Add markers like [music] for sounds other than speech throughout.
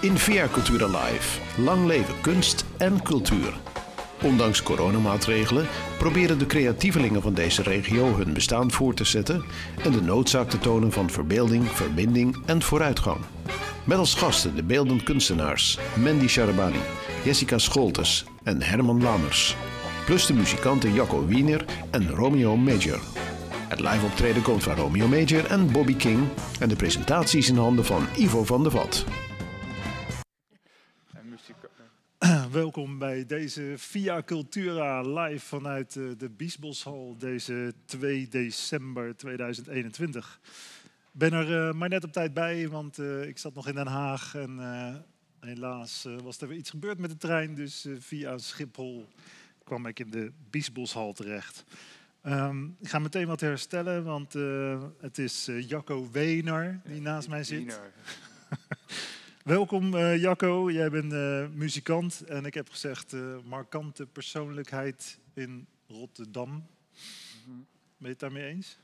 In Via Cultura Live. Lang leven kunst en cultuur. Ondanks coronamaatregelen proberen de creatievelingen van deze regio hun bestaan voor te zetten en de noodzaak te tonen van verbeelding, verbinding en vooruitgang. Met als gasten de beeldend kunstenaars Mandy Sharabani, Jessica Scholtes en Herman Lamers. Plus de muzikanten Jacco Wiener en Romeo Major. Het live optreden komt van Romeo Major en Bobby King en de presentatie is in handen van Ivo van der Vat. [clears throat] Welkom bij deze Via Cultura live vanuit eh, de Biesboshal deze 2 december 2021. Ik ben er eh, maar net op tijd bij, want eh, ik zat nog in Den Haag en helaas was er weer iets gebeurd met de trein. Dus via Schiphol kwam ik in de Biesboshal terecht. Ehm, ik ga meteen wat herstellen, want eh, het is eh, Jacco Wener die naast mij zit. [laughs] Welkom eh, Jacco, jij bent muzikant en ik heb gezegd markante persoonlijkheid in Rotterdam. Mhm. Ben je het daarmee eens?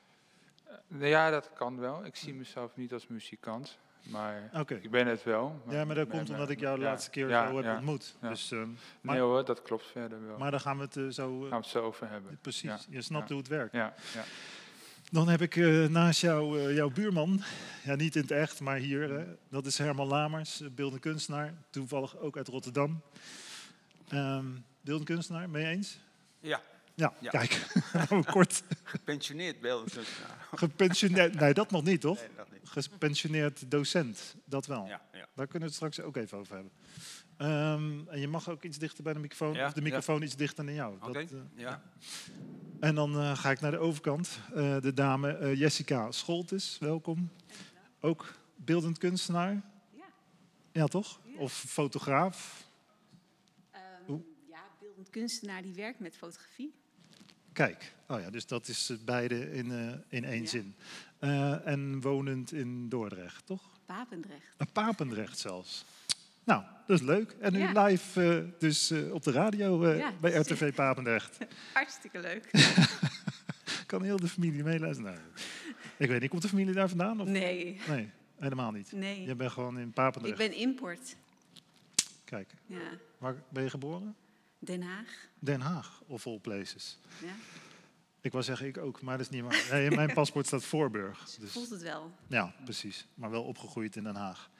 Nou ja, dat kan wel. Ik zie mezelf niet als muzikant, maar Oké. ik ben het wel. Ja, maar dat komt maar- omdat ik jou de ja, laatste keer ja, zo heb ja, ontmoet. ja. Dus, ehm, maar, Nee hoor, dat klopt verder wel. maar dan gaan we het eh, zo... eh, Gaan we het zo over hebben. precies, Ja, je snapt ja. hoe het werkt. Ja, ja. Dan heb ik eh, naast jou eh, jouw buurman, ja niet in het echt, maar hier, hè, dat is Herman Lamers, eh, beeldend kunstenaar, toevallig ook uit Rotterdam. Ehm beeldend kunstenaar, ben je eens? Ja, Ja, Ja. kijk, [laughs] kort gepensioneerd beeldend kunstenaar. gepensioneerd, nee dat nog niet toch? Nee, dat niet. Gepensioneerd docent, dat wel. Ja, ja. Daar kunnen we het straks ook even over hebben. Ehm, en je mag ook iets dichter bij de microfoon, Ja, of de ja. microfoon iets dichter naar jou. Oké, Dat, eh, ja. En dan eh, ga ik naar de overkant. Eh, de dame eh, Jessica Scholtes, welkom. Ook beeldend kunstenaar. Ja. Ja, toch? Of fotograaf. Ehm, ja, beeldend kunstenaar die werkt met fotografie. Kijk, oh ja, dus dat is het beide in, eh, in één Ja. zin. Eh, en wonend in Dordrecht, toch? Papendrecht. Een Papendrecht zelfs. Nou, dat is leuk. En nu Ja. live eh, dus eh, op de radio eh, Ja, bij. RTV Papendrecht. [laughs] Hartstikke leuk. [laughs] Kan heel de familie meeluisteren? Nou, ik weet niet, komt de familie daar vandaan? Of? Nee, Nee, helemaal niet. nee. Je bent gewoon in Ik Papendrecht. ben import. Kijk, Ja. waar ben je geboren? Den Haag. Den Haag, of all places. Ja. Ik wou zeggen ik ook, maar dat is niet waar. Nee, in mijn [laughs] paspoort staat Voorburg. Dus, Voelt het wel. ja, precies. Maar wel opgegroeid in Den Haag.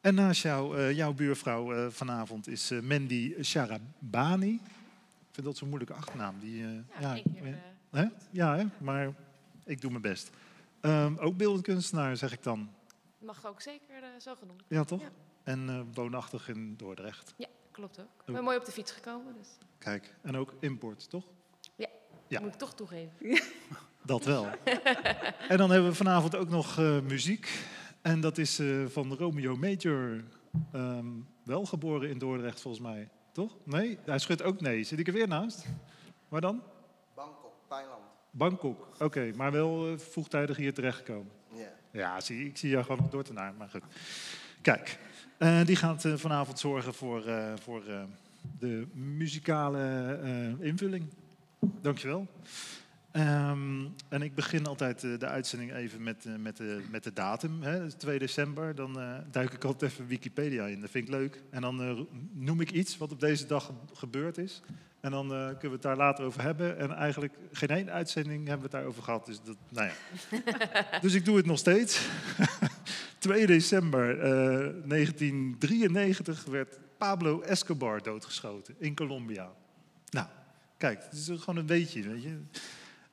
En naast jou, eh, jouw buurvrouw eh, vanavond is eh, Mandy Sharabani. Ik vind dat zo'n moeilijke achternaam. Die, eh, Ja, ja, hè? ja hè? maar ik doe mijn best. Ehm, ook beeldend kunstenaar, zeg ik dan. mag ook zeker zo genoemd. Ja, toch? Ja. En eh, woonachtig in Dordrecht. Ja, klopt ook. Ik ben mooi op de fiets gekomen, dus Kijk, en ook import, toch? Ja. moet ik toch toegeven. [laughs] Dat wel. en dan hebben we vanavond ook nog eh, muziek. En dat is eh, van Romeo Major. Ehm, wel geboren in Dordrecht, volgens mij. Toch? Nee? Hij schudt ook nee. Zit ik er weer naast? Waar dan? Bangkok, Thailand. Bangkok. Oké, maar wel eh, vroegtijdig hier terechtgekomen. Ja. Ja, zie, ik zie jou gewoon door te naar, maar goed. Kijk, eh, die gaat eh, vanavond zorgen voor, eh, voor de muzikale invulling. Dankjewel. Ehm en ik begin altijd de uitzending even met, met, de, met de datum. Hè, dat is 2 december. Dan duik ik altijd even Wikipedia in. Dat vind ik leuk. En dan noem ik iets wat op deze dag ge- gebeurd is. En dan kunnen we het daar later over hebben. En eigenlijk geen één uitzending hebben we het daarover gehad. Dus, dat, nou ja. [laughs] dus ik doe het nog steeds. 2 december eh, 1993 werd Pablo Escobar doodgeschoten in Colombia. Nou, kijk, het is gewoon een weetje, weet je.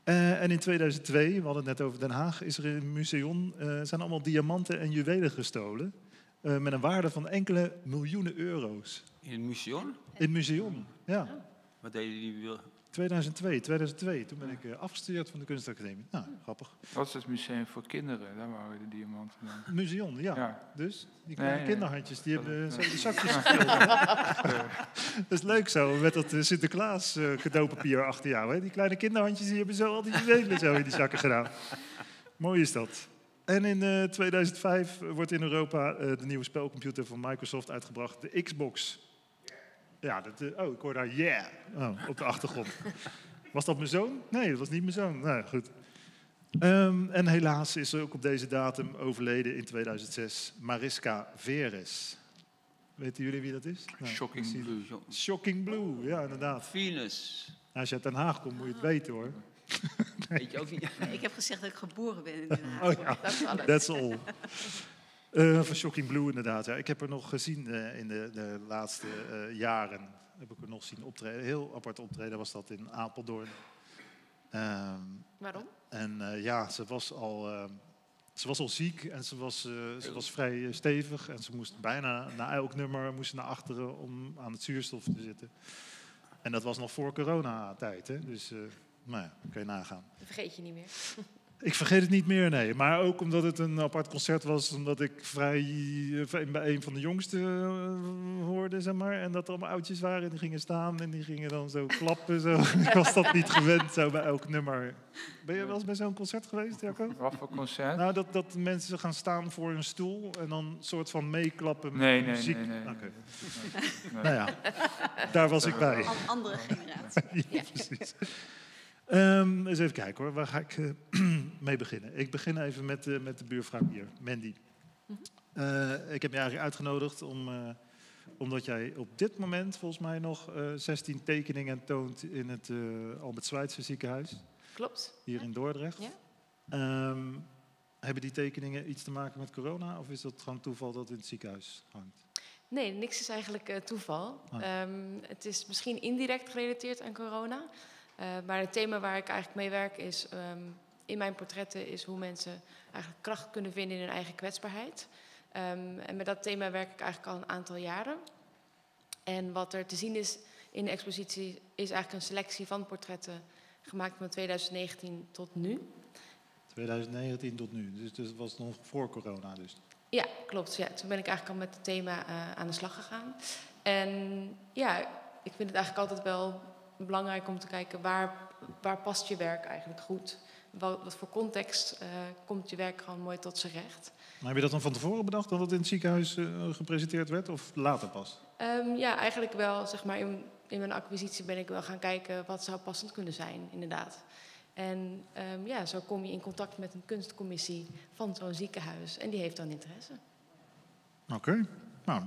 Eh, en in 2002, we hadden het net over Den Haag, is er in een museum, eh, zijn allemaal diamanten en juwelen gestolen. eh, met een waarde van enkele miljoenen euro's. In het museum? In het museum, ja. Wat deden die? Wil- 2002, 2002. Toen ben ik eh, afgestudeerd van de kunstacademie. Nou, grappig. Dat is het museum voor kinderen, daar waren de diamanten dan. Museum, ja. Ja. Dus, die kleine Nee, kinderhandjes, die hebben zo Ja. die zakjes [laughs] gespeeld. [laughs] Dat is leuk zo, met dat eh, Sinterklaas eh, cadeaupapier achter jou. Hè? Die kleine kinderhandjes die hebben zo al die juwelen zo in die zakken gedaan. Mooi is dat. En in eh, 2005 wordt in Europa eh, de nieuwe spelcomputer van Microsoft uitgebracht, de Xbox. Ja, dat, eh, oh, ik hoor daar yeah oh, op de achtergrond. [laughs] Was dat mijn zoon? Nee, dat was niet mijn zoon. Nou, goed. Ehm, en helaas is ook op deze datum overleden in 2006 Mariska Veres. Weten jullie wie dat is? Nou, Shocking Blue. Shocking Blue, ja inderdaad. Venus. Als je uit Den Haag komt, moet je het weten hoor. Weet je ook niet? [laughs] Ik heb gezegd dat ik geboren ben in Den Haag. Oh ja, Dat is alles. that's all. Eh, van Shocking Blue inderdaad. Ja. Ik heb er nog gezien eh, in de, de laatste eh, jaren. Heb ik er nog zien optreden. Heel apart optreden was dat in Apeldoorn. Ehm, Waarom? En ja, ze was, al, eh, ze was al ziek en ze was, ze was vrij stevig. En ze moest bijna na elk nummer moest naar achteren om aan het zuurstof te zitten. En dat was nog voor coronatijd, hè? dus nou ja, kun je nagaan. Dat vergeet je niet meer. Ik vergeet het niet meer, nee. Maar ook omdat het een apart concert was, omdat ik vrij eh, bij een van de jongsten eh, hoorde, zeg maar. En dat er allemaal oudjes waren en die gingen staan en die gingen dan zo klappen. Zo. [laughs] ik was dat niet gewend, zo bij elk nummer. Ben je wel eens bij zo'n concert geweest, Jacco? Wat voor concert? Nou, dat, dat mensen gaan staan voor een stoel en dan een soort van meeklappen met Nee, nee, muziek. nee, nee. Oké. Nee. Nou ja, daar was ik bij. Een andere generatie. [laughs] Ja, precies. Ehm, eens even kijken hoor, waar ga ik eh, [clears throat] mee beginnen? Ik begin even met, eh, met de buurvrouw hier, Mandy. Eh, ik heb je eigenlijk uitgenodigd om, omdat jij op dit moment volgens mij nog eh 16 tekeningen toont in het Albert Schweitzer ziekenhuis, Klopt. hier in Dordrecht. Ja. Ehm, hebben die tekeningen iets te maken met corona of is dat gewoon toeval dat het in het ziekenhuis hangt? Nee, niks is eigenlijk toeval. Ah. Ehm, het is misschien indirect gerelateerd aan corona. Eh, maar het thema waar ik eigenlijk mee werk is ehm, in mijn portretten is hoe mensen eigenlijk kracht kunnen vinden in hun eigen kwetsbaarheid. Ehm, en met dat thema werk ik eigenlijk al een aantal jaren. En wat er te zien is in de expositie is eigenlijk een selectie van portretten gemaakt van 2019 tot nu. 2019 tot nu, dus dat was nog voor corona dus. Ja, klopt. Ja. Toen ben ik eigenlijk al met het thema eh, aan de slag gegaan. En ja, ik vind het eigenlijk altijd wel belangrijk om te kijken waar, waar past je werk eigenlijk goed. Wat, wat voor context eh, komt je werk gewoon mooi tot zijn recht. Maar heb je dat dan van tevoren bedacht dat het in het ziekenhuis eh, gepresenteerd werd of later pas? Ehm, ja, eigenlijk wel, zeg maar, in, in mijn acquisitie ben ik wel gaan kijken wat zou passend kunnen zijn, inderdaad. En ehm, ja, zo kom je in contact met een kunstcommissie van zo'n ziekenhuis. En die heeft dan interesse. Oké, nou,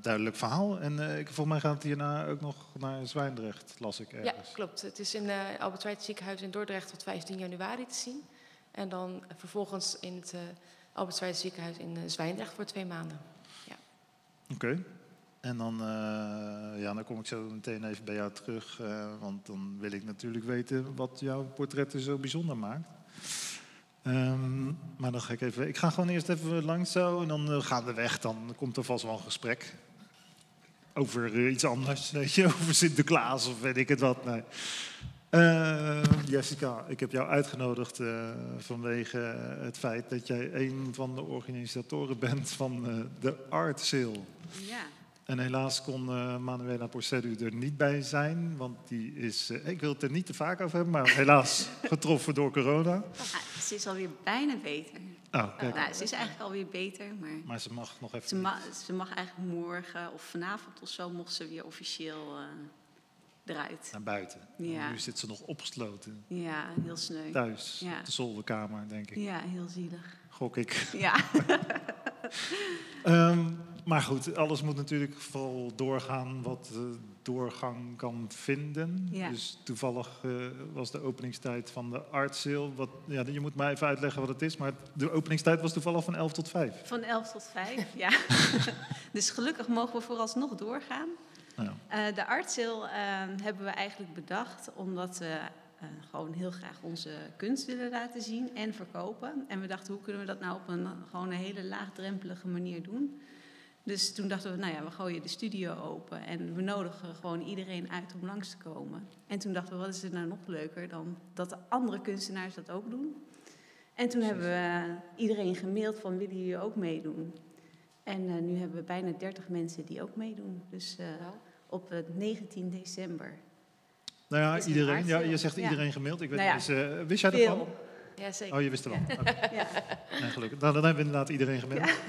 duidelijk verhaal. En ik, volgens mij gaat het hierna ook nog naar Zwijndrecht, las ik Ja, ergens. klopt. Het is in het Albert ziekenhuis in Dordrecht tot 15 januari te zien. En dan vervolgens in het eh, Albert ziekenhuis in Zwijndrecht voor twee maanden. Oké. En dan, ja, dan kom ik zo meteen even bij jou terug. want dan wil ik natuurlijk weten wat jouw portretten zo bijzonder maakt. Ehm, maar dan ga ik even... Ik ga gewoon eerst even langs zo en dan eh, gaan we weg. Dan komt er vast wel een gesprek. Over eh, iets anders, [laughs] weet je. Over Sinterklaas of weet ik het wat. Nee. Eh, Jessica, ik heb jou uitgenodigd eh, vanwege het feit dat jij een van de organisatoren bent van de Art Sale. Ja. En helaas kon eh, Manuela Porcedu er niet bij zijn, want die is, eh, ik wil het er niet te vaak over hebben, maar helaas [laughs] getroffen door corona. Ah, ze is alweer bijna beter. Oh, kijk, Nou, ze is eigenlijk alweer beter, maar maar ze mag nog even. ze, ma ze mag eigenlijk morgen of vanavond of zo mocht ze weer officieel eh, eruit. naar buiten. Ja. Nu zit ze nog opgesloten, Ja, heel sneu. thuis, Ja. op de zolderkamer, denk ik. Ja, heel zielig. Gok ik. Ja, [laughs] [laughs] Ehm, maar goed, alles moet natuurlijk vooral doorgaan wat doorgang kan vinden. Ja. Dus toevallig eh, was de openingstijd van de Art Sale. Wat, ja, je moet mij even uitleggen wat het is, maar de openingstijd was toevallig van 11 tot 5. van 11 tot 5. [laughs] Ja. [laughs] dus gelukkig mogen we vooralsnog doorgaan. Nou, Eh, de artsil hebben we eigenlijk bedacht omdat we eh, gewoon heel graag onze kunst willen laten zien en verkopen. En we dachten, hoe kunnen we dat nou op een gewoon een hele laagdrempelige manier doen? Dus toen dachten we, nou ja, we gooien de studio open en we nodigen gewoon iedereen uit om langs te komen. En toen dachten we, wat is er nou nog leuker dan dat de andere kunstenaars dat ook doen? En toen hebben we iedereen gemaild van, willen jullie ook meedoen? En eh, nu hebben we bijna 30 mensen die ook meedoen. Dus eh, op eh, 19 december. nou ja, iedereen. Ja, je zegt Ja. iedereen gemaild. Ik weet Nou ja, eh, wist jij ervan? Ja, zeker. Oh, je wist er. [laughs] Ja. Nee, gelukkig. Nou, dan hebben we inderdaad iedereen gemaild. [laughs]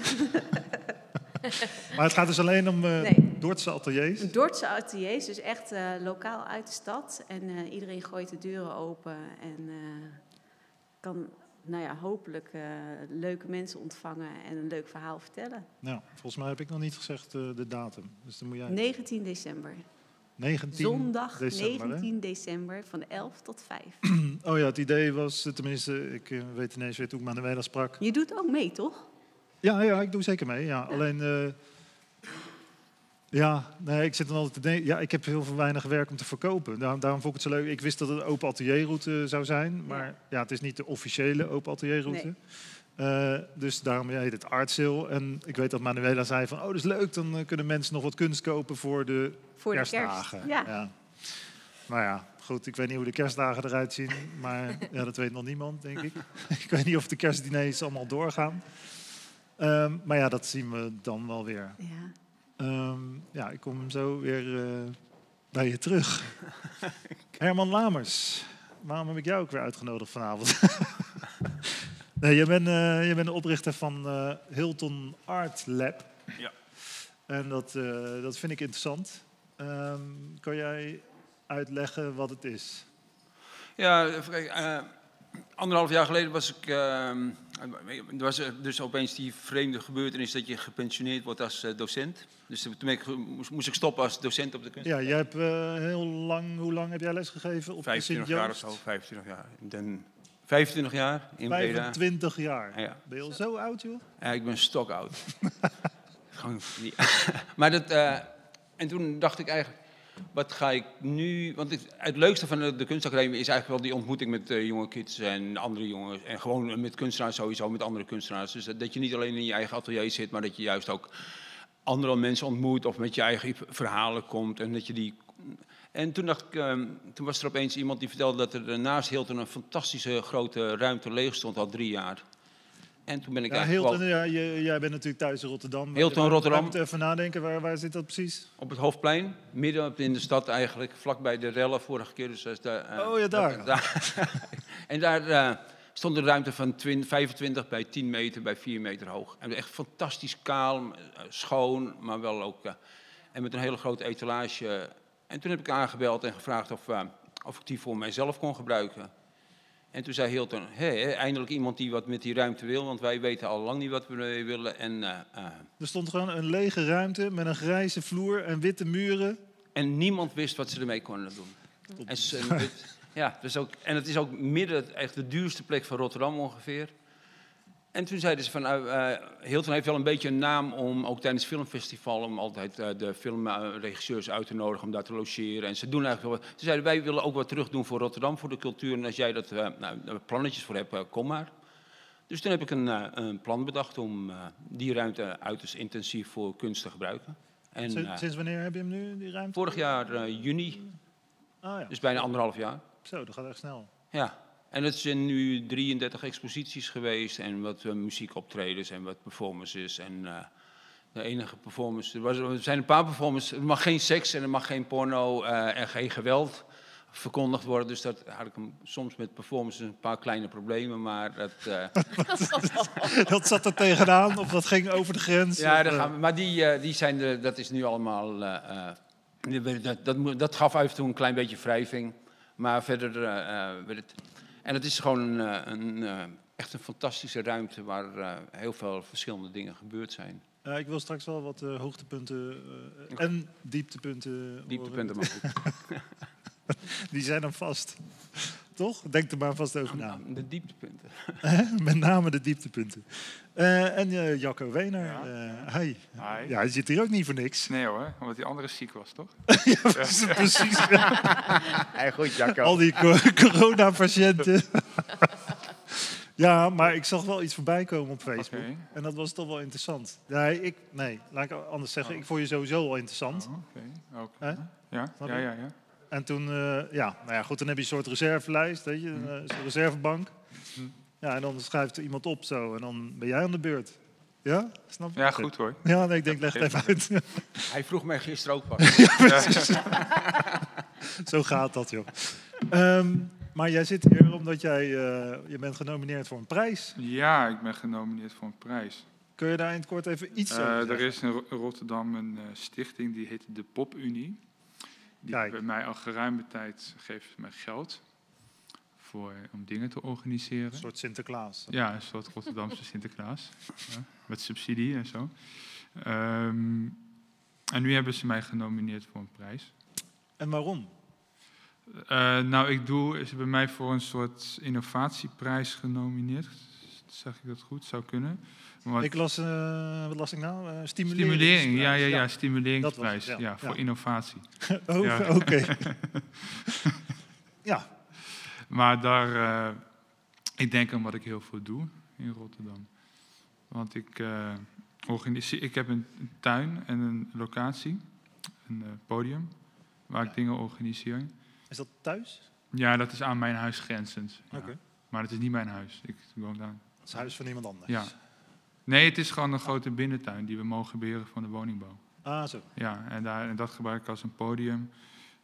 [laughs] maar het gaat dus alleen om eh Nee. Dordtse ateliers. Dordtse ateliers, dus echt eh, lokaal uit de stad. En eh, iedereen gooit de deuren open en eh, kan nou ja, hopelijk eh, leuke mensen ontvangen en een leuk verhaal vertellen. Nou, volgens mij heb ik nog niet gezegd eh, de datum. Dus dan moet jij... 19 december. 19 Zondag december, hè? 19 december van 11 tot 5. [clears throat] Oh ja, het idee was, eh, tenminste, ik eh, weet ineens weer toen ik Manuela sprak. Je doet ook mee, toch? Ja, ja, ik doe zeker mee. Ja. Alleen, eh, ja, nee, ik zit dan altijd te denken, ja, ik heb heel veel weinig werk om te verkopen. Daarom, daarom vond ik het zo leuk. Ik wist dat het een open atelierroute zou zijn, maar ja, het is niet de officiële open atelierroute. Nee. Eh, dus daarom ja, heet het Art Sale. En ik weet dat Manuela zei van, oh, dat is leuk, dan eh, kunnen mensen nog wat kunst kopen voor de Voor de kerstdagen. kerst. Ja. Nou ja, goed, ik weet niet hoe de kerstdagen eruit zien, maar ja, dat weet nog niemand, denk ik. [laughs] ik weet niet of de kerstdiners allemaal doorgaan. Ehm, maar ja, dat zien we dan wel weer. ja. Ehm, ja, ik kom zo weer eh, bij je terug. [laughs] Herman Lamers, waarom heb ik jou ook weer uitgenodigd vanavond? [laughs] nee, je, bent, eh, je bent de oprichter van eh, Hilton Art Lab. Ja. En dat, eh, dat vind ik interessant. Ehm, kan jij uitleggen wat het is? Ja, even kijken, eh, anderhalf jaar geleden was ik. Eh, er was eh, dus opeens die vreemde gebeurtenis dat je gepensioneerd wordt als eh, docent. Dus toen ben ik, moest, ik stoppen als docent op de kunst. Ja, jij hebt eh, heel lang, hoe lang heb jij lesgegeven op de 25 jaar of zo, 25 jaar. En dan 25 jaar in Breda. 25 jaar. Ja. Ben je al zo oud, joh? Ja, ik ben stokoud. [laughs] Gewoon niet. [laughs] maar dat, eh, en toen dacht ik eigenlijk, wat ga ik nu... Want het, leukste van de, de kunstacademie is eigenlijk wel die ontmoeting met eh, jonge kids en andere jongens. En gewoon met kunstenaars sowieso, met andere kunstenaars. Dus dat, je niet alleen in je eigen atelier zit, maar dat je juist ook andere mensen ontmoet of met je eigen verhalen komt. En dat je die... En toen, dacht ik, ehm, toen was er opeens iemand die vertelde dat er naast Hilton een fantastische grote ruimte leeg stond al drie jaar. En toen ben ik Ja, eigenlijk Hilton, ja, jij bent natuurlijk thuis in Rotterdam. Hilton, Wij- Rotterdam. moeten even nadenken, waar, waar zit dat precies? Op het Hoofdplein, midden in de stad eigenlijk, vlakbij de rellen vorige keer. Dus is daar, eh, Oh ja, daar. dat- [laughs] en daar eh, stond een ruimte van 20, 25 bij 10 meter bij 4 meter hoog. En echt fantastisch kaal, eh, schoon, maar wel ook... eh, en met een hele grote etalage. En toen heb ik aangebeld en gevraagd of, eh, of ik die voor mijzelf kon gebruiken. En toen zei Hilton, hé, eindelijk iemand die wat met die ruimte wil, want wij weten al lang niet wat we willen. En, eh, eh, Er stond gewoon een lege ruimte met een grijze vloer en witte muren. En niemand wist wat ze ermee konden doen. En, ze- en [laughs] het, ja, dus ook, en het is ook midden, echt de duurste plek van Rotterdam ongeveer. En toen zeiden ze van, eh, Hilton heeft wel een beetje een naam om, ook tijdens het filmfestival, om altijd eh, de filmregisseurs uit te nodigen om daar te logeren. En ze doen eigenlijk wel. Ze zeiden, wij willen ook wat terug doen voor Rotterdam, voor de cultuur. En als jij dat, eh, nou, daar plannetjes voor hebt, kom maar. Dus toen heb ik een, een plan bedacht om die ruimte uiterst intensief voor kunst te gebruiken. En, Sin- Sinds wanneer heb je hem nu, die ruimte? Vorig jaar juni, Ah ja, dus bijna anderhalf jaar. zo, dat gaat echt snel. Ja, en het zijn nu 33 exposities geweest en wat eh, muziekoptredens en wat performances. En eh, de enige performance, er, was, er zijn een paar performances, er mag geen seks en er mag geen porno eh, en geen geweld verkondigd worden. Dus dat had ik hem soms met performances een paar kleine problemen, maar dat... [laughs] dat zat er tegenaan, of dat ging over de grens. Ja, of, gaan we, maar die, die zijn de, dat is nu allemaal. dat, dat, dat gaf af en toe een klein beetje wrijving. Maar verder werd het. En het is gewoon een, eh, een, eh, echt een fantastische ruimte waar eh, heel veel verschillende dingen gebeurd zijn. ja, ik wil straks wel wat hoogtepunten en dieptepunten. Dieptepunten maar goed. [laughs] Die zijn dan vast. Toch? Denk er maar vast over na. De dieptepunten. [laughs] Met name de dieptepunten. Eh, en eh, Jacco Wener. Ja. eh, hi. Hi. Ja, hij zit hier ook niet voor niks. Nee hoor, omdat die andere ziek was, toch? [laughs] ja, precies. [laughs] Hey, goed, Jacco. Al die co- coronapatiënten. ja, maar ik zag wel iets voorbij komen op Facebook. En dat was toch wel interessant. Nee, ik, nee, laat ik anders zeggen. Oh. Ik vond je sowieso al interessant. Oh, Oké, ook. Ja, ja, ja. En toen, eh, ja, nou ja, goed, dan heb je een soort reservelijst, weet je, een eh, soort reservebank. Hm. Ja, en dan schrijft er iemand op zo en dan ben jij aan de beurt. Ja, snap je? Ja, goed hoor. Ja, nee, ik denk, leg het even uit. [laughs] Hij vroeg mij gisteren ook pas. [laughs] [laughs] zo gaat dat, joh. Ehm, maar jij zit hier omdat jij, eh, je bent genomineerd voor een prijs. Ja, ik ben genomineerd voor een prijs. Kun je daar in het kort even iets Eh, over er zeggen? is in Ro- Rotterdam een eh, stichting die heet de Pop-Unie. Die Kijk. bij mij al geruime tijd geeft mij geld voor, om dingen te organiseren. Een soort Sinterklaas. Ja, een soort Rotterdamse [laughs] Sinterklaas. Ja, met subsidie en zo. Ehm, en nu hebben ze mij genomineerd voor een prijs. En waarom? Eh, nou, ik doe, ze hebben mij voor een soort innovatieprijs genomineerd. Zeg ik dat goed? Zou kunnen. Maar Ik las, eh, wat las ik nou? Eh stimulering, ja, ja, ja, Dat stimuleringsprijs. het, ja, ja. voor Ja. innovatie. [laughs] oh, Ja. [laughs] oké. [laughs] ja, Maar daar, eh, ik denk aan wat ik heel veel doe in Rotterdam. Want ik organiseer, ik heb een, tuin en een locatie, een podium, waar Ja. ik dingen organiseer. is dat thuis? Ja, dat is aan mijn huis grenzend. Ja. Oké. Maar het is niet mijn huis. Ik woon daar. Het is het huis van iemand anders. Ja. Nee, het is gewoon een grote binnentuin die we mogen beheren van de woningbouw. Ah, zo. Ja, en, daar, en dat gebruik ik als een podium.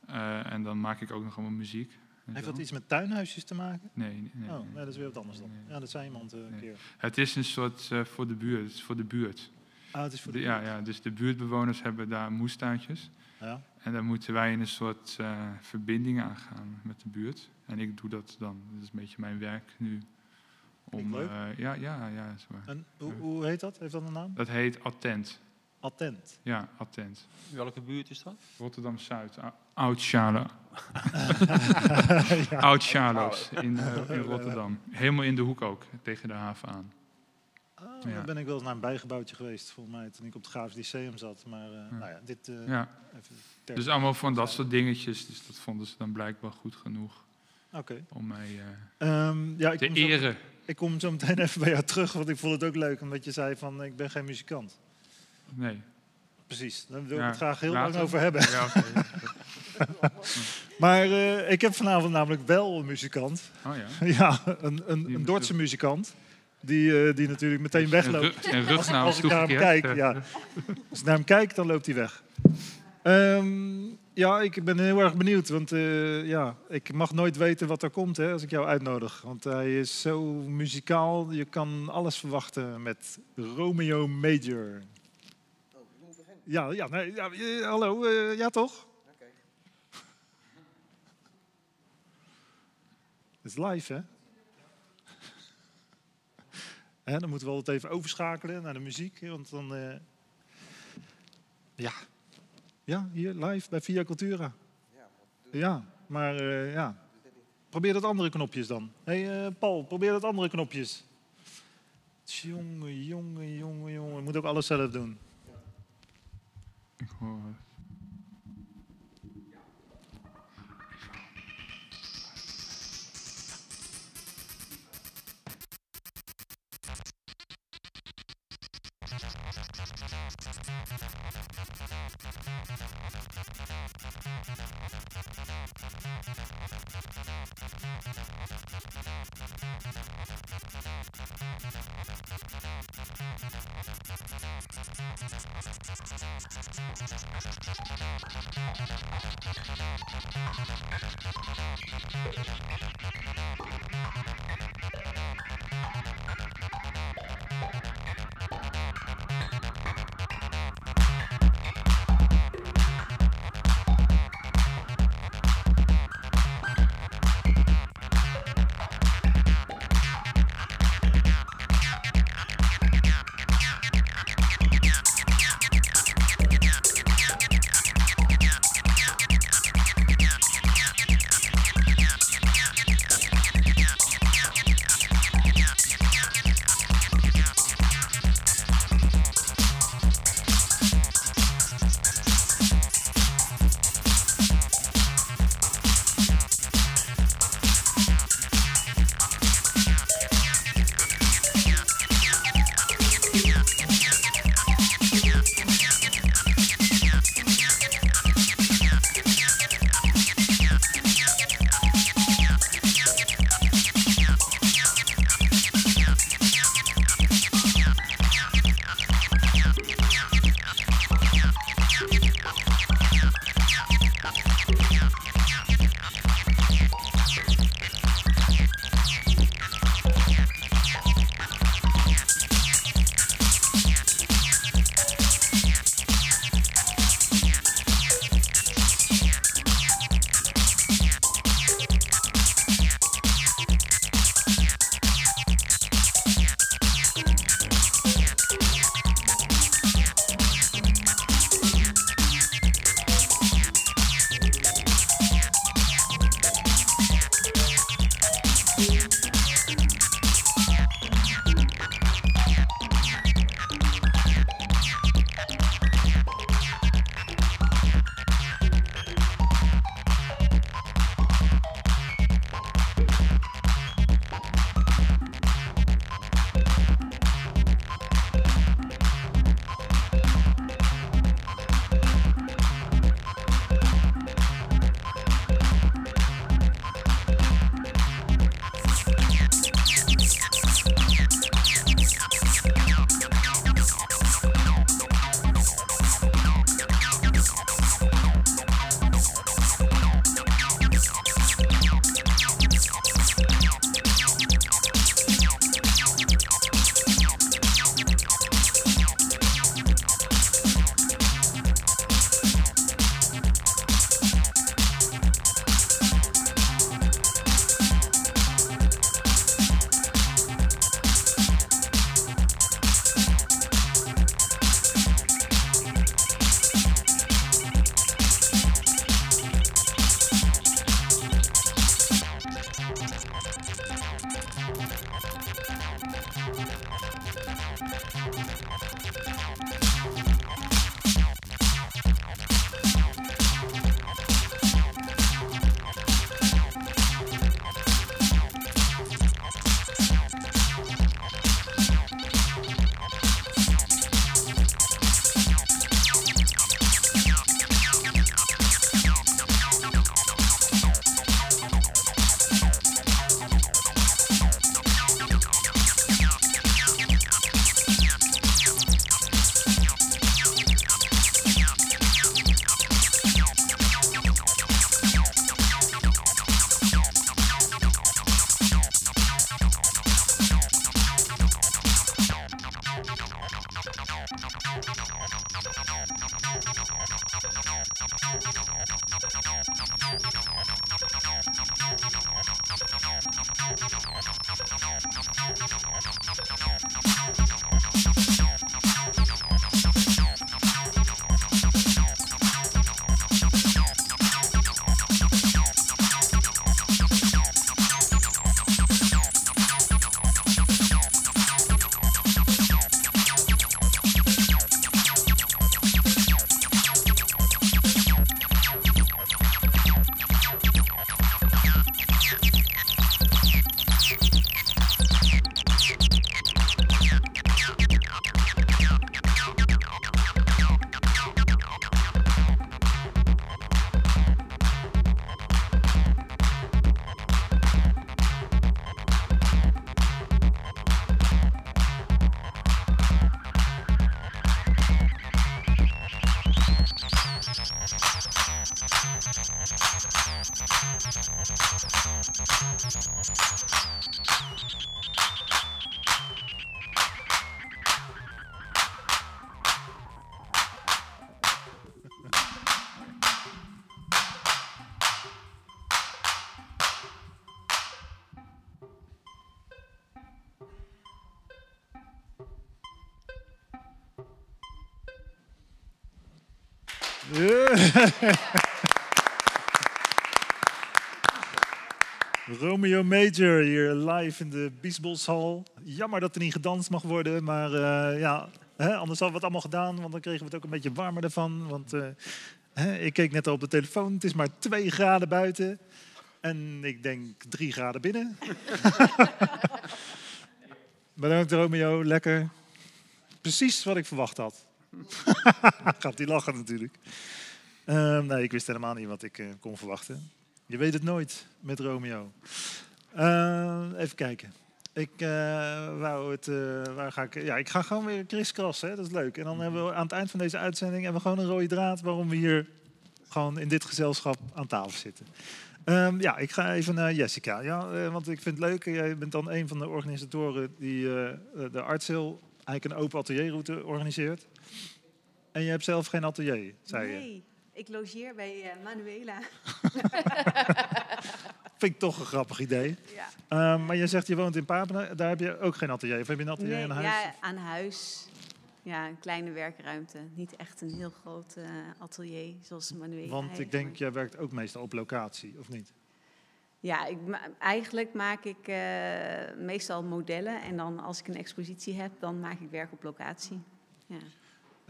Eh, en dan maak ik ook nog allemaal muziek. Heeft zo. dat iets met tuinhuisjes te maken? Nee, nee, nee, oh, nee. dat is weer wat anders dan. Nee. Ja, dat zei iemand eh, een keer. Het is een soort eh, voor de buurt. Het is voor de buurt. Ah, het is voor de... De- ja, ja, dus de buurtbewoners hebben daar moestuintjes. Ja. En dan moeten wij in een soort verbinding aangaan met de buurt. En ik doe dat dan. Dat is een beetje mijn werk nu. Klinkt Om, leuk. eh, ja, ja, ja. En hoe, hoe heet dat? Heeft dat een naam? Dat heet Attent. Attent. Ja, Attent. Welke buurt is dat? Rotterdam-Zuid. Ou- Oud-Sjalo. [laughs] ja. Oud-Sjalo's in, eh, in Rotterdam. Helemaal in de hoek ook, tegen de haven aan. Oh, Ja. Dan ben ik wel eens naar een bijgebouwtje geweest, volgens mij, toen ik op het Graafs Lyceum zat. Maar eh, Ja. nou ja, dit eh, Ja, even ter- dus allemaal van dat soort dingetjes. Dus dat vonden ze dan blijkbaar goed genoeg Oké. om mij eh, Ehm, ja, ik te kom, zo, eren. ik kom zo meteen [laughs] even bij jou terug, want ik vond het ook leuk omdat je zei van ik ben geen muzikant. Nee. Precies, daar wil Ja, ik het graag heel lang over hebben. Ja. [laughs] Maar eh, ik heb vanavond namelijk wel een muzikant. Oh ja. [laughs] ja, een, een, een Dordtse muzikant. Die, eh, die natuurlijk meteen wegloopt. En rug naar als ik naar hem kijk, ja. Als ik naar hem kijk, dan loopt hij weg. Ehm, ja, ik ben heel erg benieuwd. Want eh, ja, ik mag nooit weten wat er komt hè, als ik jou uitnodig. Want hij is zo muzikaal. Je kan alles verwachten met Romeo Major. Ja, ja, nee, ja eh, hallo. eh, ja, toch? Het is live, hè? Dan moeten we altijd even overschakelen naar de muziek. Want dan. ja. Ja, hier live bij Via Cultura. Ja, maar eh, ja. Probeer dat andere knopjes dan. Hé, hey, eh, Paul, probeer dat andere knopjes. Jongen, jongen, jongen, jongen. Je moet ook alles zelf doen. Ik hoor het. [laughs] Romeo Major hier live in de Biesboshal. Jammer dat er niet gedanst mag worden, maar eh, ja, hè, anders hadden we het allemaal gedaan, want dan kregen we het ook een beetje warmer ervan. Want eh, hè, ik keek net al op de telefoon, het is maar 2 graden buiten en ik denk 3 graden binnen. [laughs] Bedankt Romeo, lekker. Precies wat ik verwacht had. [laughs] Gaat die lachen natuurlijk. Ehm, nee, ik wist helemaal niet wat ik eh, kon verwachten. Je weet het nooit met Romeo. Eh, even kijken. Ik eh, wou het. eh, waar ga ik? Ja, ik ga gewoon weer. Hè? Dat is leuk. En dan hebben we aan het eind van deze uitzending hebben we gewoon een rode draad waarom we hier gewoon in dit gezelschap aan tafel zitten. Ehm, ja, ik ga even naar Jessica. Ja, want ik vind het leuk. Jij bent dan een van de organisatoren die de Artsil eigenlijk een open atelierroute organiseert. En je hebt zelf geen atelier, zei je. Ik logeer bij eh, Manuela. [laughs] Vind ik toch een grappig idee. Ja. Ehm, maar je zegt je woont in Papenen, daar heb je ook geen atelier. Of heb je een atelier Nee, in huis? Ja, aan huis. Ja, een kleine werkruimte. Niet echt een heel groot eh, atelier zoals Manuela Want heeft, ik denk, jij werkt ook meestal op locatie, of niet? Ja, ik, eigenlijk maak ik eh, meestal modellen. En dan als ik een expositie heb, dan maak ik werk op locatie. Ja.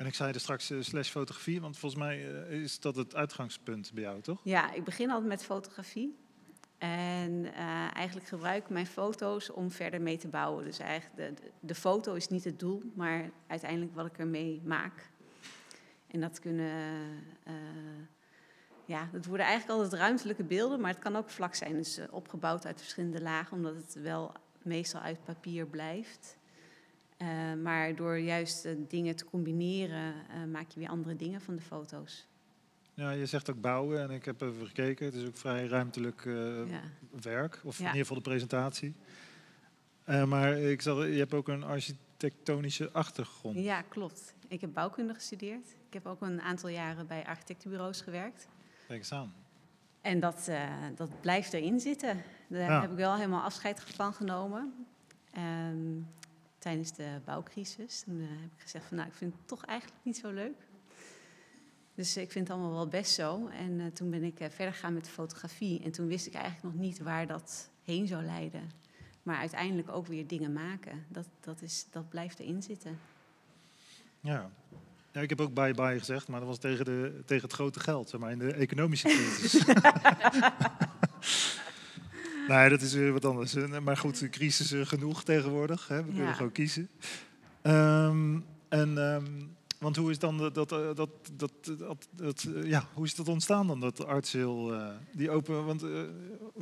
En ik zei er straks eh, slash fotografie, want volgens mij eh, is dat het uitgangspunt bij jou, toch? Ja, ik begin altijd met fotografie. En eh, eigenlijk gebruik ik mijn foto's om verder mee te bouwen. Dus eigenlijk de, de, foto is niet het doel, maar uiteindelijk wat ik ermee maak. En dat kunnen, ja, dat worden eigenlijk altijd ruimtelijke beelden, maar het kan ook vlak zijn. Dus opgebouwd uit verschillende lagen, omdat het wel meestal uit papier blijft. Eh, maar door juist eh, dingen te combineren, eh, maak je weer andere dingen van de foto's. Ja, je zegt ook bouwen en ik heb even gekeken. Het is ook vrij ruimtelijk Ja. werk, of in Ja. ieder geval de presentatie. Maar ik zag, je hebt ook een architectonische achtergrond. Ja, klopt. Ik heb bouwkunde gestudeerd. Ik heb ook een aantal jaren bij architectenbureaus gewerkt. Kijk eens aan. En dat, dat blijft erin zitten. Daar Ja. heb ik wel helemaal afscheid van genomen. Ehm, tijdens de bouwcrisis. Toen eh, heb ik gezegd van nou, ik vind het toch eigenlijk niet zo leuk. Dus ik vind het allemaal wel best zo. En eh, toen ben ik eh, verder gegaan met de fotografie. En toen wist ik eigenlijk nog niet waar dat heen zou leiden. Maar uiteindelijk ook weer dingen maken. Dat, dat, is, dat blijft erin zitten. Ja. ja, ik heb ook bye bye gezegd, maar dat was tegen, de, tegen het grote geld, zeg maar, in de economische crisis. [laughs] nee, dat is weer wat anders. Eh, Maar goed, de crisis eh, genoeg tegenwoordig. Hè? We kunnen gewoon kiezen. Ehm, en, ehm, want hoe is dan dat, dat, eh, dat, dat, dat, eh, ja, hoe is dat ontstaan dan, dat artsheel, eh die open, want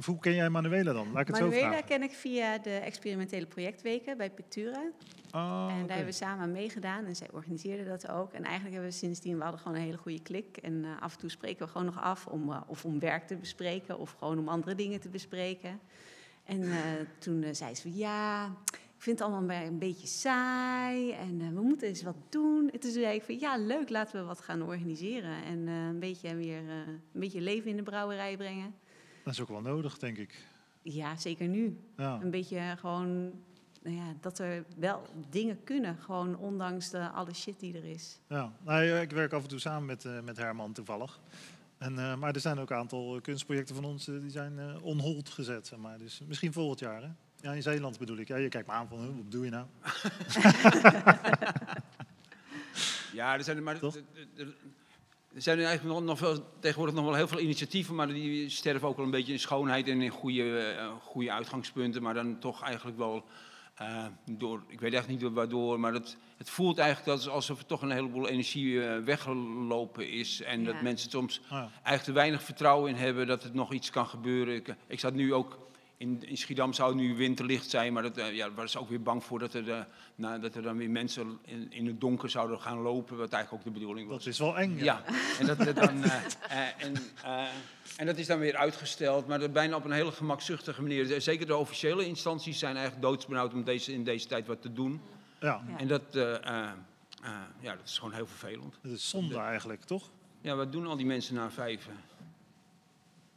hoe ken jij Manuela dan? Laat ik het zo Manuela vragen. ken ik via de experimentele projectweken bij Pictura. Oh, en daar hebben we samen aan meegedaan en zij organiseerde dat ook. En eigenlijk hebben we sindsdien, we hadden gewoon een hele goede klik. En af en toe spreken we gewoon nog af om, of om werk te bespreken of gewoon om andere dingen te bespreken. En toen zei ze ja, ik vind het allemaal een beetje saai en eh, we moeten eens wat doen. En toen zei ik van, ja, leuk, laten we wat gaan organiseren. En eh, een, beetje weer, eh, een beetje leven in de brouwerij brengen. Dat is ook wel nodig, denk ik. Ja, zeker nu. Ja. Een beetje gewoon, nou ja, dat er wel dingen kunnen. Gewoon ondanks de, alle shit die er is. Ja, nou, ik werk af en toe samen met, met Herman toevallig. En, maar er zijn ook een aantal kunstprojecten van ons die zijn eh on hold gezet. Zeg maar. Dus misschien volgend jaar. Hè? Ja, in Zeeland bedoel ik. Ja, je kijkt me aan van, wat doe je nou? [laughs] Ja, er zijn, maar, Toch? er- er- er zijn eigenlijk nog, nog veel, tegenwoordig nog wel heel veel initiatieven, maar die sterven ook wel een beetje in schoonheid en in goede, eh, goede uitgangspunten. Maar dan toch eigenlijk wel eh, door, ik weet echt niet door waardoor, maar het, het voelt eigenlijk dat alsof er toch een heleboel energie eh, weggelopen is. En dat mensen soms ja. eigenlijk te weinig vertrouwen in hebben dat het nog iets kan gebeuren. Ik, ik zat nu ook. In, in Schiedam zou nu winterlicht zijn, maar dat, eh, ja, daar waren ze ook weer bang voor dat er, eh, nou, dat er dan weer mensen in, in het donker zouden gaan lopen, wat eigenlijk ook de bedoeling was. Dat is wel eng. Ja. Ja, en dat, dat dan, [laughs] eh, en, eh, en dat is dan weer uitgesteld, maar dat bijna op een hele gemakzuchtige manier. Zeker de officiële instanties zijn eigenlijk doodsbenauwd om deze, in deze tijd wat te doen. Ja. Ja. En dat, eh, eh, eh, ja, dat is gewoon heel vervelend. Dat is zonde eigenlijk, toch? Ja, wat doen al die mensen na vijf?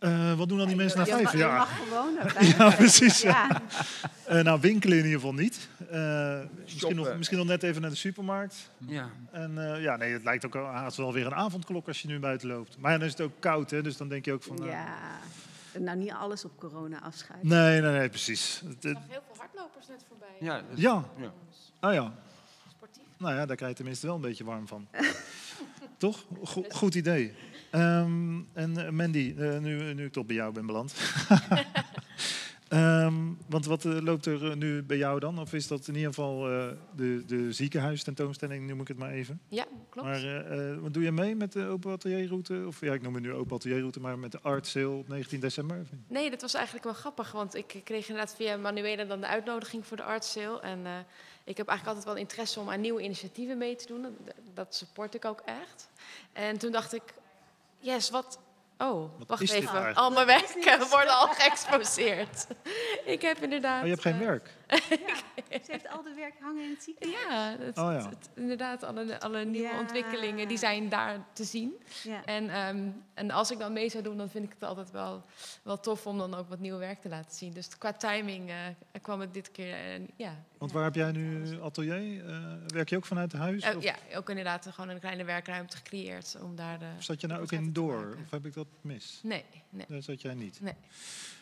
Eh, wat doen dan die mensen na vijf mag- Je jaar? mag gewoon naar [laughs] buiten. Ja, precies, Ja. Eh, nou, winkelen in ieder geval niet. Eh, misschien, nog, Shoppen. misschien nog net even naar de supermarkt. Ja. En eh, ja, nee, het lijkt ook al- haast wel weer een avondklok als je nu buiten loopt. Maar ja, dan is het ook koud, hè? Dus dan denk je ook van... ja. Nou, niet alles op corona afschuiven. Nee, nee, nee, precies. Het- zag heel veel hardlopers net voorbij. Ja, ja, ja. oh ja. Sportief. Nou ja, daar krijg je tenminste wel een beetje warm van. [laughs] toch? Go- goed idee. Ehm, en eh, Mandy, eh, nu, nu ik toch bij jou ben beland. [laughs] Ehm, want wat eh, loopt er nu bij jou dan? Of is dat in ieder geval eh, de, de ziekenhuistentoonstelling, noem ik het maar even. Ja, klopt. Maar wat doe je mee met de open atelierroute? Of ja, ik noem het nu open atelierroute, maar met de art sale op 19 december? Nee, dat was eigenlijk wel grappig, want ik kreeg inderdaad via Manuela dan de uitnodiging voor de art sale. En ik heb eigenlijk altijd wel interesse om aan nieuwe initiatieven mee te doen. Dat, dat support ik ook echt. En toen dacht ik, yes, wat... Oh, Wat wacht even. Al mijn werken worden al geëxposeerd. [laughs] ik heb inderdaad... Oh, je hebt geen eh, werk? [laughs] Ze heeft al de werk hangen in het ziekenhuis. Ja, het, Oh, ja. het- het- inderdaad, alle, alle nieuwe Ja. ontwikkelingen die zijn daar te zien. Ja. En, ehm, en als ik dan mee zou doen, dan vind ik het altijd wel, wel tof om dan ook wat nieuw werk te laten zien. Dus qua timing eh, kwam het dit keer, eh, ja. Want waar heb jij nu atelier? Eh, werk je ook vanuit huis? Of, ja, ook inderdaad gewoon een kleine werkruimte gecreëerd om daar de... zat je nou ook in door? Of heb ik dat mis? Nee, nee. Daar zat jij niet. Nee.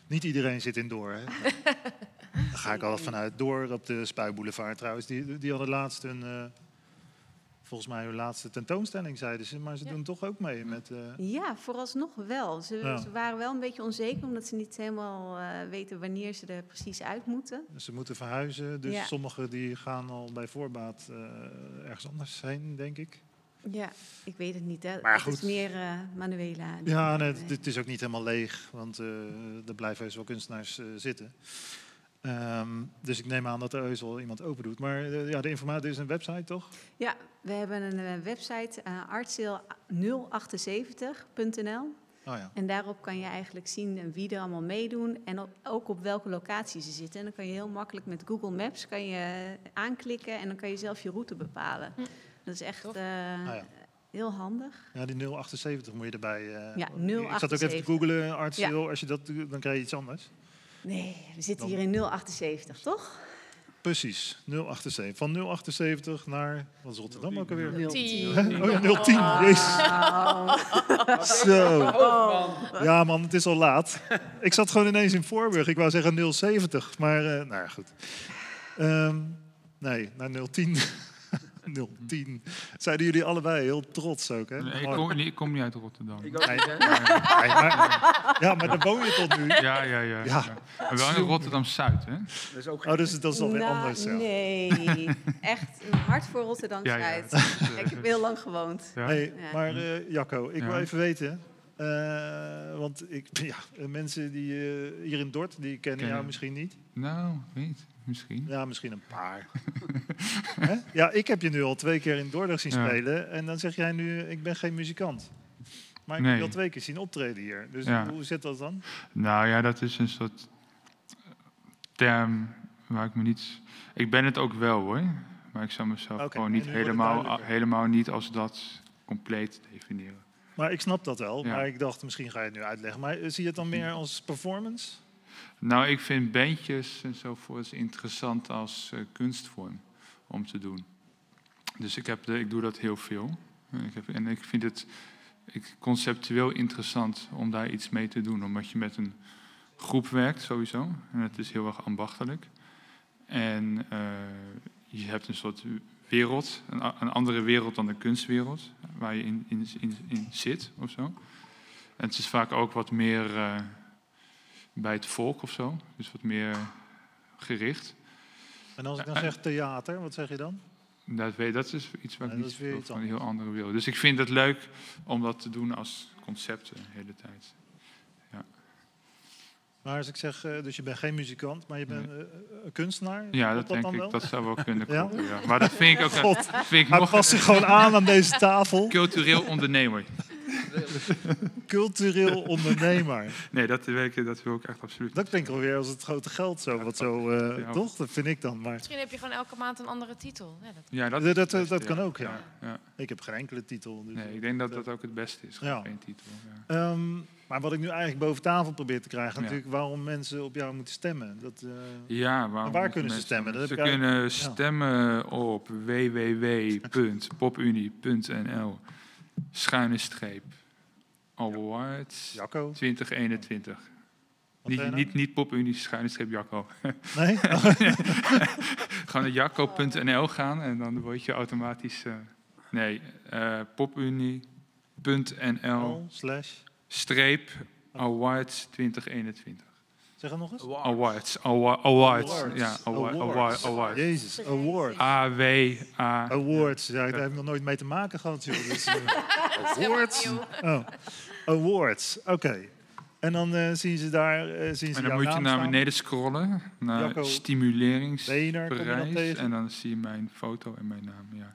Niet iedereen zit in door, hè? [laughs] Daar ga ik altijd vanuit. Door op de Spuiboulevard trouwens. Die, die hadden laatst een... eh, volgens mij hun laatste tentoonstelling, zeiden ze. Maar ze Ja. doen toch ook mee met... eh, Ja, vooralsnog wel. Ze, Ja. ze waren wel een beetje onzeker, omdat ze niet helemaal eh, weten wanneer ze er precies uit moeten. ze moeten verhuizen. Dus Ja. sommigen die gaan al bij voorbaat ergens anders heen, denk ik. Ja, ik weet het niet. Hè. Maar het is meer eh, Manuela. Ja, nee, het, het is ook niet helemaal leeg, want er blijven heus wel kunstenaars zitten. Ehm, dus ik neem aan dat er heus wel iemand open doet. Maar eh, ja, de informatie is een website, toch? Ja, we hebben een eh, website, uh, artsale078.nl. Oh ja. En daarop kan je eigenlijk zien eh, wie er allemaal meedoen en op- ook op welke locatie ze zitten. En dan kan je heel makkelijk met Google Maps kan je aanklikken en dan kan je zelf je route bepalen. Hm. Dat is echt eh, Ah, ja. heel handig. ja, die 078 moet je erbij. eh, Ja, Ik zat ook even te 078. googlen, artsil. Als je dat doet, dan krijg je iets anders. Nee, we zitten Dan- hier in 078, toch? Precies, 078. Van 078 naar, wat is Rotterdam ook alweer? 10. Hè? Oh ja, 010, jezus. Wauw. [laughs] Zo. Oh. Ja man, het is al laat. Ik zat gewoon ineens in Voorburg. Ik wou zeggen 070, maar eh, nou ja, goed. Ehm, nee, naar 010. 010. Zeiden jullie allebei heel trots ook, hè? Nee, ik, kom, niet- ik kom niet uit Rotterdam. Ik ook Nee. niet, hè? Nee, maar, ja, maar daar woon je tot nu. Ja, ja, ja. Ja. Maar wel in Rotterdam-Zuid, hè? Dat is ook Oh, dus dat is alweer Nou, anders. Ja. Nee, [laughs] echt een hart voor Rotterdam Ja, ja. Zuid. het is, eh, Ik heb heel lang gewoond. ja. Hey, Ja. maar eh, Jacco, ik wil even weten. eh, want ik, [laughs] ja, mensen die eh, hier in Dort, die kennen Ken jou misschien niet. Nou, weet, misschien. Ja, misschien een paar. [laughs] Hè? Ja, ik heb je nu al twee keer in Dordrecht zien Ja. spelen. En dan zeg jij nu, ik ben geen muzikant. Maar ik heb je al twee keer zien optreden hier. Dus Ja. hoe zit dat dan? Nou ja, dat is een soort term waar ik me niet... Ik ben het ook wel hoor, maar ik zou mezelf gewoon niet helemaal, helemaal niet als dat compleet definiëren. Maar ik snap dat wel. Ja. Maar ik dacht, misschien ga je het nu uitleggen. Maar eh, zie je het dan meer als performance? Nou, ik vind bandjes enzovoort interessant als eh, kunstvorm om te doen. Dus ik, heb de, ik doe dat heel veel. Ik heb, en ik vind het ik, conceptueel interessant om daar iets mee te doen. Omdat je met een groep werkt sowieso. En het is heel erg ambachtelijk. En eh, je hebt een soort wereld, een, een andere wereld dan de kunstwereld. Waar je in, in, in, in zit of zo. En het is vaak ook wat meer... eh, bij het volk of zo. Dus wat meer gericht. En als ik dan Eh, zeg theater, wat zeg je dan? Dat, weet, dat is iets wat ik niet van een heel andere wil. Dus ik vind het leuk om dat te doen als concepten de hele tijd. Maar als ik zeg, eh, dus je bent geen muzikant, maar je bent eh, een kunstenaar? Ja, dat denk dan ik. wel? Dat zou wel kunnen [laughs] Ja? kloppen. Ja? Maar dat vind ik ook God, vind ik hij nog past zich gewoon aan aan deze tafel. cultureel ondernemer. [laughs] Cultureel ondernemer. Nee, dat, ik, dat wil ik echt absoluut. Dat klinkt alweer als het grote geld zo. Wat zo eh, Ja. Toch? Dat vind ik dan. Maar Misschien heb je gewoon elke maand een andere titel. Ja, dat Ja, dat, Dat- beste, kan ook, ja. ja. ik heb geen enkele titel. Dus Nee, ik denk dat dat ook het beste is. Geen titel. Ja. Maar wat ik nu eigenlijk boven tafel probeer te krijgen, Ja. natuurlijk waarom mensen op jou moeten stemmen. Dat, eh, Ja, waarom waar kunnen ze stemmen? Dat Ze heb kunnen stemmen op www.popunie.nl schuine streep awards Jacco? 2021. Wat Niet, nou? niet, niet popunie schuine streep Jacco. Nee? [laughs] Gewoon naar jacco.nl gaan en dan word je automatisch... eh, nee, eh popunie.nl slash. Streep awards 2021. Zeg het nog eens. Awards, awa- awards, Awards. ja, awa- Awards. awards. awards. Jezus. A-W-A. Awards. Ja, daar heb ik nog nooit mee te maken gehad. Joh. [laughs] Dus, eh, awards. nieuw. Oh. Awards, oké. En dan eh, zien ze daar eh, zien ze En dan jouw moet je naar staan. beneden scrollen, naar Jacco stimuleringsprijs. En dan zie je mijn foto en mijn naam, ja.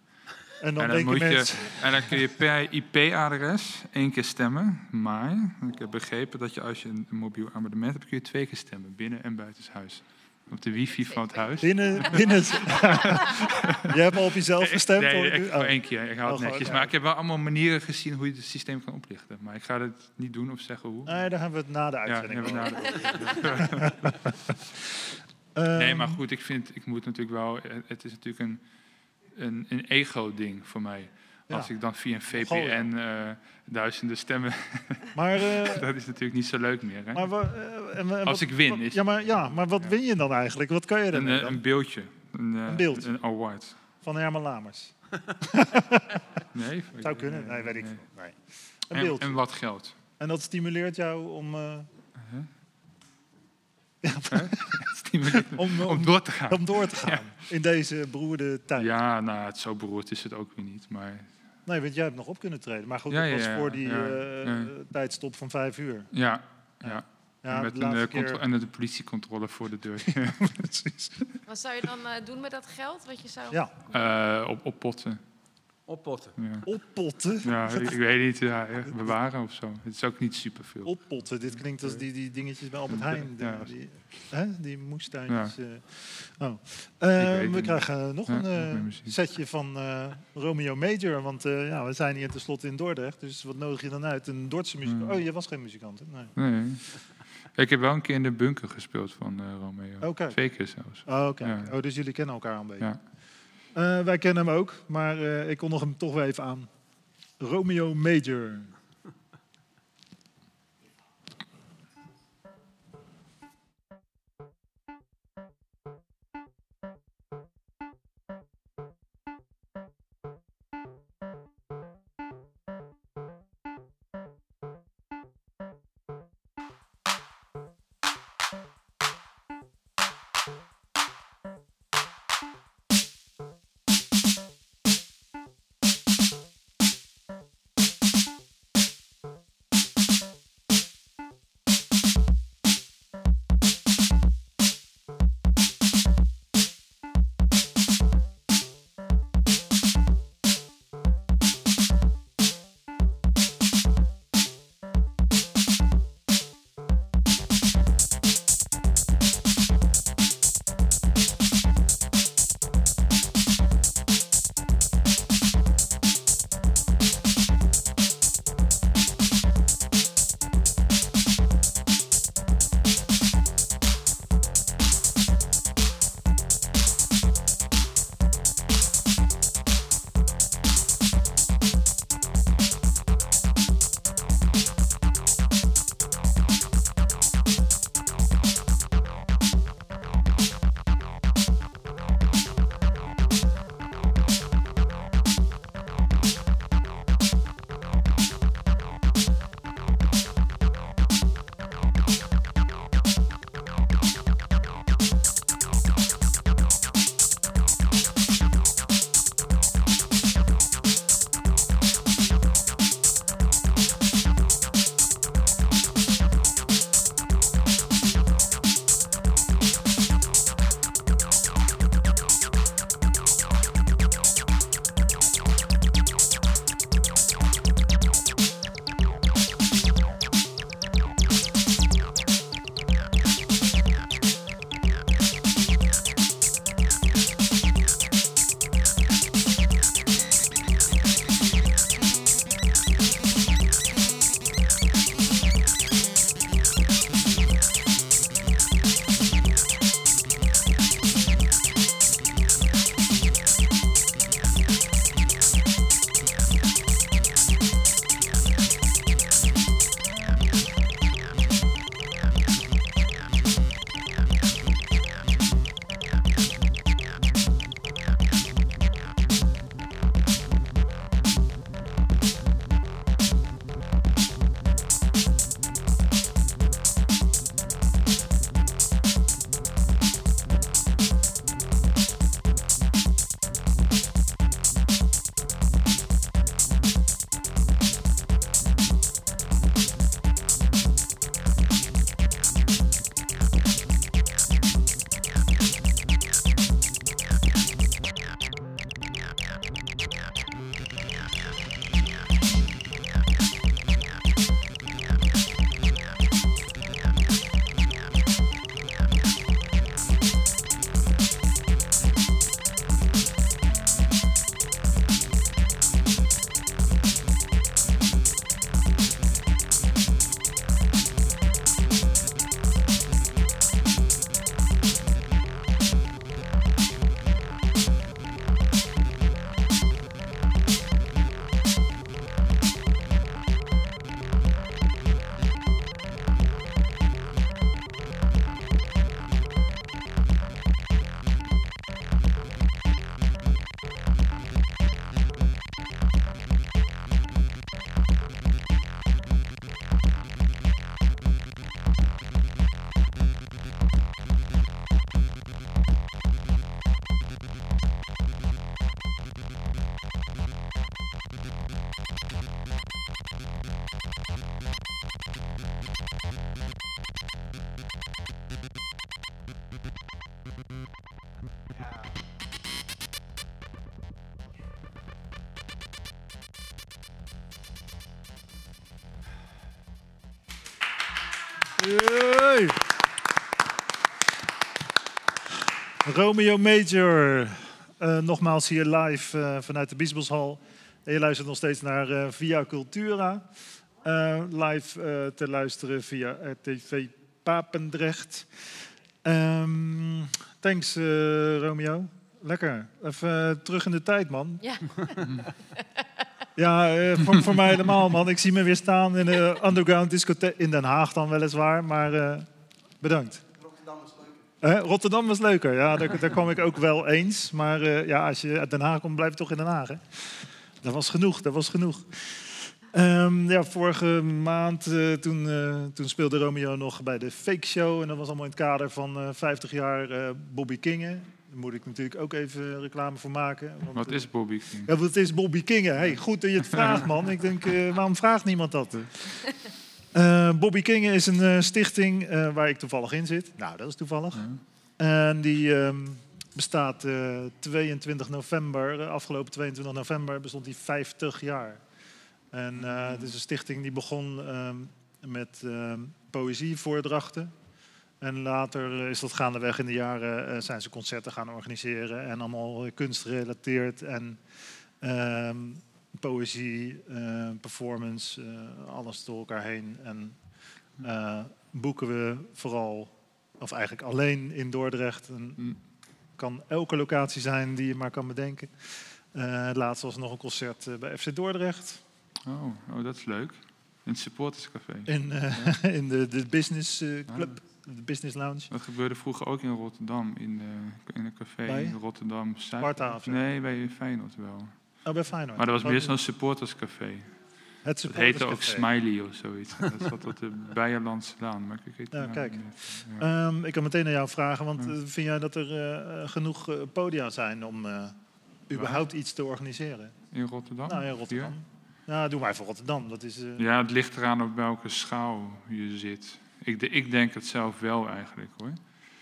En dan en, dan denken moet je, mensen... en dan kun je per IP-adres één keer stemmen. Maar ik heb begrepen dat je als je een mobiel abonnement hebt, kun je twee keer stemmen. Binnen en buitenshuis. Op de wifi van het huis. Binnen, binnen... [laughs] je hebt al op jezelf gestemd? Nee, ik Oh. één keer. Ik hou Oh, het netjes. Maar ja. ik heb wel allemaal manieren gezien hoe je het systeem kan oplichten. Maar ik ga het niet doen of zeggen hoe. Nee, daar hebben we het na de Ja, uitzending over. Ehm, [laughs] [laughs] Nee, maar goed, ik vind, ik moet natuurlijk wel, het is natuurlijk een, een, een ego-ding voor mij. Ja. Als ik dan via een VPN eh, duizenden stemmen, [laughs] Maar, eh, dat is natuurlijk niet zo leuk meer. Hè? maar wa- eh, en- en Als wat- ik win, wat- is- ja, maar, ja, maar wat Ja. win je dan eigenlijk? Wat kan je een, dan? een beeldje. Een, eh, Een beeld? Een award. Van Herman Lamers. [laughs] [laughs] Nee? Zou kunnen, nee, weet ik nee. Een En, beeld. en wat geld. En dat stimuleert jou om, eh, Stimuleert om, om, Om door te gaan. om door te gaan in deze beroerde tijd. Ja, nou, het zo beroerd is het ook weer niet. Maar Nee, want jij hebt nog op kunnen treden. Maar goed, Ja, dat ja, was voor die ja, eh, ja. tijdstop van vijf uur. ja, ja. Met de een, eh, keer- en de politiecontrole voor de deur. [laughs] Precies. Wat zou je dan eh, doen met dat geld? Wat je zou... Ja, Eh, op, op potten. Oppotten. Ja. oppotten. Ja, ik, ik weet niet, ja, ja, bewaren of zo. Het is ook niet superveel. Oppotten. Dit klinkt als die, die dingetjes bij Albert Heijn. Die, Ja. die, hè? die moestuintjes. eh. Oh. Eh, we niet. krijgen nog Ja, een nog eh, setje van eh, Romeo Major. Want eh, ja, we zijn hier tenslotte in Dordrecht. Dus wat nodig je dan uit? Een Dordtse muzikant. Oh, je was geen muzikant, hè? Nee. Nee. Ik heb wel een keer in de bunker gespeeld van eh, Romeo. Oké. Twee keer zelfs. Oh. Ja. Oh, dus jullie kennen elkaar een beetje. Ja. Eh, wij kennen hem ook, maar eh, ik kondig hem toch wel even aan. Romeo Major. Romeo Major, eh, nogmaals hier live eh, vanuit de Biesboshal. En je luistert nog steeds naar eh, Via Cultura. Live te luisteren via RTV Papendrecht. Ehm, thanks Romeo. Lekker. Even terug in de tijd, man. Ja. [laughs] Ja, voor, voor mij helemaal, man. Ik zie me weer staan in de underground discotheek in Den Haag dan weliswaar. Maar bedankt. Rotterdam was leuker. Rotterdam was leuker, ja. Daar, daar kwam ik ook wel eens. Maar eh, ja, als je uit Den Haag komt, blijf je toch in Den Haag, hè? Dat was genoeg, dat was genoeg. Ehm, ja, vorige maand eh, toen, eh, toen speelde Romeo nog bij de Fake Show. En dat was allemaal in het kader van eh 50 jaar eh, Bobby Kingen. Daar moet ik natuurlijk ook even reclame voor maken. want, Wat eh, is Bobby King? ja, wat is Bobby Kingen? Hey, goed dat je het vraagt, man. Ik denk, eh, waarom vraagt niemand dat? Eh, Bobby Kingen is een eh, stichting eh, waar ik toevallig in zit. Nou, dat is toevallig. Ja. En die ehm, bestaat eh, 22 november, afgelopen 22 november, bestond die 50 jaar. En eh, het is een stichting die begon ehm, met ehm, poëzievoordrachten. En later is dat gaandeweg in de jaren zijn ze concerten gaan organiseren en allemaal kunstgerelateerd en poëzie, eh, performance, eh, alles door elkaar heen. En eh, boeken we vooral, of eigenlijk alleen in Dordrecht. En Mm. kan elke locatie zijn die je maar kan bedenken. Laatst was nog een concert bij FC Dordrecht. Oh, oh, dat is leuk. In het supporterscafé. In, [laughs] in de, de business eh, club, de business lounge. Dat gebeurde vroeger ook in Rotterdam, in, eh, in een café Bij? in Rotterdam. Zuid. Nee, bij Feyenoord wel. Oh, bij Feyenoord. Maar dat was Oh, meer zo'n supporterscafé. Het Het heette ook. Smiley of zoiets. Dat zat op de [laughs] Beierlandslaan. Maar ik weet Ja, het kijk. niet meer. Ja. Ehm, ik kan meteen naar jou vragen, want Ja. eh, vind jij dat er eh, genoeg eh, podia zijn om überhaupt iets te organiseren? In Rotterdam? Nou, in Rotterdam. Ja, doe maar voor Rotterdam. Dat is, Ja, het ligt eraan op welke schaal je zit. Ik, de- ik denk het zelf wel eigenlijk hoor.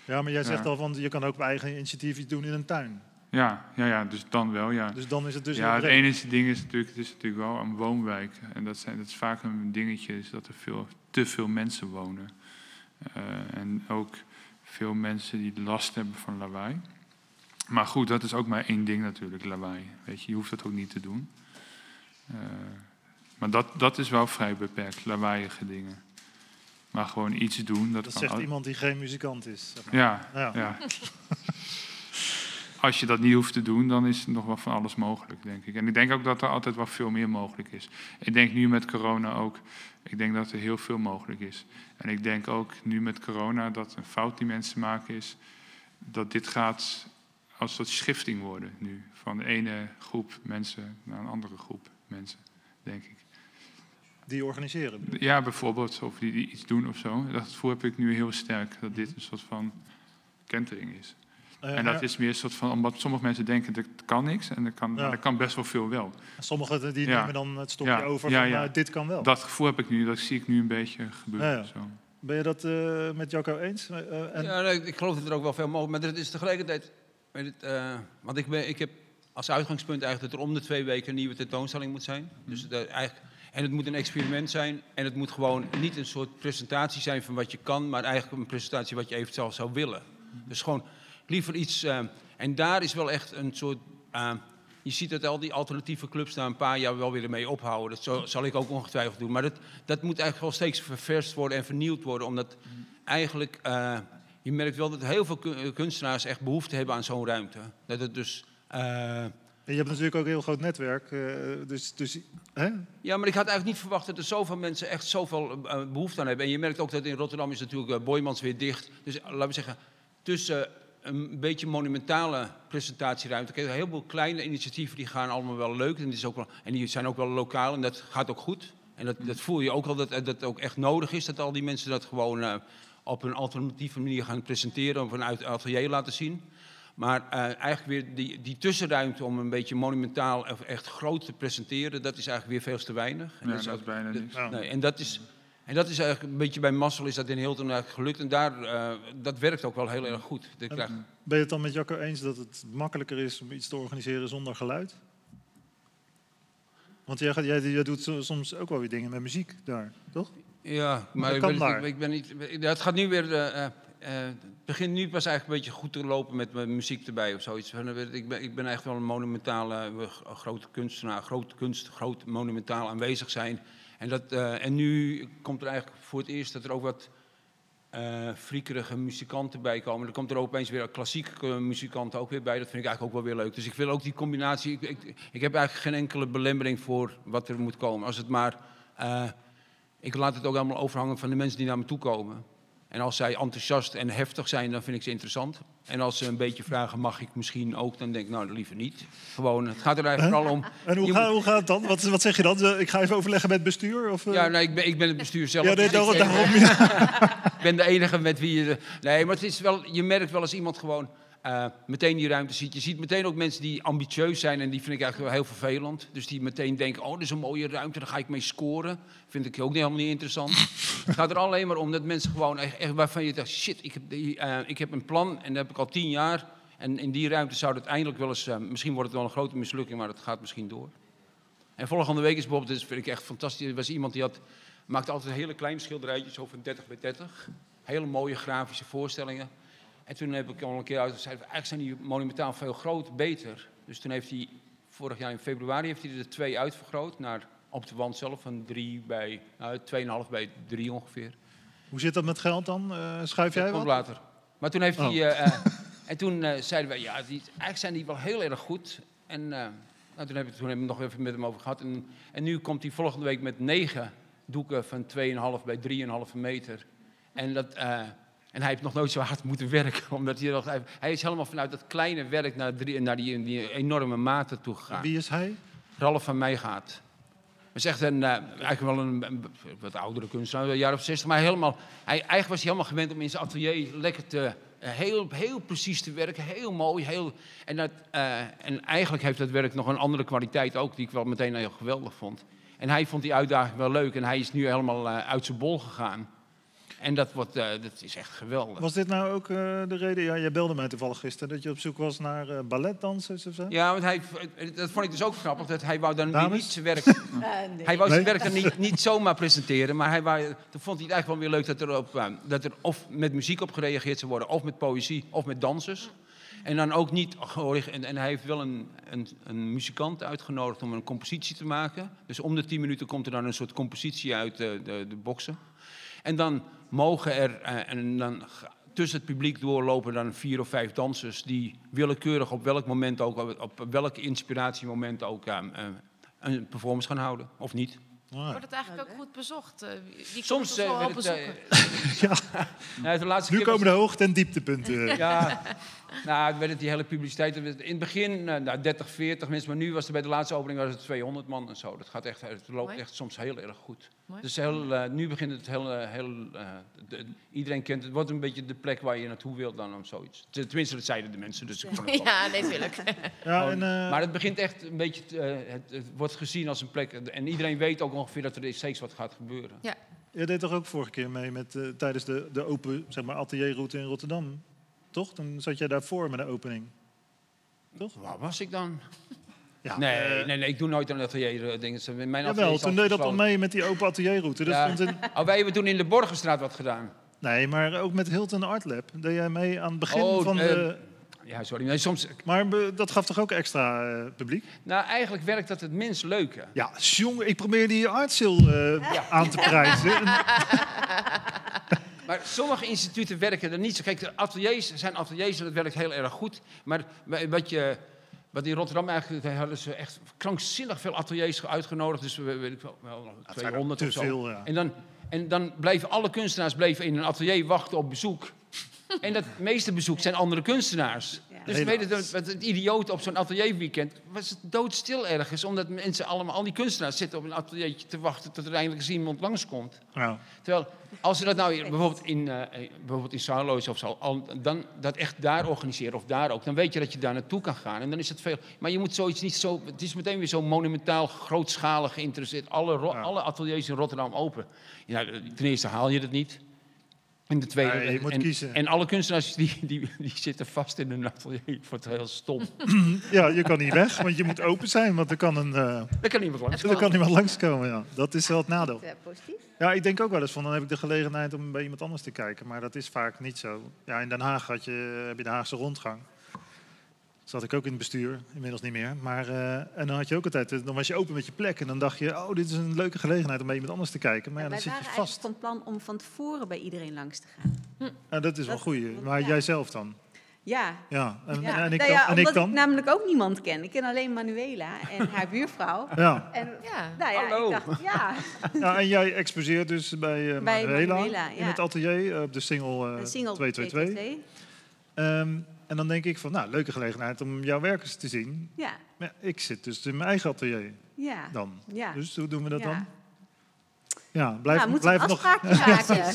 ja, maar jij zegt al van je kan ook op eigen initiatief iets doen in een tuin. Ja, ja, ja dus dan wel, ja. Dus dan is het dus ja, het enige ding is natuurlijk, het is natuurlijk wel een woonwijk. En dat, zijn, dat is vaak een dingetje, is dat er veel, te veel mensen wonen. Eh, en ook veel mensen die last hebben van lawaai. Maar goed, dat is ook maar één ding natuurlijk, lawaai. Weet je, je hoeft dat ook niet te doen. Eh, maar dat, dat is wel vrij beperkt, lawaaiige dingen. Maar gewoon iets doen, dat, Dat zegt iemand die geen muzikant is. zeg maar. Ja, Ja. ja. [laughs] Als je dat niet hoeft te doen, dan is er nog wel van alles mogelijk, denk ik. En ik denk ook dat er altijd wel veel meer mogelijk is. Ik denk nu met corona ook, ik denk dat er heel veel mogelijk is. En ik denk ook nu met corona dat een fout die mensen maken is, dat dit gaat als een soort schifting worden nu. Van de ene groep mensen naar een andere groep mensen, denk ik. Die organiseren. Ja, bijvoorbeeld, of die, die iets doen of zo. Dat gevoel heb ik nu heel sterk, dat dit een soort van kentering is. Eh, En dat is meer een soort van, omdat sommige mensen denken dat kan niks en er kan, Ja. er kan best wel veel wel. Sommigen die Ja. nemen dan het stokje Ja, over ja, van ja. nou, dit kan wel. Dat gevoel heb ik nu, dat zie ik nu een beetje gebeuren. Ja, ja. Zo. Ben je dat eh, met Jacco eens? Eh, eh, en, Ja, nee, ik geloof dat er ook wel veel mogelijk Maar het is tegelijkertijd... Weet het, eh, want ik, ben, ik heb als uitgangspunt eigenlijk dat er om de twee weken een nieuwe tentoonstelling moet zijn. Dus dat eigenlijk, en het moet een experiment zijn. En het moet gewoon niet een soort presentatie zijn van wat je kan... maar eigenlijk een presentatie wat je eventueel zou willen. Dus gewoon liever iets... eh, en daar is wel echt een soort... eh, je ziet dat al die alternatieve clubs na een paar jaar wel weer mee ophouden. Dat zo- zal ik ook ongetwijfeld doen. Maar dat, dat moet eigenlijk wel steeds ververst worden en vernieuwd worden. Omdat eigenlijk... eh, je merkt wel dat heel veel kun- kunstenaars echt behoefte hebben aan zo'n ruimte. Dat het dus... en je hebt natuurlijk ook een heel groot netwerk. dus, dus, hè? ja, maar ik had eigenlijk niet verwacht dat er zoveel mensen echt zoveel eh, behoefte aan hebben. En je merkt ook dat in Rotterdam is natuurlijk Boymans weer dicht. Dus laten we zeggen, tussen een beetje monumentale presentatieruimte. Kijk, heel veel kleine initiatieven die gaan allemaal wel leuk. En, die, is ook wel, en die zijn ook wel lokaal en dat gaat ook goed. En dat, dat voel je ook al dat dat het ook echt nodig is. Dat al die mensen dat gewoon eh, op een alternatieve manier gaan presenteren. Of vanuit atelier laten zien. Maar eh, eigenlijk weer die, die tussenruimte om een beetje monumentaal of echt groot te presenteren, dat is eigenlijk weer veel te weinig. En Ja, dat is dat bijna dat- niks. Ja. Nee, en dat is, en dat is eigenlijk een beetje bij Massel is dat in Hilton eigenlijk gelukt. En daar, eh, dat werkt ook wel heel erg goed. Ben je het dan met Jacco eens dat het makkelijker is om iets te organiseren zonder geluid? Want jij, jij, jij doet so- soms ook wel weer dingen met muziek daar, toch? Ja, maar dat ik ben, daar. ik, ik ben niet. Het gaat nu weer. het begint nu pas eigenlijk een beetje goed te lopen met mijn muziek erbij of zoiets. Ik ben, ik ben echt wel een monumentale, grote kunstenaar, grote kunst, groot monumentaal aanwezig zijn. En, dat, eh, en nu komt er eigenlijk voor het eerst dat er ook wat eh friekerige muzikanten bij komen. Er komt er opeens weer klassieke muzikanten ook weer bij. Dat vind ik eigenlijk ook wel weer leuk. Dus ik wil ook die combinatie. Ik, ik, ik heb eigenlijk geen enkele belemmering voor wat er moet komen. Als het maar. eh, ik laat het ook allemaal overhangen van de mensen die naar me toe komen. En als zij enthousiast en heftig zijn, dan vind ik ze interessant. En als ze een beetje vragen, mag ik misschien ook, dan denk ik, nou, liever niet. Gewoon, het gaat er eigenlijk vooral om... En hoe, je ga- moet- hoe gaat het dan? Wat, wat zeg je dan? Eh, Ik ga even overleggen met het bestuur? Of, eh? Ja, nee, ik ben, ik ben het bestuur zelf. Ja, nee, dus daarom, ja. [laughs] Ik ben de enige met wie je... Nee, maar het is wel, je merkt wel als iemand gewoon eh, meteen die ruimte ziet. Je ziet meteen ook mensen die ambitieus zijn en die vind ik eigenlijk heel vervelend. Dus die meteen denken, oh, dit is een mooie ruimte, daar ga ik mee scoren. Vind ik ook niet, helemaal niet interessant. het gaat er alleen maar om dat mensen gewoon echt, waarvan je denkt, shit, ik heb, eh, ik heb een plan en dat heb ik al tien jaar. En in die ruimte zou het eindelijk wel eens, eh, misschien wordt het wel een grote mislukking, maar het gaat misschien door. En volgende week is bijvoorbeeld, dat vind ik echt fantastisch. Er was iemand die had, maakte altijd hele kleine schilderijtjes, van 30 bij 30. Hele mooie grafische voorstellingen. En toen heb ik al een keer uit, zei, eigenlijk zijn die monumentaal veel groot beter. Dus toen heeft hij, vorig jaar in februari, heeft hij er twee uitvergroot naar op de wand zelf, van 3 bij, nou, 2,5 bij 3 ongeveer. Hoe zit dat met geld dan? Eh, schuif jij Dat komt wat? later. Maar toen heeft Oh. hij. eh, eh, [laughs] en toen zeiden wij, ja, die, eigenlijk zijn die wel heel erg goed. En nou, toen heb ik toen heb ik nog even met hem over gehad. En, en nu komt hij volgende week met negen doeken van 2,5 bij 3,5 meter. En, dat, en hij heeft nog nooit zo hard moeten werken. [laughs] Omdat hij, nog, hij, is helemaal vanuit dat kleine werk naar, drie, naar die, die enorme mate toe gegaan. Wie is hij? Ralf van Meegaat. Dat is echt een, eh, eigenlijk wel een, een wat oudere kunstenaar, een jaar of 60. Maar helemaal, hij, eigenlijk was hij helemaal gewend om in zijn atelier lekker te, eh, heel, heel precies te werken. Heel mooi. Heel, en, dat, eh, en eigenlijk heeft dat werk nog een andere kwaliteit ook, die ik wel meteen heel geweldig vond. En hij vond die uitdaging wel leuk en hij is nu helemaal uit zijn bol gegaan. En dat, wordt, eh, dat is echt geweldig. Was dit nou ook eh, de reden? Ja, jij belde mij toevallig gisteren dat je op zoek was naar eh, balletdansers of zo? Ja, want hij, dat vond ik dus ook grappig, dat hij wou dan Dames? niet zijn werk [laughs] nee. Hij wou Nee? zijn werk dan niet, niet zomaar presenteren, maar hij wou, toen vond hij het eigenlijk wel weer leuk dat er, op, dat er of met muziek op gereageerd zou worden, of met poëzie, of met dansers. En dan ook niet, en, en hij heeft wel een, een, een muzikant uitgenodigd om een compositie te maken. Dus om de tien minuten komt er dan een soort compositie uit de, de, de boksen. En dan mogen er, eh, en dan tussen het publiek doorlopen dan vier of vijf dansers die willekeurig op welk moment ook, op, op welk inspiratiemoment ook eh, eh, een performance gaan houden, of niet. Wordt het eigenlijk ook goed bezocht? Wie- Soms het, bezoeken? [laughs] de laatste nu keer was- komen de hoogte- en dieptepunten. Ja, [laughs] nou, werd het die hele publiciteit. In het begin eh, nou, 30, 40 mensen, maar nu was er bij de laatste opening was het 200 man en zo. Dat gaat echt, het loopt Mooi. echt soms heel erg goed. Mooi. Dus heel, eh, nu begint het heel, eh, heel eh, de- iedereen kent het. Het wordt een beetje de plek waar je naartoe wilt dan om zoiets. Tenminste, dat zeiden de mensen. Dus ik het [laughs] Ja. [laughs] Ja, en, eh, Maar het begint echt een beetje, te- eh, het, het wordt gezien als een plek. En iedereen weet ook ongeveer dat er steeds wat gaat gebeuren. je deed toch ook vorige keer mee met, tijdens de, de open zeg maar, atelierroute in Rotterdam? Toch? Dan zat jij daarvoor met een opening. Waar was ik dan? Ja, Nee, eh, nee, nee, ik doe nooit een atelier eh, dingen. Mijn atelier Jawel, toen deed dat al mee met die open atelierroute. Dat Ja. in, Oh, wij hebben toen in de Borgenstraat wat gedaan. nee, maar ook met Hilton Art Lab. Deed jij mee aan het begin Oh, van eh, de... Ja, sorry. Nee, soms, Maar dat gaf toch ook extra publiek? nou, eigenlijk werkt dat het minst leuke. Ja, jongen, ik probeer die artsil eh aan te prijzen. [laughs] Maar sommige instituten werken er niet zo. Kijk, de ateliers zijn ateliers en dat werkt heel erg goed. Maar wat je... Wat in Rotterdam eigenlijk, daar hadden ze echt krankzinnig veel ateliers uitgenodigd. Dus we weet ik wel, wel het zijn er 200 te of zo. veel, ja. En dan, en dan bleven alle kunstenaars bleven in een atelier wachten op bezoek. En dat meeste bezoek zijn andere kunstenaars. Ja. Dus weet je, wat het idioot op zo'n atelierweekend was het doodstil ergens. Omdat mensen allemaal, al die kunstenaars zitten op een ateliertje te wachten tot er eindelijk eens iemand langskomt. Nou, Terwijl, als ze dat nou bijvoorbeeld in, eh, eh, bijvoorbeeld in Saarloos of zo, al, dan dat echt daar organiseren of daar ook, dan weet je dat je daar naartoe kan gaan. En dan is het veel. Maar je moet zoiets niet zo. Het is meteen weer zo monumentaal, grootschalig geïnteresseerd. Alle, Ja. alle ateliers in Rotterdam open. Ja, ten eerste haal je dat niet. In de tweede. Je moet en, kiezen. en alle kunstenaars die, die, die zitten vast in hun atelier. voor het heel stom. [clears throat] Ja, je kan niet weg, want je moet open zijn, want er kan, een, eh, Daar kan iemand langs. er kan iemand langskomen. Ja. Dat is wel het nadeel. Positief. Ja, ik denk ook wel eens van, dan heb ik de gelegenheid om bij iemand anders te kijken. Maar dat is vaak niet zo. Ja, in Den Haag had je, heb je de Haagse rondgang. Zat ik ook in het bestuur, inmiddels niet meer. Maar, eh, en dan had je ook altijd, eh, dan was je open met je plek. En dan dacht je, oh, dit is een leuke gelegenheid om bij iemand anders te kijken. Maar ja, dan zit waren je vast. van plan om van tevoren bij iedereen langs te gaan. Ja, dat is wel goed. Maar ja. jij zelf dan? Ja, Ja, en, ja. en ik Nou dan? ja, en ik omdat dan? ik namelijk ook niemand ken. Ik ken alleen Manuela en [laughs] haar buurvrouw. Ja. En, Ja. nou ja, Hallo. ik dacht, ja, [laughs] ja, en jij exposeert dus bij, eh Bij Manuela, Manuela, in het atelier op de single, single 222. 222. Ehm, en dan denk ik van, nou, leuke gelegenheid om jouw werk eens te zien. Ja, Maar ik zit dus in mijn eigen atelier ja. dan. Ja. Dus hoe doen we dat ja. dan? Ja, blijf, nou, blijf een nog. [laughs] maken.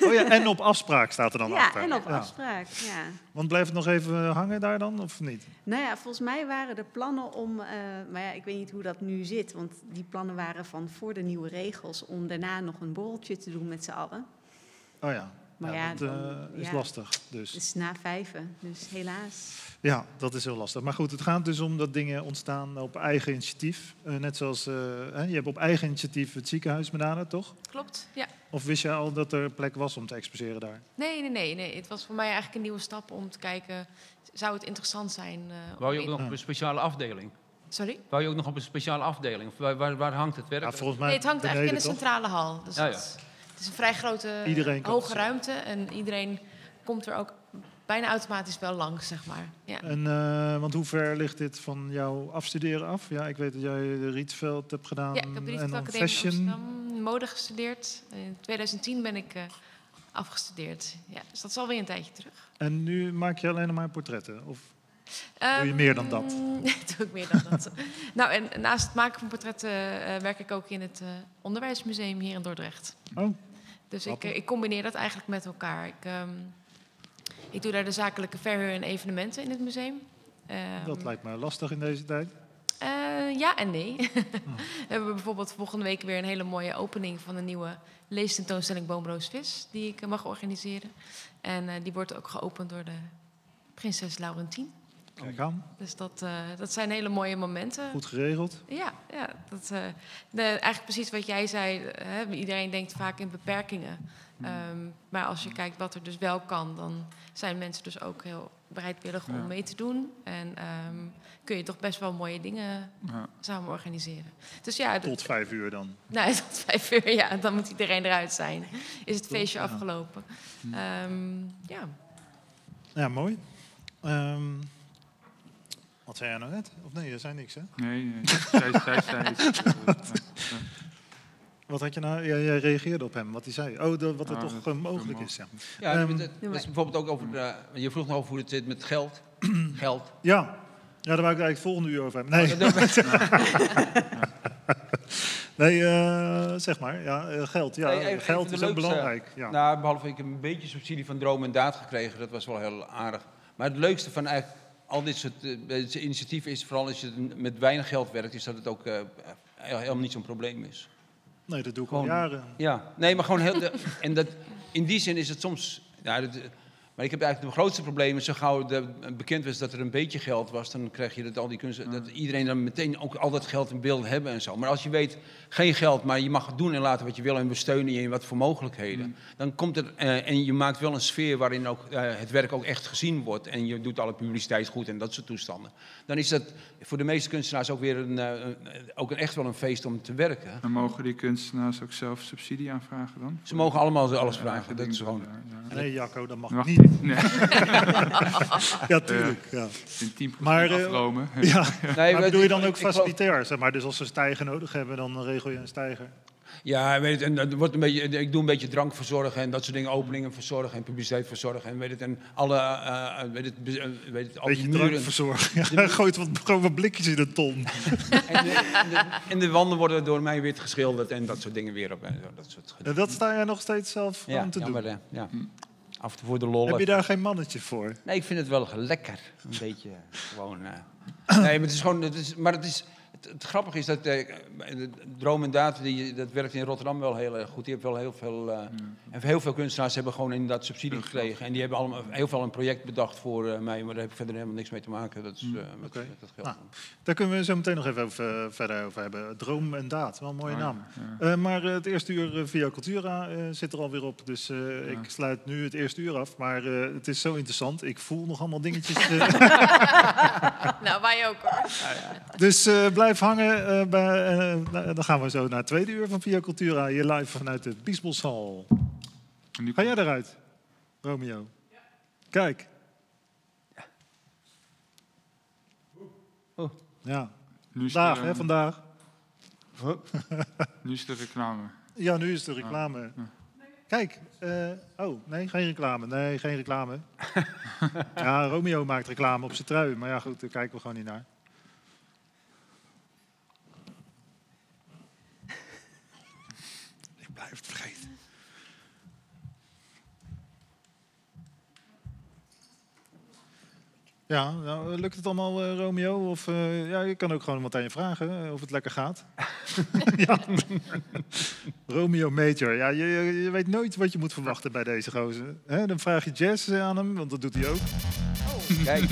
Oh ja, en op afspraak staat er dan Ja, achter. en op Ja. afspraak, ja. Want blijft het nog even hangen daar dan, of niet? Nou ja, volgens mij waren de plannen om, eh, maar ja, ik weet niet hoe dat nu zit, want die plannen waren van voor de nieuwe regels om daarna nog een borreltje te doen met z'n allen. Oh ja, Maar ja, ja, dat eh, dan- is ja. lastig. Dus. Het is na vijven, dus helaas. Ja, dat is heel lastig. Maar goed, het gaat dus om dat dingen ontstaan op eigen initiatief. Eh, net zoals, eh, hè, je hebt op eigen initiatief het ziekenhuis benaderd, toch? Klopt, ja. Of wist je al dat er plek was om te exposeren daar? Nee, nee, nee, nee. Het was voor mij eigenlijk een nieuwe stap om te kijken, zou het interessant zijn? eh, Wou je ook in- nog op een speciale afdeling? Sorry? Wou je ook nog op een speciale afdeling? Of waar, waar, waar hangt het werk? Ja, volgens mij Nee, het hangt eigenlijk in de toch? centrale hal. Dus Ja, ja. Het is een vrij grote, hoge ruimte. En iedereen komt er ook bijna automatisch wel langs, zeg maar. Ja. En, eh, want hoe ver ligt dit van jouw afstuderen af? Ja, ik weet dat jij de Rietveld hebt gedaan Ja, ik heb de en Rietveld Academie fashion. Amsterdam mode gestudeerd. In 2010 ben ik eh, afgestudeerd. Ja, dus dat is alweer een tijdje terug. En nu maak je alleen nog maar portretten? Of je Ehm, meer dan dat? [laughs] doe ik meer dan dat. [laughs] nou, en naast het maken van portretten eh, werk ik ook in het eh, Onderwijsmuseum hier in Dordrecht. Oh, Dus ik, eh, ik combineer dat eigenlijk met elkaar. Ik, ehm, ik doe daar de zakelijke verhuur en evenementen in het museum. Ehm, dat lijkt me lastig in deze tijd. ja en nee. [laughs] We hebben bijvoorbeeld volgende week weer een hele mooie opening van een nieuwe leestentoonstelling Boomroos Vis, die ik mag organiseren. En die wordt ook geopend door de prinses Laurentien. Kijk aan, Dus dat, eh, dat zijn hele mooie momenten. goed geregeld. Ja, ja dat, eh, de, eigenlijk precies wat jij zei. Hè, iedereen denkt vaak in beperkingen. Hmm. Ehm, maar als je kijkt wat er dus wel kan, dan zijn mensen dus ook heel bereidwillig om mee te doen. En ehm, kun je toch best wel mooie dingen Ja. samen organiseren. Dus ja, Tot vijf uur dan. nou, [laughs] tot vijf uur, ja, dan moet iedereen eruit zijn. Is het feestje Ja. afgelopen. Ehm, ja. Ja, mooi. Wat zei jij nou net? Of nee, dat zei niks, hè? Nee, nee. Zij. [laughs] Wat had je nou? Jij reageerde op hem, wat hij zei. Oh, dat, wat er Ah, toch dat eh, is mogelijk is, ja. Ja, Ehm, dat, dat is bijvoorbeeld ook over. de- je vroeg nog over hoe het zit met geld. [clears throat] geld. Ja, ja daar wou ik eigenlijk het volgende uur over hebben. Nee, Oh, [laughs] nee eh, zeg maar. Ja, eh, geld. Ja, Nee, even- geld even is ook belangrijk. Ja. Nou, behalve ik heb een beetje subsidie van Droom en Daad gekregen. Dat was wel heel aardig. Maar het leukste van eigenlijk al dit soort eh, deze initiatieven is vooral als je met weinig geld werkt, is dat het ook eh, helemaal niet zo'n probleem is. nee, dat doe ik Gewoon- al jaren. Ja, nee, maar gewoon heel. en dat, in die zin is het soms. Ja, dat, maar ik heb eigenlijk de grootste probleem. Zo gauw de, bekend was dat er een beetje geld was, dan krijg je dat al die kunst, dat iedereen dan meteen ook al dat geld in beeld hebben en zo. Maar als je weet, geen geld, maar je mag doen en laten wat je wil en we steunen je in wat voor mogelijkheden, dan komt er eh, en je maakt wel een sfeer waarin ook eh, het werk ook echt gezien wordt en je doet alle publiciteit goed en dat soort toestanden. Dan is dat voor de meeste kunstenaars ook weer een, eh, ook een, echt wel een feest om te werken. En mogen die kunstenaars ook zelf subsidie aanvragen dan? Ze mogen allemaal alles vragen. Dat is gewoon. doen, ja, ja. Nee, Jacco, dat mag, Mag niet. Nee, [laughs] Ja, tuurlijk. Ja. in 10% Maar, eh, afromen. [laughs] Ja. [laughs] Nee, Maar weet bedoel je dan ook facilitair? Zeg maar, dus als ze een stijger nodig hebben, dan regel je een stijger. Ja, weet het, en dat wordt een beetje, ik doe een beetje drank verzorgen en dat soort dingen, openingen verzorgen en publiciteit verzorgen en weet het, en alle, eh, eh, weet het, weet het, al die Beetje muren. drank verzorgen. Ja, gooit wat, gewoon wat blikjes in de ton. En de, en, de, en de wanden worden door mij wit geschilderd en dat soort dingen weer op. En zo, dat soort En dat sta jij nog steeds zelf ja, aan te ja, doen. maar, ja. Af en toe voor de lol. Heb je daar geen mannetje voor? Nee, ik vind het wel lekker. Een beetje gewoon. eh. Nee, maar het is gewoon. Het is, maar het is. Het, het grappige is dat eh, de Droom en Daad, die, dat werkt in Rotterdam wel heel erg goed. Die hebben wel heel veel, eh, en heel veel kunstenaars hebben gewoon inderdaad subsidie gekregen. En die hebben allemaal, heel veel een project bedacht voor eh, mij, maar daar heb ik verder helemaal niks mee te maken. Dat is eh, met, met dat geld. Nou, Daar kunnen we zo meteen nog even over, eh, verder over hebben. Droom en daad, wel een mooie Oh, naam. ja. Eh, maar eh, het eerste uur eh, via Cultura eh, zit er alweer op. Dus eh, Ja. ik sluit nu het eerste uur af. Maar eh, het is zo interessant. Ik voel nog allemaal dingetjes. eh. [laughs] [laughs] Nou, wij ook hoor. dus eh, blijf hangen. eh, bij, eh, nou, dan gaan we zo naar het tweede uur van Via Cultura. Hier live vanuit de Biesboshal. Ga jij eruit, Romeo? Kijk. Oh. Ja, nu is vandaag, hè, vandaag. [laughs] Nu is de reclame. Ja, nu is de reclame. Kijk, eh, oh, nee, geen reclame. Nee, geen reclame. [laughs] ja, Romeo maakt reclame op zijn trui. Maar ja, goed, daar kijken we gewoon niet naar. Ik blijf het vergeten. Ja, nou, lukt het allemaal, eh, Romeo? Of eh, ja, je kan ook gewoon meteen vragen eh, of het lekker gaat. [laughs] ja. Romeo Major. Ja, je, je, je weet nooit wat je moet verwachten bij deze gozer. Hè, dan vraag je jazz aan hem, want dat doet hij ook. Kijk,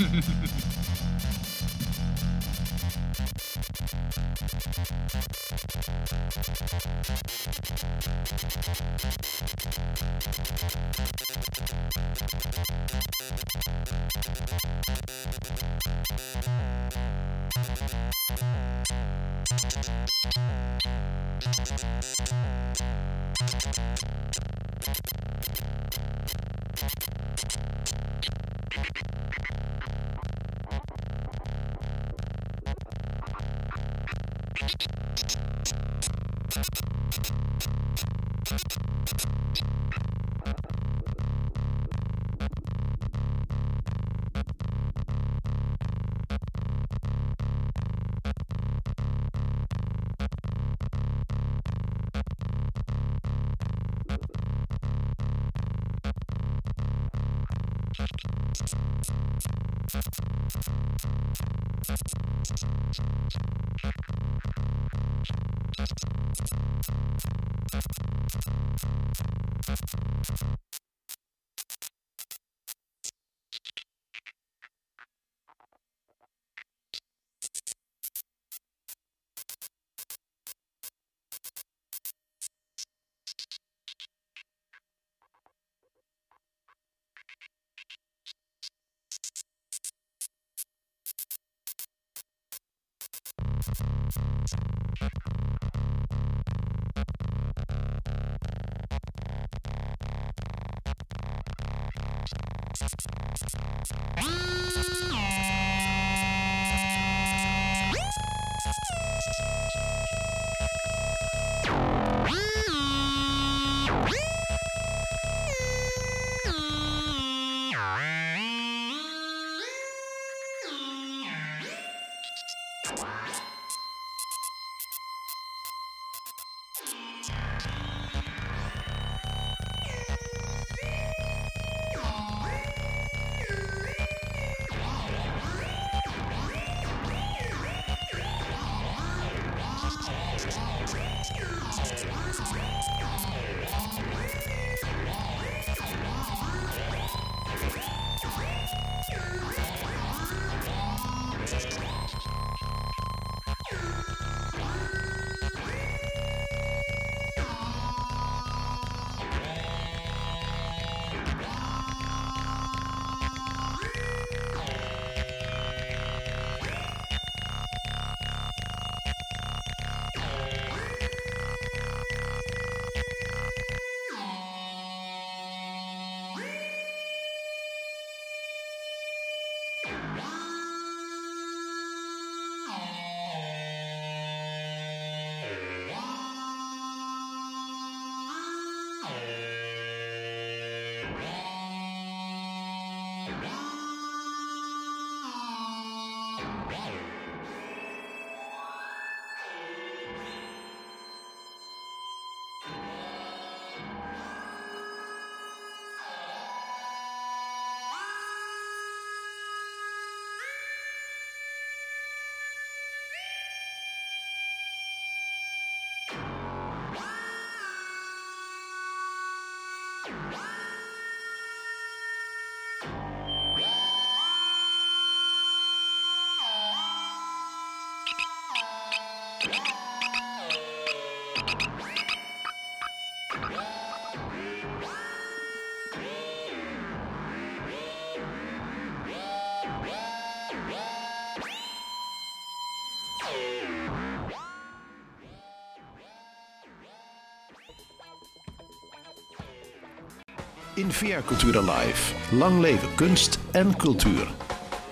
In Via Cultura Live. Lang leven kunst en cultuur.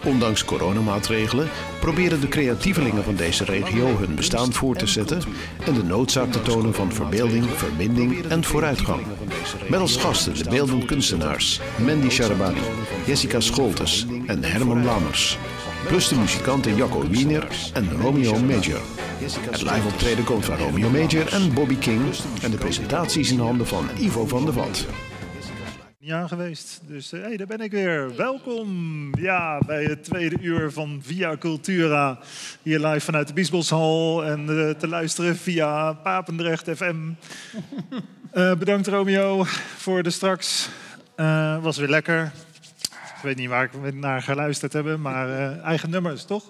Ondanks coronamaatregelen proberen de creatievelingen van deze regio hun bestaan voor te zetten en de noodzaak te tonen van verbeelding, verbinding en vooruitgang. Met als gasten de beeldend kunstenaars Mandy Sharabani, Jessica Scholtes en Herman Lamers. Plus de muzikanten Jacco Wiener en Romeo Major. Het live optreden komt van Romeo Major en Bobby King en de presentaties in handen van Ivo van der Vat. Jaar geweest. Dus hé, hey, daar ben ik weer. Welkom ja, bij het tweede uur van Via Cultura. Hier live vanuit de Biesboshal en uh, te luisteren via Papendrecht FM. Uh, [laughs] bedankt Romeo voor de straks. Uh, was weer lekker. Ik weet niet waar ik naar geluisterd hebben, maar eigen nummers, toch?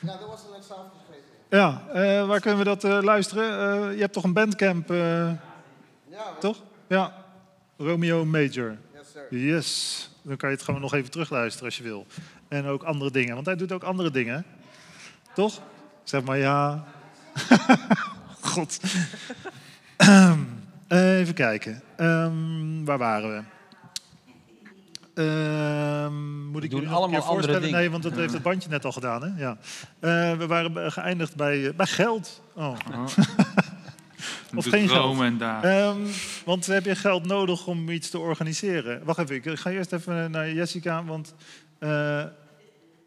Ja, dat was net s'avonds geweest. Ja, waar kunnen we dat luisteren? je hebt toch een bandcamp, ja, toch? Ja. Romeo Major. Yes. Dan kan je het gewoon nog even terugluisteren als je wil. En ook andere dingen, want hij doet ook andere dingen. Toch? Zeg maar ja. [laughs] God. even kijken. Um, waar waren we? Um, moet ik doen jullie allemaal nog een keer voorstellen? dingen. Nee, want dat heeft het bandje net al gedaan. Hè? Ja. Uh, we waren geëindigd bij, bij geld. Oh. [laughs] Of geen geld? en daar. Um, want heb je geld nodig om iets te organiseren? Wacht even, ik ga eerst even naar Jessica. Want uh,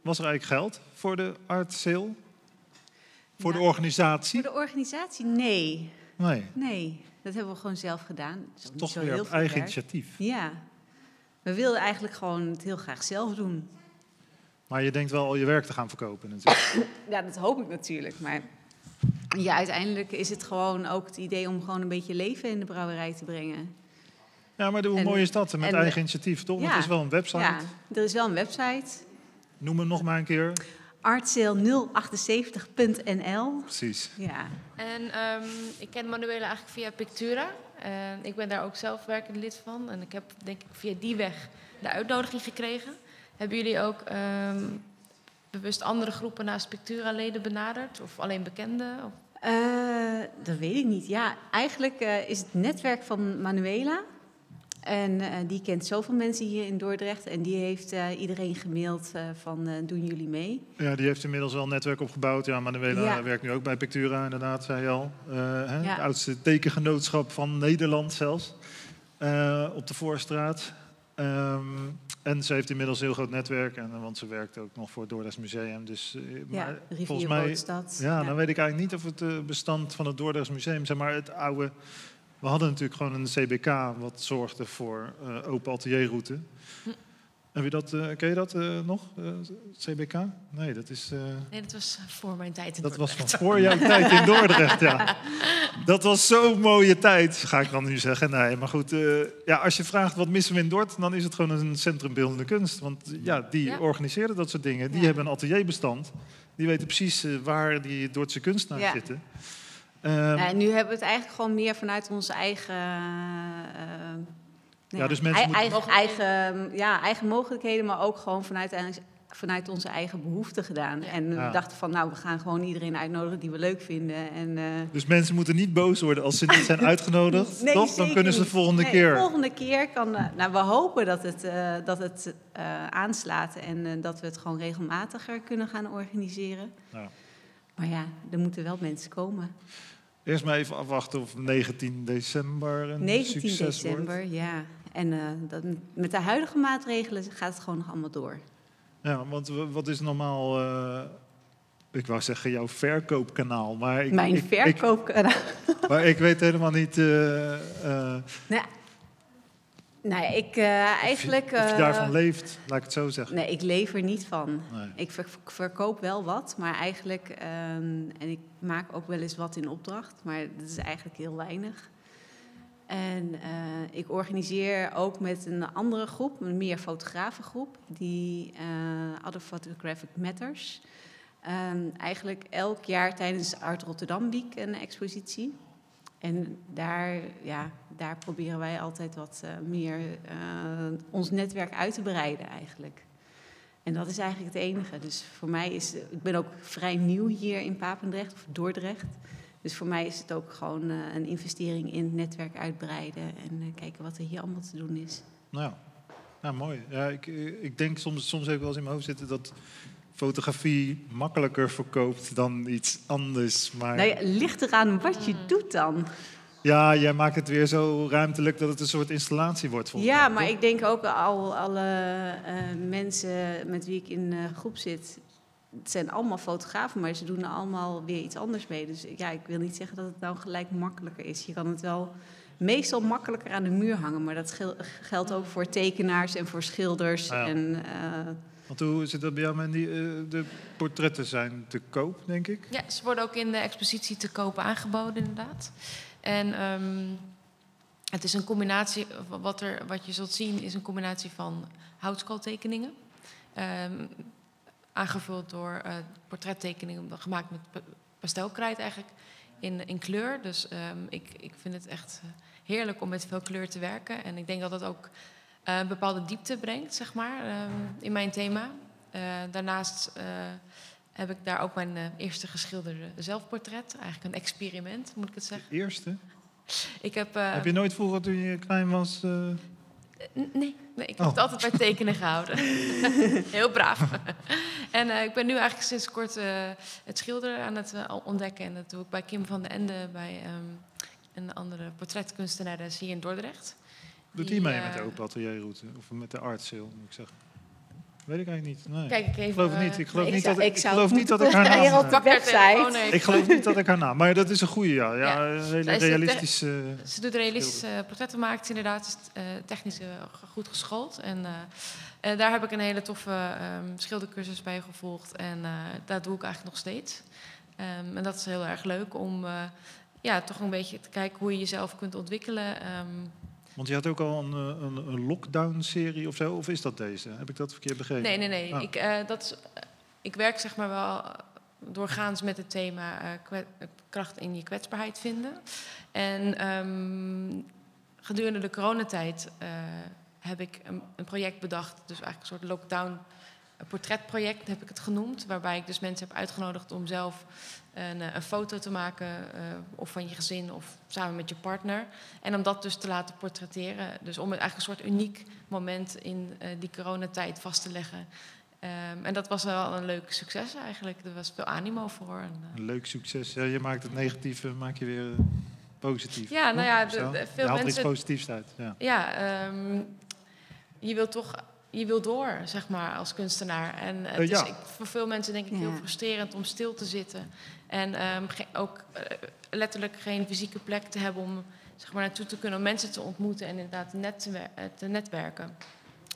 was er eigenlijk geld voor de art sale? Voor Nou, de organisatie? Voor de organisatie? Nee. Nee, Nee, dat hebben we gewoon zelf gedaan. Dat is toch zo weer heel op eigen werk. initiatief. Ja. We wilden eigenlijk gewoon het heel graag zelf doen. Maar je denkt wel al je werk te gaan verkopen natuurlijk. [coughs] Ja, dat hoop ik natuurlijk. Maar ja, uiteindelijk is het gewoon ook het idee om gewoon een beetje leven in de brouwerij te brengen. Ja, maar hoe En- mooi is dat met en- eigen initiatief, toch? Want Ja. het is wel een website. Ja, er is wel een website. Noem hem nog maar een keer. artsale078.nl. Precies. Ja. En ehm, ik ken Manuela eigenlijk via Pictura. Ik ben daar ook zelf werkend lid van. En ik heb denk ik via die weg de uitnodiging gekregen. Hebben jullie ook ehm, bewust andere groepen naast Pictura-leden benaderd? Of alleen bekenden? Of- Eh, dat weet ik niet. Ja, eigenlijk eh, is het netwerk van Manuela. En eh, die kent zoveel mensen hier in Dordrecht. En die heeft iedereen gemaild van doen jullie mee? Ja, die heeft inmiddels wel een netwerk opgebouwd. Ja, Manuela Ja. werkt nu ook bij Pictura, inderdaad, zei je al. Hè, Ja. Het oudste tekengenootschap van Nederland zelfs. Op de Voorstraat. Ehm, en ze heeft inmiddels een heel groot netwerk. En, want ze werkt ook nog voor het Dordrechts Museum. Dus, eh, Ja, maar volgens mij... Ja, dan weet ik eigenlijk niet of het eh, bestand van het Dordrechts Museum... zeg maar het oude... We hadden natuurlijk gewoon een CBK wat zorgde voor eh, open atelierroute. Heb je dat, eh, ken je dat eh, nog, eh, CBK? Nee, dat is... Nee, dat was voor mijn tijd in dat was van Dordrecht. voor jouw [laughs] tijd in Dordrecht, ja. Dat was zo'n mooie tijd, ga ik dan nu zeggen. Nee, maar goed, ja, als je vraagt wat missen we in Dort, dan is het gewoon een centrum beeldende kunst. Want ja, die Ja. organiseren dat soort dingen. Die Ja. hebben een atelierbestand. Die weten precies waar die Dordtse kunstenaars Ja. zitten. Ehm, Ja, en nu hebben we het eigenlijk gewoon meer vanuit onze eigen... Ja, dus mensen moeten- eigen, eigen, ja, eigen mogelijkheden, maar ook gewoon vanuit, vanuit onze eigen behoeften gedaan. Ja. En we Ja. dachten van, nou, we gaan gewoon iedereen uitnodigen die we leuk vinden. En, eh, dus mensen moeten niet boos worden als ze niet zijn [laughs] uitgenodigd. Nee, toch? Dan kunnen ze de volgende Nee, keer. De volgende keer kan. eh, nou, we hopen dat het, eh, dat het eh, aanslaat en eh, dat we het gewoon regelmatiger kunnen gaan organiseren. Ja. Maar ja, er moeten wel mensen komen. Eerst maar even afwachten of 19 december een 19 succes december, wordt. ja. En eh, dat, met de huidige maatregelen gaat het gewoon nog allemaal door. Ja, want wat is normaal... eh, ik wou zeggen jouw verkoopkanaal, maar ik, Mijn ik, ik, verkoopkanaal. [laughs] Maar ik weet helemaal niet eh, nou, nou ik eigenlijk. of je daarvan leeft, laat ik het zo zeggen. Nee, ik leef er niet van. Nee. Ik ver- verkoop wel wat, maar eigenlijk. ehm, en ik maak ook wel eens wat in opdracht, maar dat is eigenlijk heel weinig. En eh, ik organiseer ook met een andere groep, een meer fotografengroep, die eh Other Photographic Matters. Ehm, eigenlijk elk jaar tijdens Art Rotterdam Week een expositie. En daar, ja, daar proberen wij altijd wat eh, meer ons netwerk uit te breiden eigenlijk. En dat is eigenlijk het enige. Dus voor mij is, ik ben ook vrij nieuw hier in Papendrecht of Dordrecht. Dus voor mij is het ook gewoon eh, een investering in het netwerk uitbreiden en eh, kijken wat er hier allemaal te doen is. Nou ja, ja mooi. Ja, ik, eh, ik denk soms, soms heb ik wel eens in mijn hoofd zitten dat fotografie makkelijker verkoopt dan iets anders. Maar Nou ja, ligt eraan wat je doet dan. ja, jij maakt het weer zo ruimtelijk dat het een soort installatie wordt. Ja, mij, maar toch? ik denk ook al alle mensen met wie ik in de groep zit, het zijn allemaal fotografen, maar ze doen er allemaal weer iets anders mee. Dus ja, ik wil niet zeggen dat het nou gelijk makkelijker is. Je kan het wel meestal makkelijker aan de muur hangen, maar dat geldt ook voor tekenaars en voor schilders. Ah ja. En, eh, Want hoe zit dat bij jou, Mandy? Eh, de portretten zijn te koop, denk ik. Ja, ze worden ook in de expositie te koop aangeboden, inderdaad. En ehm, het is een combinatie, wat, er, wat je zult zien, is een combinatie van houtskooltekeningen. ehm, aangevuld door eh, portrettekeningen gemaakt met pa- pastelkrijt eigenlijk in, in kleur. Dus ehm, ik, ik vind het echt eh, heerlijk om met veel kleur te werken. En ik denk dat dat ook eh, een bepaalde diepte brengt, zeg maar, ehm, in mijn thema. Daarnaast heb ik daar ook mijn eerste geschilderde zelfportret. Eigenlijk een experiment, moet ik het zeggen. Eerste. Ik heb, Heb je nooit vroeger, toen je klein was... Nee, nee ik heb Oh. het altijd bij tekenen gehouden. [laughs] Heel braaf. en eh, ik ben nu eigenlijk sinds kort eh, het schilderen aan het eh, ontdekken. En dat doe ik bij Kim van den Ende, bij ehm, een andere portretkunstenares hier in Dordrecht. doet Die, die mee met de open atelierroute? Of met de art sale, moet ik zeggen? Weet ik eigenlijk niet. Nee. Kijk ik even. ik geloof eh, niet. Ik geloof ik niet zou- dat ik, geloof niet dat ik [laughs] haar naam... eh, op de website. Ik geloof niet dat ik haar naam... Maar dat is een goede, ja. ja, Ja. Een hele realistische... Ze doet realistische eh, portretten maakt, inderdaad. Is eh, technisch eh, goed geschoold. En eh, eh, daar heb ik een hele toffe ehm, schildercursus bij gevolgd. En eh dat doe ik eigenlijk nog steeds. Ehm, en dat is heel erg leuk om eh, ja, toch een beetje te kijken hoe je jezelf kunt ontwikkelen. Ehm, Want je had ook al een, eh, een, een lockdown-serie of zo. Of is dat deze? Heb ik dat verkeerd begrepen? nee, nee, nee. Ah. Ik, eh, dat is, eh, ik werk zeg maar wel doorgaans met het thema kracht in je kwetsbaarheid vinden. En ehm, gedurende de coronatijd heb ik een, een project bedacht, dus eigenlijk een soort lockdown portretproject heb ik het genoemd, waarbij ik dus mensen heb uitgenodigd om zelf een, eh, een foto te maken, eh, of van je gezin of samen met je partner. En om dat dus te laten portretteren. Dus om het eigenlijk een soort uniek moment in eh, die coronatijd vast te leggen. Ehm, en dat was wel een leuk succes eigenlijk. Er was veel animo voor. En, Een leuk succes. Ja, je maakt het negatieve, maak je weer positief. Ja, nou ja, de- de- Je veel haalt er mensen- iets positiefs uit. Ja. Ja, ehm, je wil toch je wil door, zeg maar, als kunstenaar. En het ja. is ik, voor veel mensen denk ik heel Ja. frustrerend om stil te zitten. En ehm, ge- ook eh, letterlijk geen fysieke plek te hebben om zeg maar, naartoe te kunnen, om mensen te ontmoeten en inderdaad net te, eh, te netwerken.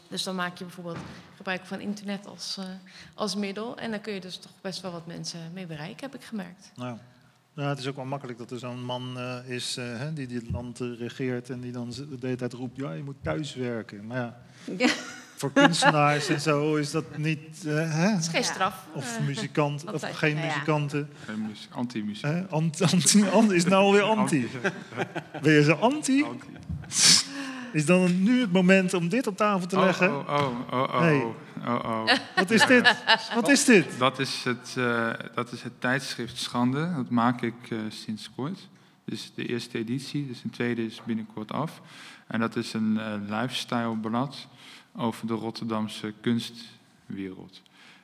Dus dan maak je bijvoorbeeld gebruik van internet als, eh, als middel. En dan kun je dus toch best wel wat mensen mee bereiken, heb ik gemerkt. Nou, ja, het is ook wel makkelijk dat er zo'n man eh, is hè, die dit land regeert en die dan de hele tijd roept, ja, je moet thuiswerken. Maar ja, Ja. [laughs] voor kunstenaars en zo is dat niet, eh, hè? Het is geen Ja. straf. Of Eh, muzikant, of geen ja. muzikanten. Geen muziek, Anti-muziek. Hè? Anti, is nou alweer anti. Ben je zo anti? Anti. Is dan nu het moment om dit op tafel te Oh, leggen? oh, oh, oh, oh, Hey. oh, oh. Wat is dit? Wat is dit? Dat is het, eh, dat is het tijdschrift Schande. Dat maak ik eh, sinds kort. Dus de eerste editie, dus een tweede is binnenkort af. En dat is een eh lifestyle blad over de Rotterdamse kunstwereld.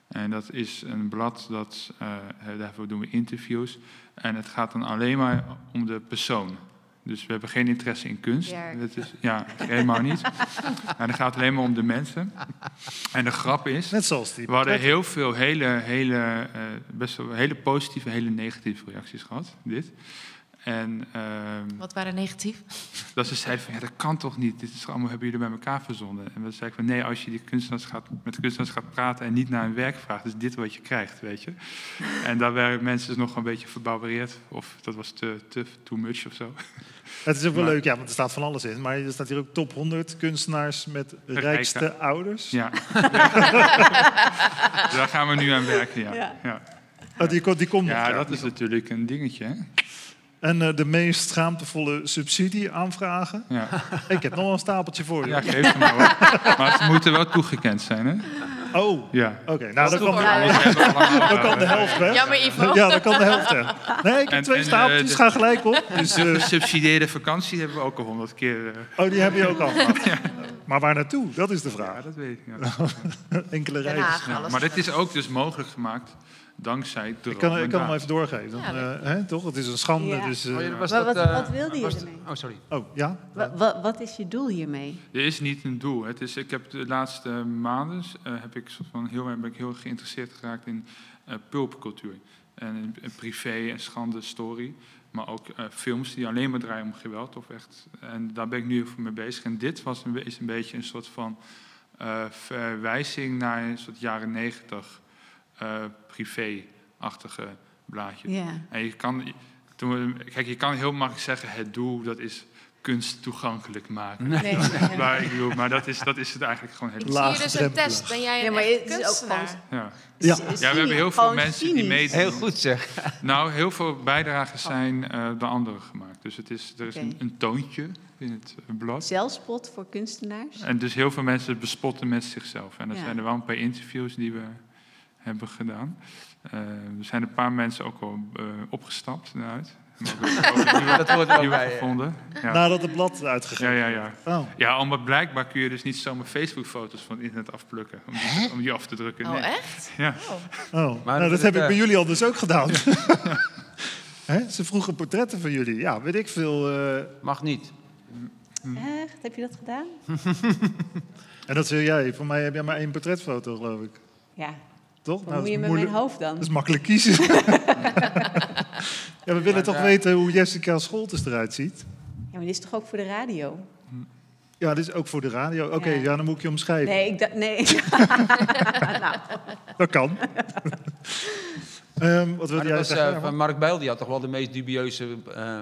En dat is een blad dat, eh, daarvoor doen we interviews. En het gaat dan alleen maar om de persoon. Dus we hebben geen interesse in kunst. Dat is, ja, helemaal niet. [laughs] Maar het gaat alleen maar om de mensen. En de grap is, Net zoals die. we hadden heel veel hele, hele, eh, best wel hele positieve, hele negatieve reacties gehad. Dit. En ehm, Wat waren negatief? [laughs] dat ze zeiden van, ja, dat kan toch niet? Dit is allemaal, hebben jullie bij elkaar verzonnen? En we zeiden van, nee, als je die kunstenaars gaat, met de kunstenaars gaat praten en niet naar hun werk vraagt, is dit wat je krijgt, weet je? [laughs] En daar werden mensen dus nog een beetje verbouwereerd. Of dat was te, te too much of zo. [laughs] Het is ook wel Maar- leuk, ja, want er staat van alles in. Maar er staat hier ook top 100 kunstenaars met rijkste ouders. Ja. daar gaan we nu aan werken, ja. Ja. Ja, Oh, die, komt- die komt nog. ja ja. dat is natuurlijk een dingetje, hè? En eh, de meest schaamtevolle subsidie aanvragen. Ja, Ik heb nog wel een stapeltje voor je. ja geef ze maar hoor. [laughs] Maar ze moeten wel toegekend zijn, hè? Oh, Ja. oké. Nou, dan kan, Ja, dan kan de eh, helft weg. Jammer, Ivo. Ja, dan kan de helft weg. Nee, ik heb En- twee en, stapeltjes, eh, de- ga gelijk op. Dus, eh, Gesubsidieerde vakantie hebben we ook al honderd keer. eh, oh, die heb je ook al gehad. [laughs] Maar waar naartoe? Dat is de ja, vraag. dat weet ik. Ja. [laughs] Enkele Ja, alles. maar dit is ook dus mogelijk gemaakt dankzij de Ik kan, ik kan hem even doorgeven. Dan, Ja, eh, hè, toch? Het is een schande. Ja. Dus, eh, Oh, ja, was Maar dat, wat- eh, wat wilde je ermee? Oh, sorry. oh, ja? Wa- wa- wat is je doel hiermee? Er is niet een doel. Het is, ik heb de laatste maanden eh, heb ik soort van heel, erg- ben ik heel erg geïnteresseerd geraakt in eh pulpcultuur. En in, in privé en schande story. Maar ook eh, films die alleen maar draaien om geweld. Of echt, en daar ben ik nu heel veel mee bezig. En dit was een, is een beetje een soort van eh, verwijzing naar een soort jaren negentig privé-achtige blaadje. Ja. En je kan, toen we, kijk, je kan heel makkelijk zeggen, het doel dat is kunst toegankelijk maken. Nee. Maar, ik bedoel, maar dat, is, dat is het eigenlijk gewoon heel Zie je dus een test? Ben jij een Ja, maar het is ook gewoon- ja. Ja. Ja, we hebben heel veel mensen die meedoen. Heel goed zeg. [laughs] Nou, heel veel bijdragen zijn eh door anderen gemaakt. Dus het is, er is een, een toontje in het eh, blad. Zelfspot voor kunstenaars? En dus heel veel mensen bespotten met zichzelf. En er Ja. zijn er wel een paar interviews die we hebben gedaan. Eh, er zijn een paar mensen ook al eh, opgestapt eruit. [laughs] Dat hoort er ook Nieuwe bij. gevonden. Ja. Nadat het blad uitgegeven Ja, ja, ja. Oh. Ja, omdat blijkbaar kun je dus niet zomaar Facebook-foto's van het internet afplukken. Om die, om die af te drukken. Oh, Nee. echt? Ja. Oh, Maar nou, dat heb ik bij jullie al dus ook gedaan. [laughs] Hè? Ze vroegen portretten van jullie. Ja, weet ik veel. eh, Mag niet. Echt? Heb je dat gedaan? [laughs] en dat zeg jij. Voor mij heb jij maar één portretfoto, geloof ik. Ja. Toch? Wat Nou, moet je met moeilijk- mijn hoofd dan? Dat is makkelijk kiezen. [laughs] ja, we willen toch weten hoe Jessica Scholtes eruit ziet. Ja, maar dit is toch ook voor de radio? Ja, dit is ook voor de radio. Oké, Ja. ja. dan moet ik je omschrijven. Nee, ik dacht... Nee. [laughs] nou, Dat kan. Ehm, wat wilde jij was, zeggen? van Mark Bijl, die had toch wel de meest dubieuze eh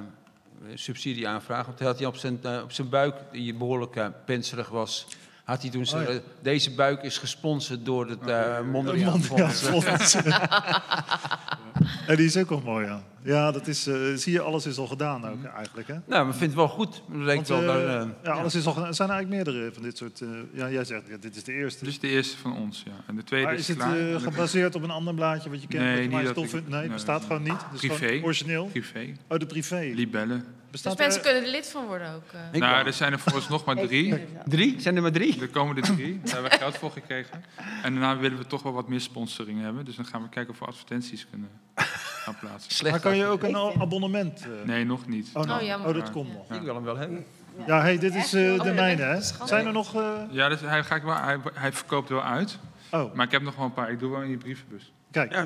subsidieaanvraag. Want hij had hij op zijn, eh, op zijn buik, die behoorlijk eh, penserig was, had hij toen zijn, Oh ja. deze buik is gesponsord door het eh Mondriaan Mondriaan Fonds. Fonds. [laughs] en die is ook wel mooi, ja. Ja, dat is, eh, zie je, alles is al gedaan ook eigenlijk, hè? Nou, maar vind het wel goed. Want, wel, eh, ja, alles is al gedaan. Er zijn eigenlijk meerdere van dit soort... eh, ja, jij zegt, ja, dit is de eerste. Dit is de eerste van ons, ja. En de tweede maar is, is het klaar. eh, gebaseerd op een ander blaadje wat je kent? Nee, wat je niet maar dat stof ik-? Nee, het nee. bestaat gewoon niet. Is Privé. gewoon origineel. Privé. Oh, de privé. Libellen. Bestaat Dus mensen er- kunnen er lid van worden ook. eh. nou, wel. er zijn er vooralsnog maar [laughs] drie. Drie? Zijn er maar drie? Er komen er drie. [laughs] Daar hebben we geld voor gekregen. En daarna willen we toch wel wat meer sponsoring hebben. Dus dan gaan we kijken of we advertenties kunnen gaan plaatsen. Slecht. Maar kan je ook een abonnement... eh, Nee, nog niet. Oh, nou. Oh, oh, dat komt nog. Ik wil hem wel hebben. Ja, hey, dit is eh, Oh, de ja, mijne, hè? Zijn er nog... eh, Ja, dus hij, ga ik wel, hij, hij verkoopt wel uit. Oh, Maar ik heb nog wel een paar. Ik doe wel in je brievenbus. Kijk. [laughs]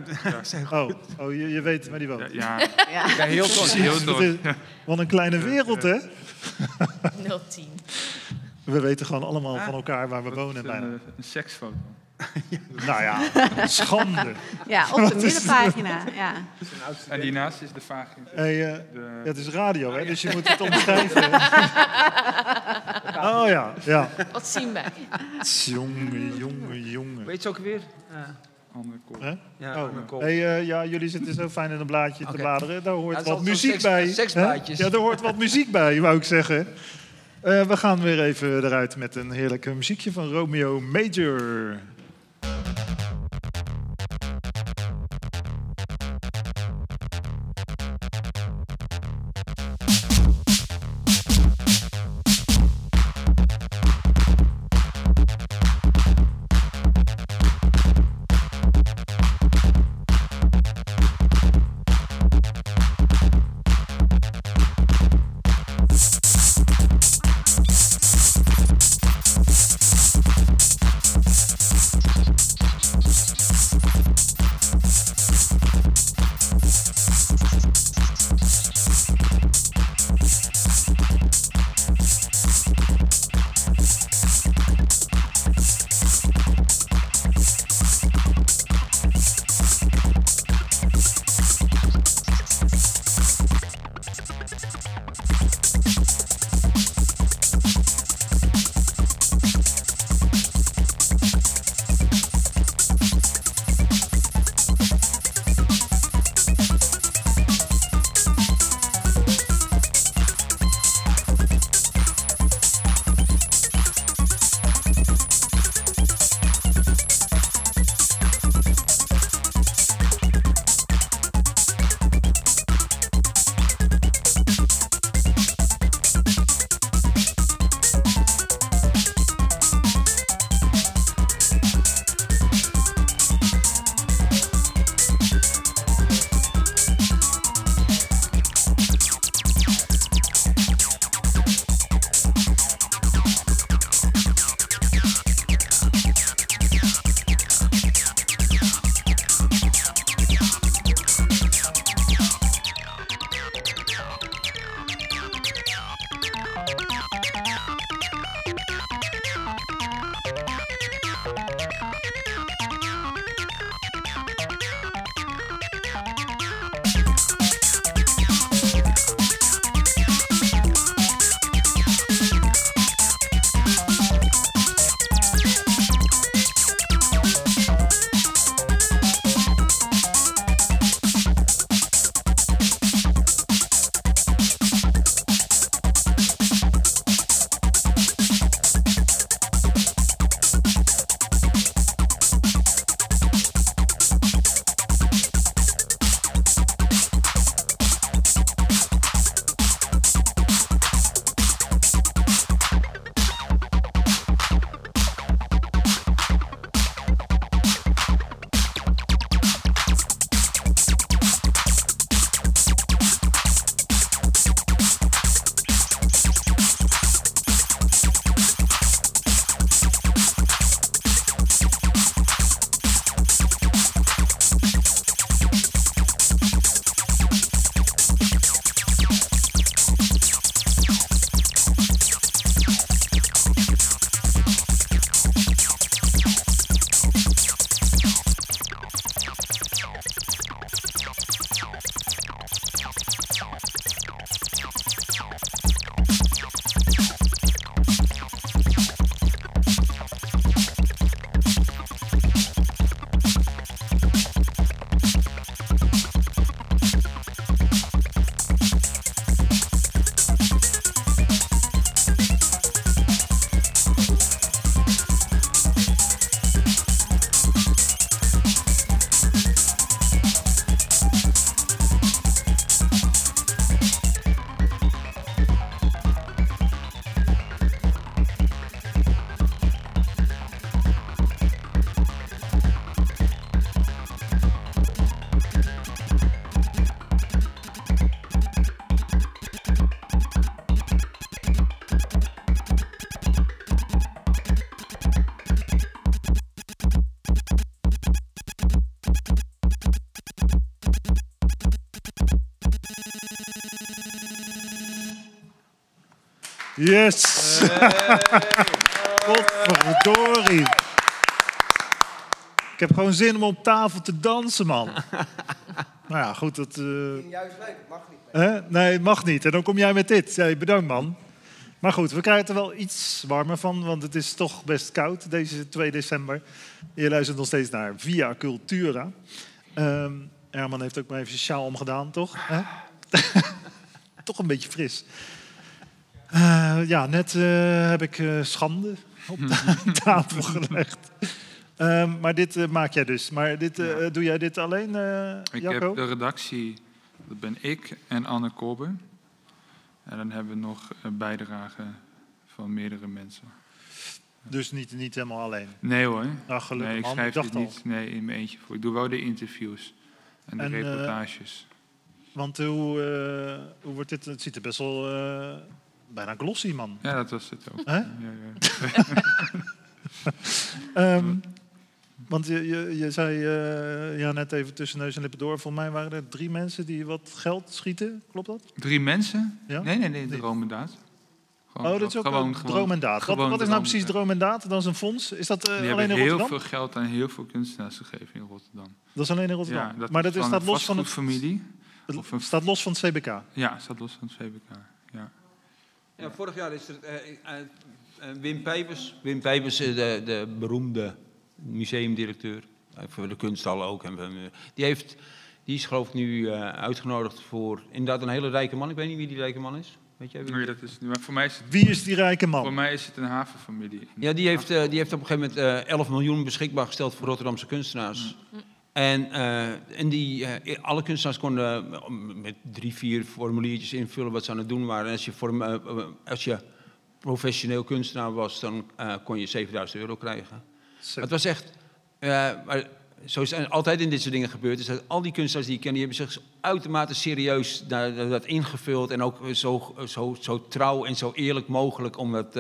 Oh, oh je, je weet waar die woont. Ja, ja ja. Ja, heel tof. heel is- Wat een kleine wereld, hè? [laughs] 010. We weten gewoon allemaal van elkaar waar we wonen. Een, Bijna. eh, een seksfoto. [laughs] Nou ja, schande. ja, op de middenpagina. Ja. En hiernaast is de vagina. Hey, De, ja, het is radio, hè? Dus je moet het omschrijven. Oh ja, ja. Wat zien wij? Jongen, jongen, jongen. Weet je ook weer? Andere. Hè? Ja, Oh. mijn kop. Hey, eh, ja, jullie zitten zo fijn in een blaadje te bladeren. Daar hoort Ja, wat muziek seks- bij. seksblaadjes. Ja, daar hoort wat muziek bij, wou ik zeggen. Eh, we gaan weer even eruit met een heerlijk muziekje van Romeo Major. Yes! Godverdorie. Ik heb gewoon zin om op tafel te dansen, man. [laughs] nou ja, goed, dat... eh, Juist leuk, mag niet. Hè? Nee, het mag niet. En dan kom jij met dit. Ja, bedankt, man. Maar goed, we krijgen er wel iets warmer van, want het is toch best koud deze 2 december. Je luistert nog steeds naar Via Cultura. Ehm Herman heeft ook maar even zijn sjaal omgedaan, toch? Hè? [laughs] toch een beetje fris. Eh, ja, net eh, heb ik eh, schande op de [laughs] tafel gelegd. Ehm, maar dit maak jij dus. Maar dit, doe jij dit alleen, Ik Jacco? heb de redactie, dat ben ik en Anne Korber. En dan hebben we nog een bijdrage van meerdere mensen. Dus niet, niet helemaal alleen. Nee hoor. Nou, gelukkig nee, ik schrijf al. niet nee, in mijn eentje voor. Ik doe wel de interviews en de En, reportages. Want hoe, hoe wordt dit? Het ziet er best wel bijna glossy, man. ja, dat was het ook. Ja, ja. [laughs] Ehm, want je, je, je zei eh, ja, net even tussen neus en lippen door. Volgens mij waren er drie mensen die wat geld schieten. Klopt dat? Drie mensen? Ja? Nee, nee, nee, droom en daad. Gewoon, oh, dat is ook gewoon, gewoon- droom en daad. Wat, gewoon wat is nou precies droom en daad? Dat is een fonds. Is dat eh, alleen in hebben heel Rotterdam? veel geld aan heel veel kunstenaars gegeven in Rotterdam. Dat is alleen in Rotterdam. Ja, dat maar is dat is, van staat los van het, vastgoedfamilie. het of een- staat los van het CBK. Ja, staat los van het VBK. Ja. Vorig jaar is er eh, eh, eh, Wim Pijpers, Wim Pijpers, de, de beroemde museumdirecteur, voor de kunsthal ook. En, die, heeft, die is geloof ik nu uitgenodigd voor inderdaad een hele rijke man. Ik weet niet wie die rijke man is. Weet jij wie? Nee, dat is, maar voor, mij is het, Wie is die rijke voor man? mij is het een havenfamilie. Ja, die heeft, die heeft op een gegeven moment eh 11 miljoen beschikbaar gesteld voor Rotterdamse kunstenaars. En, eh, en die, eh, alle kunstenaars konden eh, met drie, vier formuliertjes invullen wat ze aan het doen waren. En als je, vorm, als je professioneel kunstenaar was, dan kon je 7000 euro krijgen. Het was echt. maar zo is het altijd in dit soort dingen gebeurd. Is dat al die kunstenaars die ik ken, die hebben zich uitermate serieus daar- dat ingevuld. En ook zo, zo, zo trouw en zo eerlijk mogelijk om dat.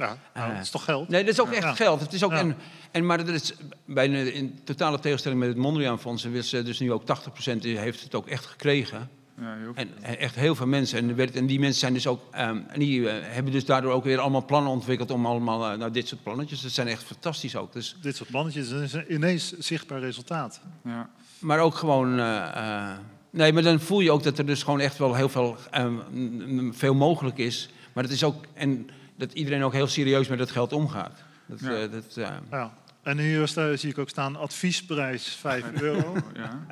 Eh, Ja, nou, dat is toch geld? Nee, dat is ook echt Ja. geld. Het is ook Ja. en, en, maar dat is bij een, in totale tegenstelling met het Mondriaan Fonds. is eh, dus nu ook 80% heeft het ook echt gekregen. Ja, veel. En eh, echt heel veel mensen. En, er werd- en die mensen zijn dus ook, ehm, en die eh, hebben dus daardoor ook weer allemaal plannen ontwikkeld om allemaal eh, nou, dit soort plannetjes. Dat zijn echt fantastisch ook. Dus, Dit soort plannetjes, dat is een ineens zichtbaar resultaat. Ja. maar ook gewoon. eh, eh, nee, maar dan voel je ook dat er dus gewoon echt wel heel veel, ehm, veel mogelijk is. Maar dat is ook. En dat iedereen ook heel serieus met dat geld omgaat. Dat, Ja. eh, dat, eh, Ja. En hier sta- zie ik ook staan adviesprijs 5 [laughs] euro. ja.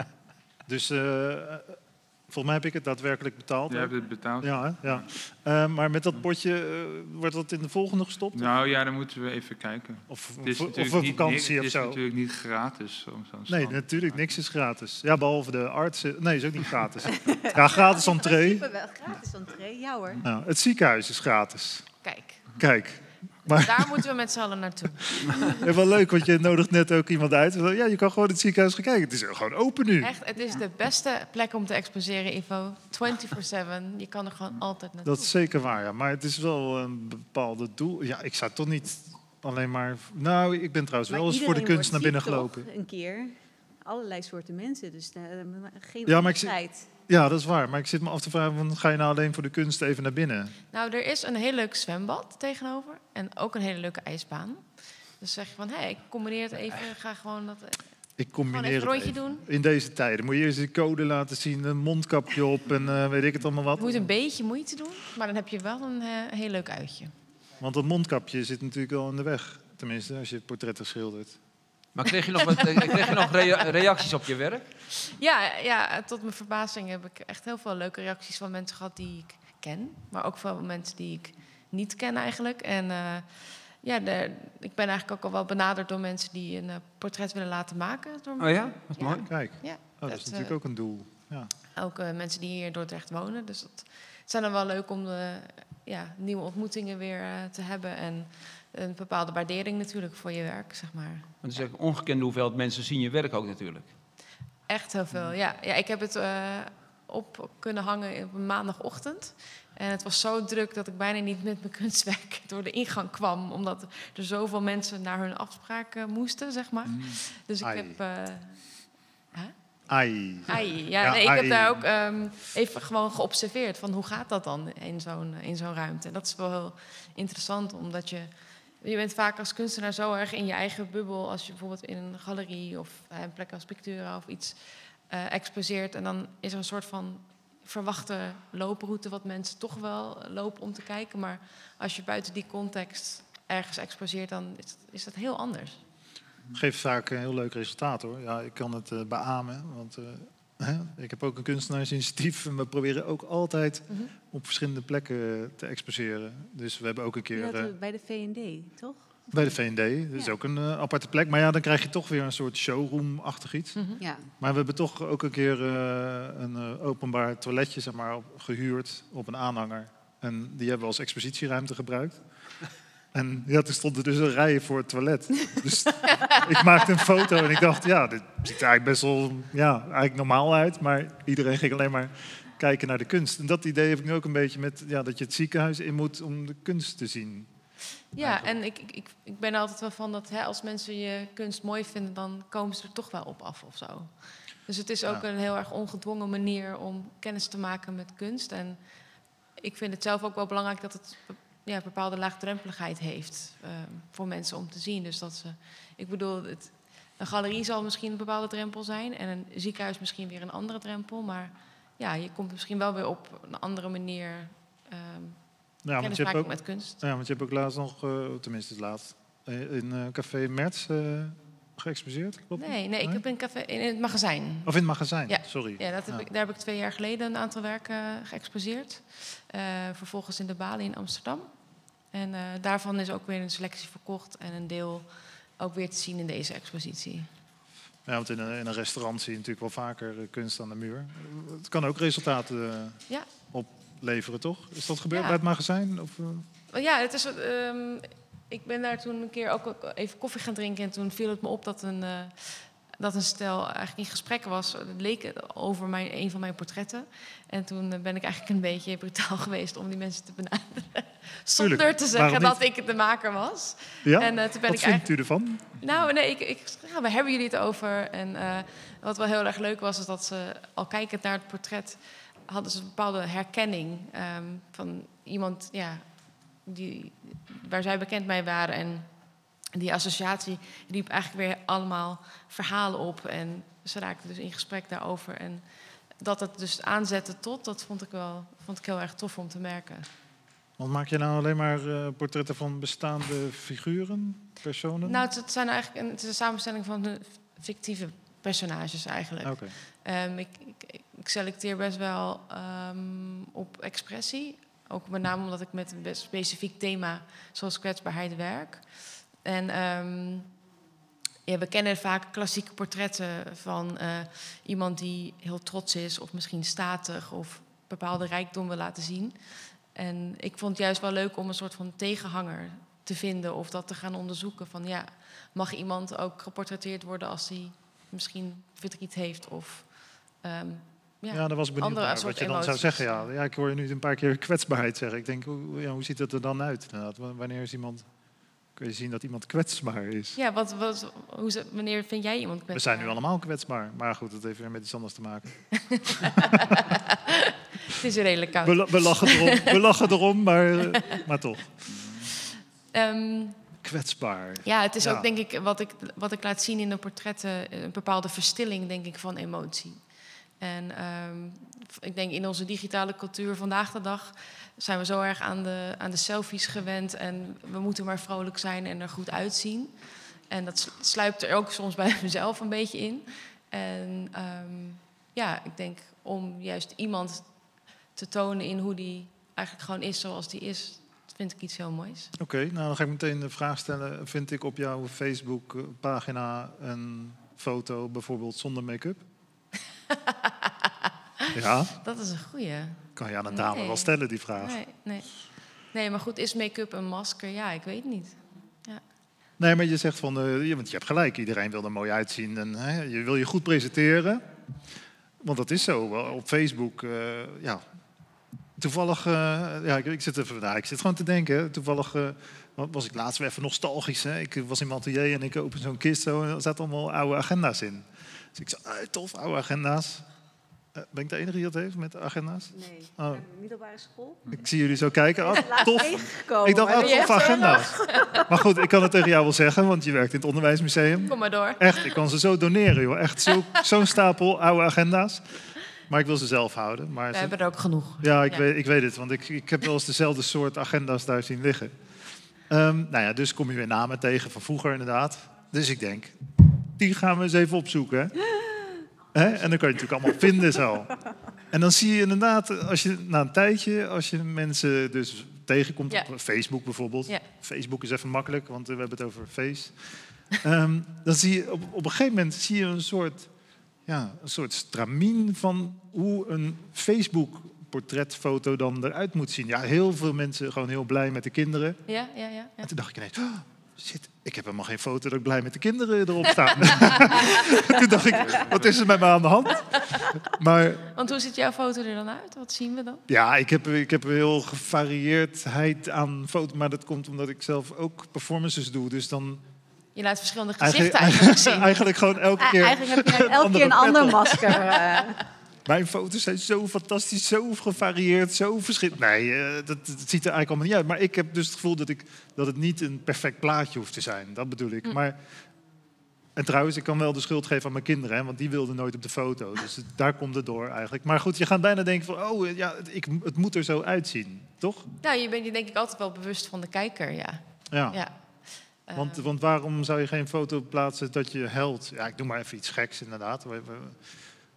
Dus eh, volgens mij heb ik het daadwerkelijk betaald. Jij hè? hebt het betaald. Ja, hè? ja. Eh, maar met dat potje, eh, wordt dat in de volgende gestopt? Nou ja, dan moeten we even kijken. Of, Het is of, een niet- vakantie het of is zo? natuurlijk niet gratis. Zo'n Nee, natuurlijk, niks is gratis. Ja, behalve de arts. Nee, is ook niet gratis. [laughs] Ja, gratis entree. Wel gratis entree, ja hoor. Ja, het ziekenhuis is gratis. Kijk, Kijk, maar daar moeten we met z'n allen naartoe. [laughs] het is wel leuk, want je nodigt net ook iemand uit. Ja, je kan gewoon het ziekenhuis gaan kijken. Het is gewoon open nu. Echt, het is de beste plek om te exposeren, Ivo. 24-7. Je kan er gewoon altijd naartoe. Dat is zeker waar, ja. Maar het is wel een bepaalde doel. Ja, ik zou toch niet alleen maar... Nou, ik ben trouwens Maar wel eens voor de kunst naar binnen gelopen. toch? Een keer. Allerlei soorten mensen, dus eh, geen Ja, maar ik. Ja, dat is waar. Maar ik zit me af te vragen, van, ga je nou alleen voor de kunst even naar binnen? Nou, er is een heel leuk zwembad tegenover. En ook een hele leuke ijsbaan. Dus zeg je van, hé, ik combineer het even. Ga gewoon dat... Ik Gewoon combineer een het rondje doen. In deze tijden moet je eerst de code laten zien, een mondkapje op en eh, weet ik het allemaal wat. Je moet een beetje moeite doen, maar dan heb je wel een eh, heel leuk uitje. Want dat mondkapje zit natuurlijk wel in de weg. Tenminste, als je portretten schildert. Maar kreeg je nog, wat, eh, kreeg je nog rea- reacties op je werk? Ja, ja, tot mijn verbazing heb ik echt heel veel leuke reacties van mensen gehad die ik ken. Maar ook van mensen die ik niet ken eigenlijk. En eh, ja, de, ik ben eigenlijk ook al wel benaderd door mensen die een eh, portret willen laten maken. Door Oh ja, wat Ja. mooi. Kijk, Ja, oh, dat, dat, is natuurlijk eh, ook een doel. Ja. Ook eh, mensen die hier in Dordrecht wonen. Dus dat het zijn dan wel leuk om de, ja, nieuwe ontmoetingen weer eh, te hebben. En een bepaalde waardering natuurlijk voor je werk, zeg maar. Want het is echt ongekende hoeveelheid mensen zien je werk ook natuurlijk. Echt heel veel, ja. ja ik heb het eh, op kunnen hangen op een maandagochtend. En het was zo druk dat ik bijna niet met mijn [laughs] kunstwerk door de ingang kwam. Omdat er zoveel mensen naar hun afspraak eh, moesten, zeg maar. Dus ik Ai. heb... eh, Ai. Ai, ja, Ja, nee, ik ai. heb daar ook ehm, even gewoon geobserveerd van hoe gaat dat dan in zo'n in zo'n ruimte. En dat is wel heel interessant, omdat je je bent vaak als kunstenaar zo erg in je eigen bubbel als je bijvoorbeeld in een galerie of bij een plek als Pictura of iets eh, exposeert en dan is er een soort van verwachte looproute wat mensen toch wel lopen om te kijken, maar als je buiten die context ergens exposeert, dan is, is dat heel anders. Geeft vaak een heel leuk resultaat hoor. Ja, ik kan het eh, beamen. Want eh, hè, ik heb ook een kunstenaarsinitiatief. En we proberen ook altijd Mhm. op verschillende plekken te exposeren. Dus we hebben ook een keer Dat eh, bij de V&D, toch? bij de VND. Dat is Ja. ook een eh, aparte plek. Maar ja, dan krijg je toch weer een soort showroom-achtig iets. Mhm. Ja. Maar we hebben toch ook een keer eh, een openbaar toiletje zeg maar, op- gehuurd op een aanhanger. En die hebben we als expositieruimte gebruikt. En ja, toen stond er dus een rij voor het toilet. Dus [laughs] ik maakte een foto en ik dacht, ja, dit ziet er eigenlijk best wel ja, eigenlijk normaal uit. Maar iedereen ging alleen maar kijken naar de kunst. En dat idee heb ik nu ook een beetje met ja, dat je het ziekenhuis in moet om de kunst te zien. Ja, en ik, ik, ik, ben er altijd wel van dat hè, als mensen je kunst mooi vinden, dan komen ze er toch wel op af of zo. Dus het is ook Ja. een heel erg ongedwongen manier om kennis te maken met kunst. En ik vind het zelf ook wel belangrijk dat het ja, bepaalde laagdrempeligheid heeft ehm, voor mensen om te zien. Dus dat ze, ik bedoel, het, een galerie zal misschien een bepaalde drempel zijn en een ziekenhuis misschien weer een andere drempel. Maar ja, je komt misschien wel weer op een andere manier ehm Ja, want je, hebt ook, met kunst. ja, want je hebt ook laatst nog, eh, tenminste het laatst, eh, in eh, Café Merts geëxposeerd. klopt? Nee, nee, ik heb in, café, in het magazijn. Of in het magazijn, Ja. sorry. Ja, dat heb Ja. Ik, daar heb ik twee jaar geleden een aantal werken geëxposeerd. Vervolgens in de Bali in Amsterdam. En eh, daarvan is ook weer een selectie verkocht en een deel ook weer te zien in deze expositie. Ja, want in een, in een restaurant zie je natuurlijk wel vaker eh, kunst aan de muur. Het kan ook resultaten eh, Ja. opleveren, toch? Is dat gebeurd Ja. bij het magazijn? Of? Oh Ja, het is, ehm, ik ben daar toen een keer ook even koffie gaan drinken. En toen viel het me op dat een, dat een stel eigenlijk in gesprek was. Het leek over mijn, een van mijn portretten. En toen eh, ben ik eigenlijk een beetje brutaal [laughs] geweest om die mensen te benaderen. Zonder Tuurlijk, te zeggen dat ik de maker was. Ja? En, eh, toen ben Wat ik vindt u ervan? Nou, nee, ik, ik ja, waar hebben jullie het over? En eh, wat wel heel erg leuk was, is dat ze al kijkend naar het portret hadden ze een bepaalde herkenning ehm, van iemand ja, die, waar zij bekend mee waren. En die associatie riep eigenlijk weer allemaal verhalen op. En ze raakten dus in gesprek daarover. En dat het dus aanzette tot, dat vond ik wel vond ik heel erg tof om te merken. Want maak je nou alleen maar eh, portretten van bestaande figuren, personen? Nou, het, het zijn eigenlijk een, het is een samenstelling van fictieve personages eigenlijk. Oké. Ehm, ik, ik, ik selecteer best wel ehm, op expressie. Ook met name omdat ik met een specifiek thema zoals kwetsbaarheid werk. En ehm, ja, we kennen vaak klassieke portretten van eh, iemand die heel trots is, of misschien statig, of bepaalde rijkdom wil laten zien. En ik vond het juist wel leuk om een soort van tegenhanger te vinden of dat te gaan onderzoeken. Van ja, mag iemand ook geportretteerd worden als hij misschien verdriet heeft of ehm, ja, Ja, dat was benieuwd naar wat je dan zou zeggen. Ja. ja, ik hoor je nu een paar keer kwetsbaarheid zeggen. Ik denk, hoe, ja, hoe ziet het er dan uit? Inderdaad? Wanneer is iemand, kun je zien dat iemand kwetsbaar is? Ja, wat, wat, hoe, ze- wanneer vind jij iemand kwetsbaar? We zijn nu allemaal kwetsbaar. Maar goed, dat heeft weer met iets anders te maken. [laughs] Het is redelijk koud. We, we lachen erom, we lachen erom maar, eh, maar toch. Ehm, Kwetsbaar. ja, het is Ja. ook denk ik wat, ik wat ik laat zien in de portretten, een bepaalde verstilling denk ik van emotie. En ehm, ik denk in onze digitale cultuur vandaag de dag zijn we zo erg aan de, aan de selfies gewend en we moeten maar vrolijk zijn en er goed uitzien. En dat sl- sluipt er ook soms bij [laughs] mezelf een beetje in. En ehm, ja, ik denk om juist iemand te tonen in hoe die eigenlijk gewoon is zoals die is, vind ik iets heel moois. Oké, nou dan ga ik meteen de vraag stellen. Vind ik op jouw Facebook-pagina een foto bijvoorbeeld zonder make-up? [laughs] ja, Dat is een goeie. kan je aan een dame Nee. wel stellen die vraag. Nee, nee. nee, maar goed, is make-up een masker? Ja, ik weet niet. Nee, maar je zegt van, eh, ja, want je hebt gelijk, iedereen wil er mooi uitzien en hè, je wil je goed presenteren. Want dat is zo, wel, op Facebook, eh, ja. Toevallig, eh, ja, ik, ik, zit even, nou, ik zit gewoon te denken, toevallig eh, wa- was ik laatst weer even nostalgisch. Hè? Ik was in mijn atelier en ik open zo'n kist zo, en er zaten allemaal oude agenda's in. Dus ik zei, ah, tof, oude agenda's. Eh, ben ik de enige die dat heeft met agenda's? Nee, Oh. de middelbare school. Ik zie jullie zo kijken. Oh, Laatst tof. tegengekomen. Ik dacht, oh, tof agenda's. [laughs] Maar goed, ik kan het tegen jou wel zeggen, want je werkt in het onderwijsmuseum. Kom maar door. Echt, ik kan ze zo doneren, joh. Echt zo- zo'n stapel oude agenda's. Maar ik wil ze zelf houden. Maar We ze- hebben er ook genoeg. ja, ik, Ja. Weet, ik weet het, want ik, ik heb wel eens dezelfde soort agenda's daar zien liggen. Ehm, nou ja, dus kom je weer namen tegen van vroeger inderdaad. Dus ik denk, die gaan we eens even opzoeken. Hè? Hè? En dan kan je natuurlijk allemaal vinden zo. En dan zie je inderdaad, als je na een tijdje, als je mensen dus tegenkomt Ja. op Facebook bijvoorbeeld. Ja. Facebook is even makkelijk, want we hebben het over Face. Ehm, dan zie je op, op een gegeven moment zie je een soort, ja, een soort stramien van hoe een Facebook-portretfoto dan eruit moet zien. Ja, heel veel mensen gewoon heel blij met de kinderen. Ja, ja, ja. ja. En toen dacht ik ineens, oh, shit, ik heb helemaal geen foto dat ik blij met de kinderen erop sta. [laughs] toen dacht ik, wat is er met me aan de hand? Maar Want hoe ziet jouw foto er dan uit? Wat zien we dan? ja, ik heb, ik heb een heel gevarieerdheid aan foto's. Maar dat komt omdat ik zelf ook performances doe. Dus dan Je laat verschillende eigenlijk, gezichten eigenlijk zien. [laughs] eigenlijk gewoon elke keer... Eigenlijk heb je [laughs] elke keer een ander masker. Eh. Mijn foto's zijn zo fantastisch, zo gevarieerd, zo verschillend. Nee, eh, dat, dat ziet er eigenlijk allemaal niet uit. Maar ik heb dus het gevoel dat, ik, dat het niet een perfect plaatje hoeft te zijn. Dat bedoel ik. Hm. Maar En trouwens, ik kan wel de schuld geven aan mijn kinderen, hè, want die wilden nooit op de foto. [laughs] Dus het- daar komt het door eigenlijk. Maar goed, je gaat bijna denken van, oh ja, het- ik, het moet er zo uitzien, toch? Nou, je bent je denk ik altijd wel bewust van de kijker, ja. Ja. ja. Eh, Want, want waarom zou je geen foto plaatsen dat je held... Ja, ik doe maar even iets geks inderdaad.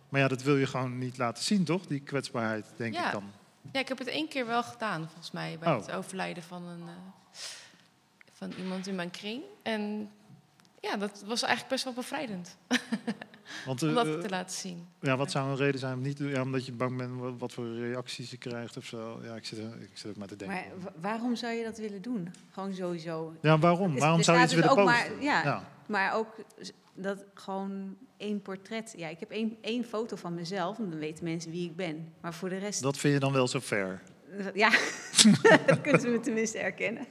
Maar ja, dat wil je gewoon niet laten zien, toch? Die kwetsbaarheid, denk Ja. ik dan. Ja, ik heb het één keer wel gedaan, volgens mij, bij Oh. het overlijden van, een, eh, van iemand in mijn kring. En ja, dat was eigenlijk best wel bevrijdend [laughs] Want, om dat eh, te laten zien. ja, wat zou een reden zijn om niet te doen? Ja, omdat je bang bent wat, voor reacties je krijgt of zo. Ja, ik zit, er- ik zit ook maar te denken. Maar wa- waarom zou je dat willen doen? Gewoon sowieso. Ja, waarom? Waarom zou je iets staat willen posten? Maar, ja, Ja. maar ook dat gewoon één portret. Ja, ik heb één, één foto van mezelf en dan weten mensen wie ik ben. Maar voor de rest, Dat vind je dan wel zo fair? ja, [laughs] dat kunnen ze me tenminste herkennen.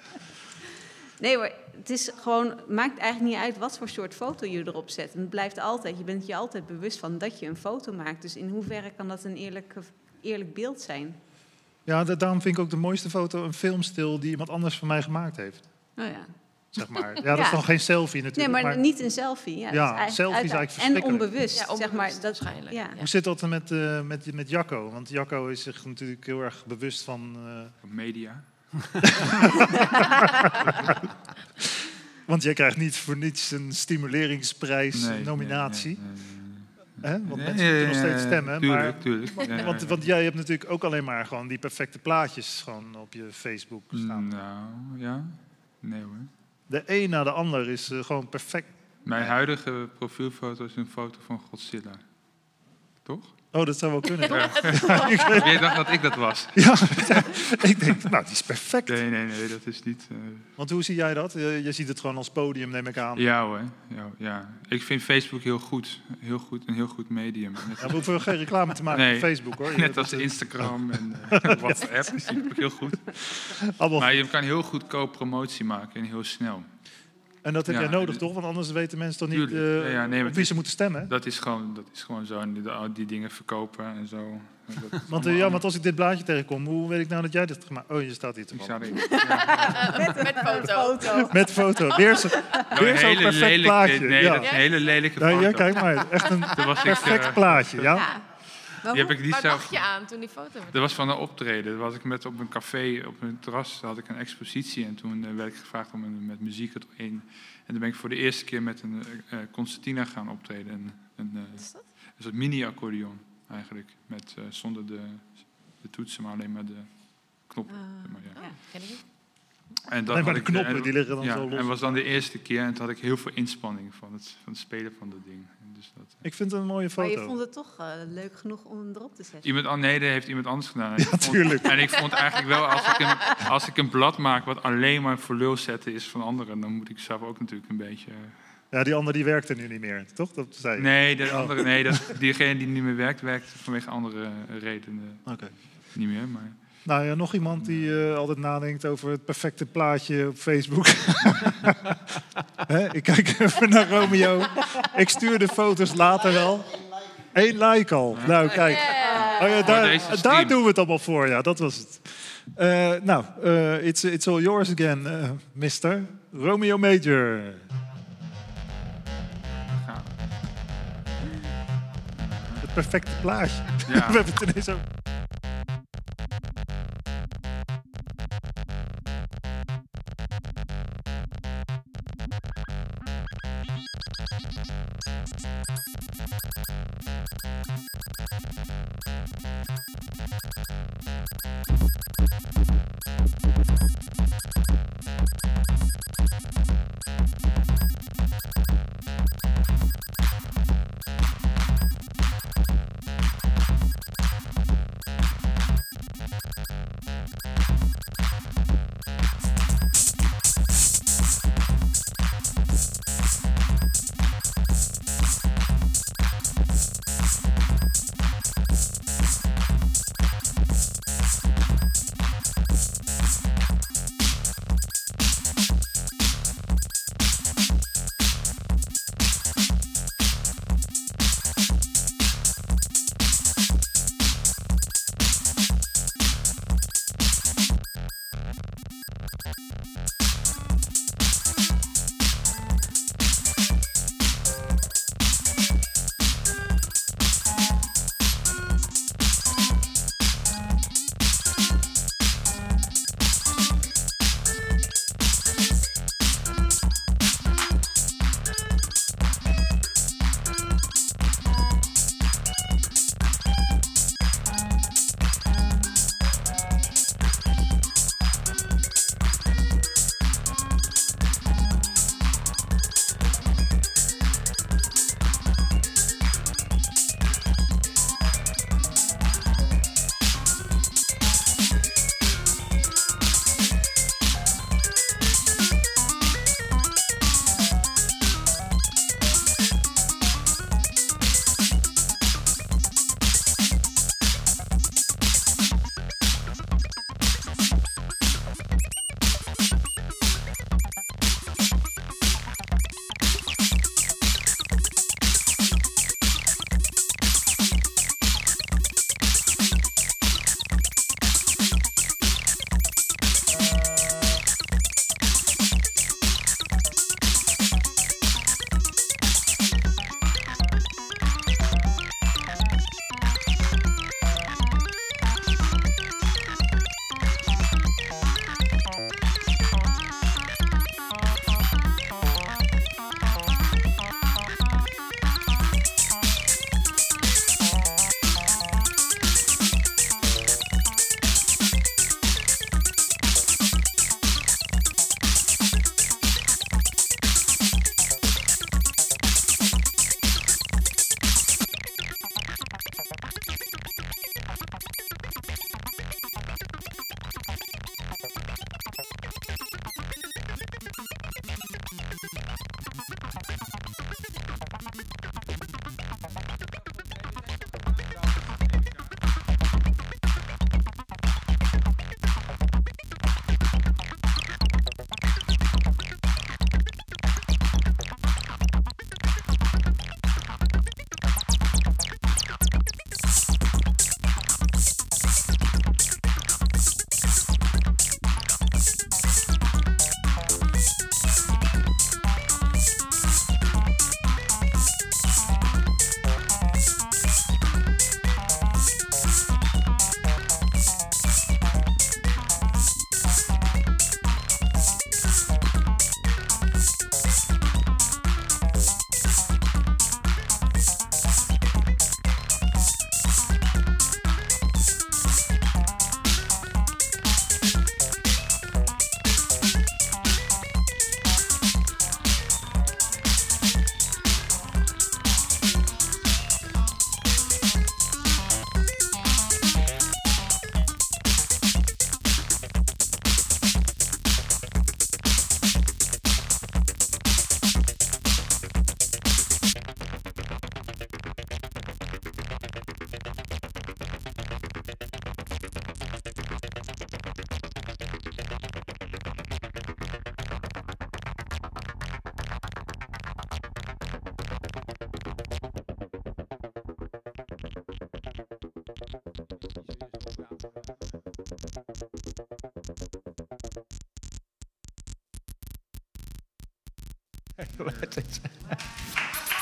Nee, maar het is gewoon, maakt eigenlijk niet uit wat voor soort foto je erop zet. En het blijft altijd, je bent je altijd bewust van dat je een foto maakt. Dus in hoeverre kan dat een eerlijk, eerlijk beeld zijn? Ja, da- daarom vind ik ook de mooiste foto een filmstil die iemand anders van mij gemaakt heeft. Nou ja. Zeg maar. Ja, dat is dan geen selfie Nee, natuurlijk. maar, niet een selfie. Ja, Ja, dat is eigenlijk selfie is eigenlijk En onbewust, Ja, zeg maar. Dat, waarschijnlijk, Ja. Hoe zit dat met, eh, met, met Jacco? Want Jacco is zich natuurlijk heel erg bewust van... eh, Media. [laughs] want jij krijgt niet voor niets een stimuleringsprijs, Nee, nominatie. nee, nee, nee. Hè? Want Nee, mensen moeten nog nee, steeds nee, stemmen. Tuurlijk, maar, tuurlijk. Ja, want, ja. want jij hebt natuurlijk ook alleen maar gewoon die perfecte plaatjes gewoon op je Facebook staan. Nou, ja. Nee hoor. De een na de ander is eh, gewoon perfect. Mijn huidige profielfoto is een foto van Godzilla. Toch? Oh, dat zou wel kunnen. Ja. Ja, [laughs] [laughs] Jij dacht dat ik dat was? [laughs] ja, ik denk, nou, die is perfect. Nee, nee, nee, dat is niet... eh, Want hoe zie jij dat? Je, je ziet het gewoon als podium, neem ik aan. Ja hoor, ja, ja. Ik vind Facebook heel goed. Heel goed, een heel goed medium. Ja, we hoeven geen reclame te maken Nee. op Facebook hoor. net als Instagram en eh, WhatsApp is heel goed. allemaal- Maar je kan heel goedkoop promotie maken en heel snel. En dat heb Ja, jij nodig toch? Want anders weten mensen toch niet eh, Ja, ja, nee, maar op wie ze moeten stemmen. Dat is gewoon, dat is gewoon zo. En die, die dingen verkopen en zo. Want, eh, ja, want als ik dit blaadje tegenkom, hoe weet ik nou dat jij dit hebt gemaakt? Oh, je staat hier Ik erin. Ja. [laughs] [laughs] Met, met foto. Met foto. Weer zo'n hele perfect lelijke, plaatje, Nee, ja. dat is een hele lelijke Nou, foto. ja, kijk maar. Echt een ik, perfect eh, plaatje. Ja? Ja. Maar Die hoe- heb ik niet Waar zelf... dacht je aan toen die foto werd? Dat was van een optreden. Dat was ik met op een café, op een terras, had ik een expositie. En toen eh, werd ik gevraagd om een, met muziek erin. En toen ben ik voor de eerste keer met een eh, eh, concertina gaan optreden. Een, een, eh, Wat is dat? een soort mini-accordeon eigenlijk. Met, eh, zonder de, de toetsen, maar alleen maar de knoppen. Ah, maar, ja. ja. Ken ik niet. En dat maar de knoppen, en- die liggen dan ja, zo los. En was dan de eerste keer en toen had ik heel veel inspanning van het, van het spelen van dat ding. Dus dat, Ik vind het een mooie Maar je foto. vond het toch eh, leuk genoeg om hem erop te zetten? Iemand, an- nee, dat heeft iemand anders gedaan. En ik vond- tuurlijk. En ik vond eigenlijk wel, als ik, een, als ik een blad maak wat alleen maar voor lul zetten is van anderen, dan moet ik zelf ook natuurlijk een beetje... Ja, die andere die werkte nu niet meer, toch? Dat zei je. Nee, de Oh. andere, nee dat, diegene die niet meer werkt, werkt vanwege andere eh, redenen Oké. niet meer. Maar Nou ja, nog iemand die eh, altijd nadenkt over het perfecte plaatje op Facebook. [laughs] Hè, ik kijk even naar Romeo. Ik stuur de foto's later wel. Eén like al. Nou, kijk. Oh ja, daar, deze stream. daar doen we het allemaal voor, ja. Dat was het. Eh, nou, eh, it's, it's all yours again, mister. Romeo Major. Het perfecte plaatje. ja. [laughs] We hebben het ineens over.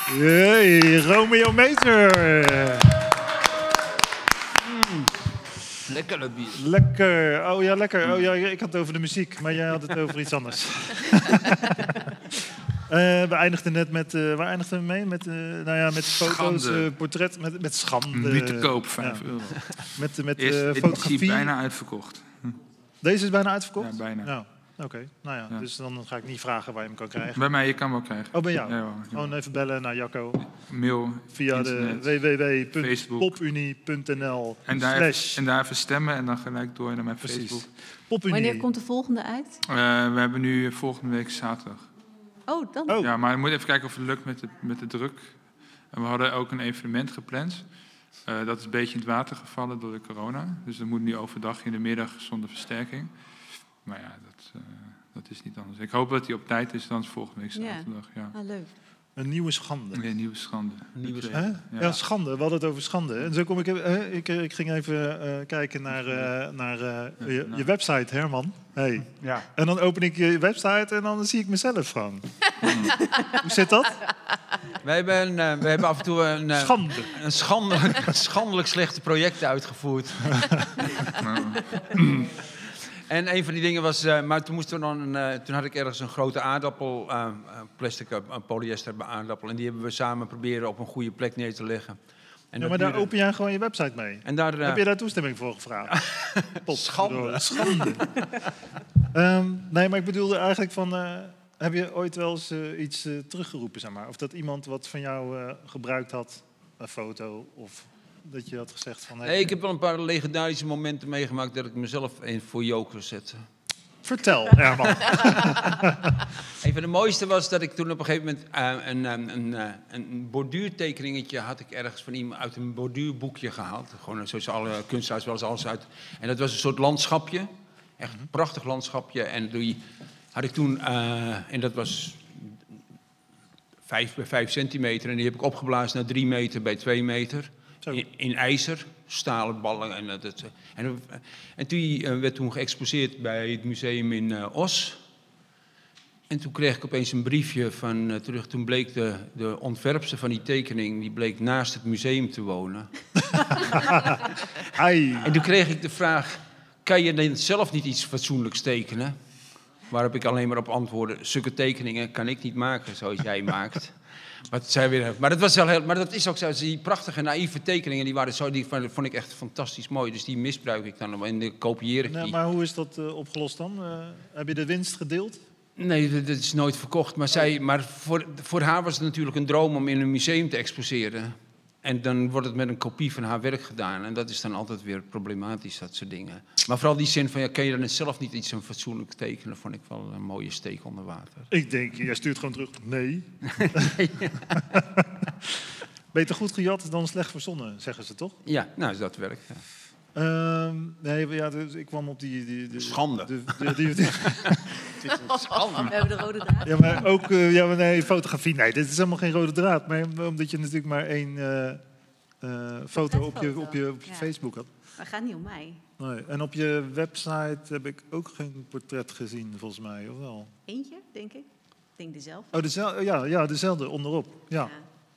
Hey, Romeo Meter. Lekker dat bier. Lekker. Oh ja, lekker. Oh ja, ik had het over de muziek, maar jij had het over iets anders. [laughs] Eh, we eindigden net met, eh, waar eindigden we mee? Met, eh, nou ja, met foto's, eh, portret, met, met schande. Niet te koop, 5 ja. euro. Met, met editie fotografie. bijna uitverkocht. Deze is bijna uitverkocht? Ja, bijna. Ja, oké. Nou ja, Ja. dus dan ga ik niet vragen waar je hem kan krijgen. Bij mij, je kan hem wel krijgen. Oh, bij jou? Ja. Gewoon even bellen naar Jacco Mail, via internet, de www.popunie.nl En en daar even stemmen en dan gelijk door naar mijn Precies. Facebook. popunie. Wanneer komt de volgende uit? Eh, we hebben nu volgende week zaterdag. Oh, dan. Oh. Ja, maar we moeten even kijken of het lukt met de, met de druk. En we hadden ook een evenement gepland. Eh, dat is een beetje in het water gevallen door de corona. Dus dat moet nu overdag in de middag zonder versterking. Maar ja, dat, eh, dat is niet anders. Ik hoop dat hij op tijd is dan volgende week Ja. zaterdag. Ja. Ah, leuk. Een nieuwe schande. Een nieuwe schande. Nieuwe eh, Ja. schande. We hadden het over schande. En zo kom ik, even- hè, ik, ik ging even eh, kijken naar, eh, naar eh, je, je website, Herman. Hey. Ja. En dan open ik je website en dan zie ik mezelf gewoon. [laughs] Hoe zit dat? Wij hebben, een, eh, we hebben af en toe een, eh, Schande. een schandelijk, [laughs] schandelijk slechte projecten uitgevoerd. [laughs] En een van die dingen was, eh, maar toen, moesten we dan een, eh, toen had ik ergens een grote aardappel, eh, eh, plastic polyester aardappel. En die hebben we samen proberen op een goede plek neer te leggen. En Ja, maar daar duurde- open jij gewoon je website mee. En daar, Heb je daar toestemming voor gevraagd? [laughs] Pot, Schande. Schande. [laughs] Ehm, nee, maar ik bedoelde eigenlijk van... eh, heb je ooit wel eens iets teruggeroepen, zeg maar? Of dat iemand wat van jou eh, gebruikt had, een foto, of dat je had gezegd van... hey, Nee, ik heb wel een paar legendarische momenten meegemaakt dat ik mezelf een voor joker zette. Vertel, [laughs] Herman. Een van de mooiste was dat ik toen op een gegeven moment eh, een, een, een, eh, een borduurtekeningetje had ik ergens van iemand uit een borduurboekje gehaald. Gewoon zoals alle kunstenaars wel eens alles uit. En dat was een soort landschapje. Echt een prachtig landschapje. En die had ik toen, eh, en dat was vijf bij vijf centimeter. En die heb ik opgeblazen naar drie meter bij twee meter. In, in ijzer, stalen ballen. En, dat, dat, en, en die eh, werd toen geëxposeerd bij het museum in eh, Os. En toen kreeg ik opeens een briefje van eh, terug. Toen bleek de, de ontwerpster van die tekening, die bleek naast het museum te wonen. [laughs] En toen kreeg ik de vraag, kan je dan zelf niet iets fatsoenlijks tekenen? Waarop ik alleen maar op antwoordde, zulke tekeningen kan ik niet maken zoals jij [laughs] maakt. Maar, dat was wel heel, maar dat is ook zo, die prachtige naïeve tekeningen, die, waren zo, die vond ik echt fantastisch mooi. Dus die misbruik ik dan en dan kopieer ik Nou, maar hoe is dat eh, opgelost dan? Eh, heb je de winst gedeeld? Nee, dat dat is nooit verkocht. Maar, zij, maar voor, voor haar was het natuurlijk een droom om in een museum te exposeren. En dan wordt het met een kopie van haar werk gedaan. En dat is dan altijd weer problematisch, dat soort dingen. Maar vooral die zin van, ja, kan je dan zelf niet iets een fatsoenlijk tekenen... vond ik wel een mooie steek onder water. Ik denk, jij stuurt gewoon terug. Nee. [laughs] Beter goed gejat dan slecht verzonnen, zeggen ze toch? Ja, nou is dat werk. Ja. Ehm, nee, ja, dus ik kwam op die... die, die Schande. de- [laughs] We hebben de rode draad. ja, maar ook eh, ja, maar nee, fotografie. Nee, dit is helemaal geen rode draad. Maar omdat je natuurlijk maar één eh, eh, foto op je, op je, op je Ja. Facebook had. Maar het gaat niet om mij. Nee. En op je website heb ik ook geen portret gezien, volgens mij, of wel? Eentje, denk ik. Ik denk dezelfde. Oh, dezelfde, ja, ja, dezelfde onderop. Ja, Ja.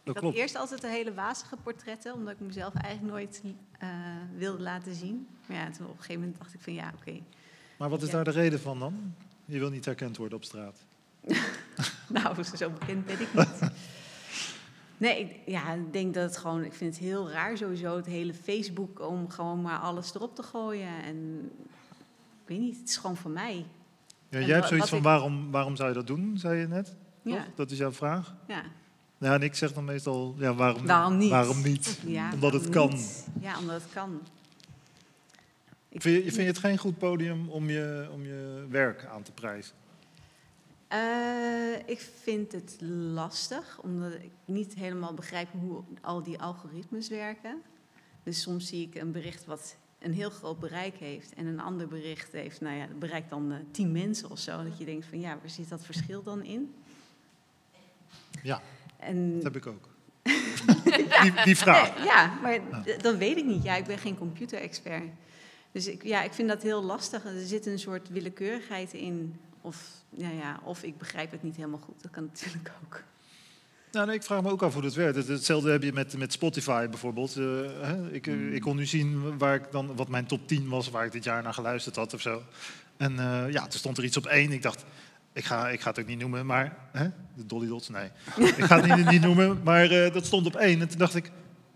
dat Ik klopt. had eerst altijd de hele wazige portretten, omdat ik mezelf eigenlijk nooit eh, wilde laten zien. Maar ja, toen op een gegeven moment dacht ik van ja, oké. Maar wat is Ja. daar de reden van dan? Je wil niet herkend worden op straat. [laughs] Nou, zo bekend ben ik niet. [laughs] Nee, ik, ja, ik denk dat het gewoon, ik vind het heel raar sowieso, het hele Facebook, om gewoon maar alles erop te gooien. En ik weet niet, het is gewoon van mij. Ja, jij hebt zoiets van ik- waarom, waarom zou je dat doen, zei je net? Ja, Toch? Dat is jouw vraag? ja. Ja, en ik zeg dan meestal, ja, waarom, Waarom niet? Waarom niet? ja Omdat het kan. niet? Ja, omdat het kan. Ik- Vind je, vind je het geen goed podium om je, om je werk aan te prijzen? Eh, ik vind het lastig, omdat ik niet helemaal begrijp hoe al die algoritmes werken. Dus soms zie ik een bericht wat een heel groot bereik heeft en een ander bericht heeft, nou ja, dat bereikt dan eh, tien mensen of zo. Dat je denkt van ja, waar zit dat verschil dan in? Ja, En dat heb ik ook. [laughs] Die, die vraag. Ja, maar dat weet ik niet. Ja, ik ben geen computerexpert. Dus ik, ja, ik vind dat heel lastig. Er zit een soort willekeurigheid in. Of, nou ja, of ik begrijp het niet helemaal goed. Dat kan natuurlijk [laughs] ook. Nou, nee, ik vraag me ook af hoe dat werkt. Het- Hetzelfde heb je met, met Spotify bijvoorbeeld. Eh, hè, ik, eh, ik kon nu zien waar ik dan, wat mijn top 10 was, waar ik dit jaar naar geluisterd had of zo. En eh, ja, toen stond er iets op één. Ik dacht, ik ga, ik ga het ook niet noemen, maar... Hè? De Dolly Dots, nee. [laughs] ik ga het niet, niet noemen, maar dat stond op één. En toen dacht ik,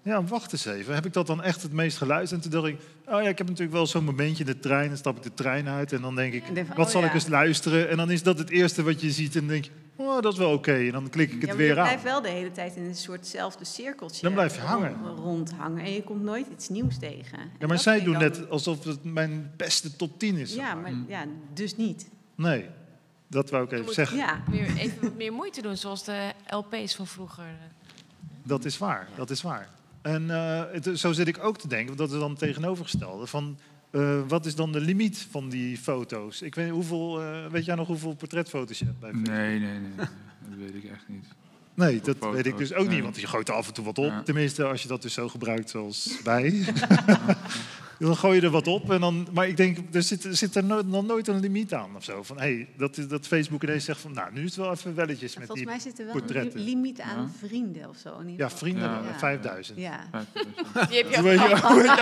ja, wacht eens even. Heb ik dat dan echt het meest geluisterd? En toen dacht ik, oh ja, ik heb natuurlijk wel zo'n momentje in de trein. Dan stap ik de trein uit en dan denk ik, En denk van, wat oh zal ja. ik eens luisteren? En dan is dat het eerste wat je ziet en dan denk je, oh, dat is wel oké. En dan klik ik het Ja, maar weer je aan. blijft wel de hele tijd in een soortzelfde cirkeltje Dan blijf je hangen. rond- rondhangen. En je komt nooit iets nieuws tegen. En Ja, maar zij doen dan- net alsof het mijn beste top 10 is. Ja, maar. ja, dus niet. Nee, dat wou ik Je even moet zeggen. Ja. [laughs] weer even wat meer moeite doen, zoals de LP's van vroeger. Dat is waar, dat is waar. En eh, het- zo zit ik ook te denken, want dat is dan het tegenovergestelde. Van, eh, wat is dan de limiet van die foto's? Ik weet, hoeveel, eh, weet jij nog hoeveel portretfoto's je hebt bij Facebook? Nee, nee, nee. Dat weet ik echt niet. Nee, dat foto's, weet ik dus ook nee. niet, want je gooit er af en toe wat op. Ja. Tenminste, als je dat dus zo gebruikt zoals wij. [laughs] dan gooi je er wat op. En dan, maar ik denk, er zit, er zit er nooit, nog nooit een limiet aan of zo. Van, hey, dat, is- dat Facebook ineens zegt van, nou, nu is het wel even welletjes met Volgens die... mij zit er wel een portretten. li- limiet aan Ja. vrienden of zo. In ieder Ja, vrienden, Ja. wel, 5000. Ja. 50%. Die heb je Hoe weet jij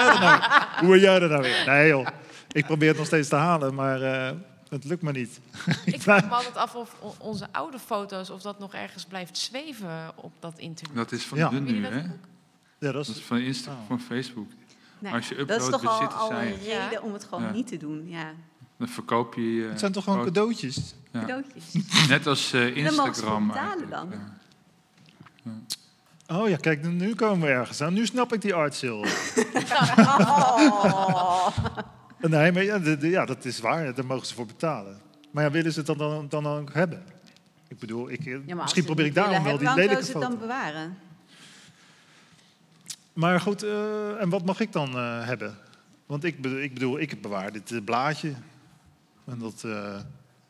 dat nou? Hoe weet jij dat nou weer? Nee joh, ik probeer het nog steeds te halen, maar eh, het lukt me niet. [laughs] Ik vraag me altijd af of onze oude foto's, of dat nog ergens blijft zweven op dat internet. Dat is van Ja. je nu, dat hè? Ja, dat is van Instagram, Oh. van Facebook. Als je dat is uploadt, toch al, al een het. reden Ja. om het gewoon Ja. niet te doen. Ja, Dan verkoop je je... het zijn toch gewoon cadeautjes? Ja. cadeautjes. Net als eh, Dan voor Instagram. betalen eigenlijk, dan. ja. Oh ja, kijk, nu komen we ergens aan. Nu snap ik die art sale. Oh. [laughs] [laughs] Nee, maar ja, de- de- ja, dat is waar. Daar mogen ze voor betalen. Maar ja, willen ze het dan, dan, dan ook hebben? Ik bedoel, ik, eh, Ja, misschien probeer ik daarom wel die lelijke foto. ze het dan bewaren? Maar goed, eh, en wat mag ik dan eh, hebben? Want ik, be- ik bedoel, ik bewaar dit eh, blaadje. En dat, eh,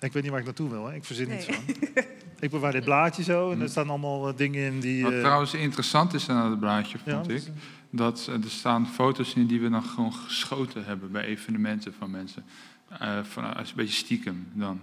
ik weet niet waar ik naartoe wil, hè. ik verzin niets Nee. van. Ik bewaar dit blaadje zo en er staan allemaal dingen in die... Wat trouwens interessant is aan het blaadje, ja, vond dat ik, dat er staan foto's in die we dan gewoon geschoten hebben bij evenementen van mensen. Eh van, als een beetje stiekem dan.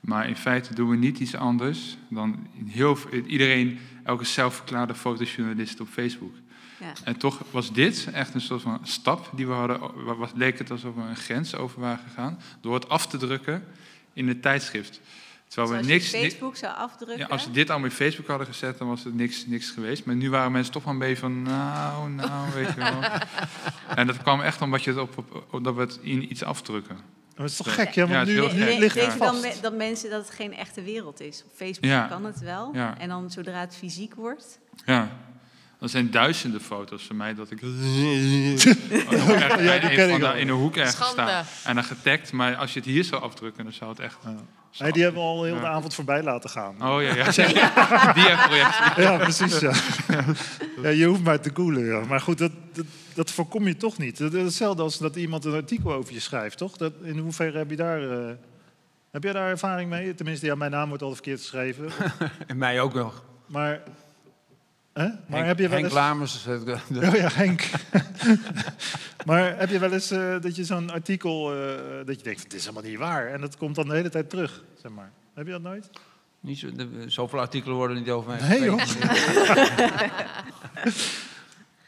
Maar in feite doen we niet iets anders dan heel, iedereen, elke zelfverklaarde fotojournalist op Facebook. Ja. En toch was dit echt een soort van stap die we hadden, wa- was, leek het alsof we een grens over waren gegaan, door het af te drukken in het tijdschrift. Terwijl we niks, Facebook zou afdrukken. ja, als we dit allemaal in Facebook hadden gezet, dan was het niks, niks geweest. Maar nu waren mensen toch wel een beetje van, nou, nou, weet je wel. [laughs] En dat kwam echt omdat je het op, op, op- dat we het in iets afdrukken. Maar het is toch gek, ja, want Ja, nu. De- ligt het dan dat mensen dat het geen echte wereld is? Op Facebook Ja. kan het wel. Ja. En dan zodra het fysiek wordt. Ja. Er zijn duizenden foto's van mij dat ik [laughs] Ja, die ken ik in, wel. in een hoek ergens Schande. sta. En dan getagd, maar als je het hier zou afdrukken, dan zou het echt... Nee, die hebben we al heel de Ja. avond voorbij laten gaan. Oh ja, ja. [laughs] [laughs] Dia-projectie. Ja, precies, ja. ja. Je hoeft maar te koelen, ja. Maar goed, dat, dat, dat voorkom je toch niet. Dat is Hetzelfde als dat iemand een artikel over je schrijft, toch? Dat, in hoeverre heb je daar... eh, heb jij daar ervaring mee? Tenminste, ja, mijn naam wordt al verkeerd geschreven. En mij ook nog. Maar, hè? maar Henk, heb je wel Henk eens... Lamers. de- [laughs] Oh ja, Henk. [laughs] maar heb je wel eens eh, dat je zo'n artikel... eh, dat je denkt, dit is helemaal niet waar. En dat komt dan de hele tijd terug, zeg maar. Heb je dat nooit? Niet zo, de- zoveel artikelen worden niet over mij Nee, geschreven. [laughs]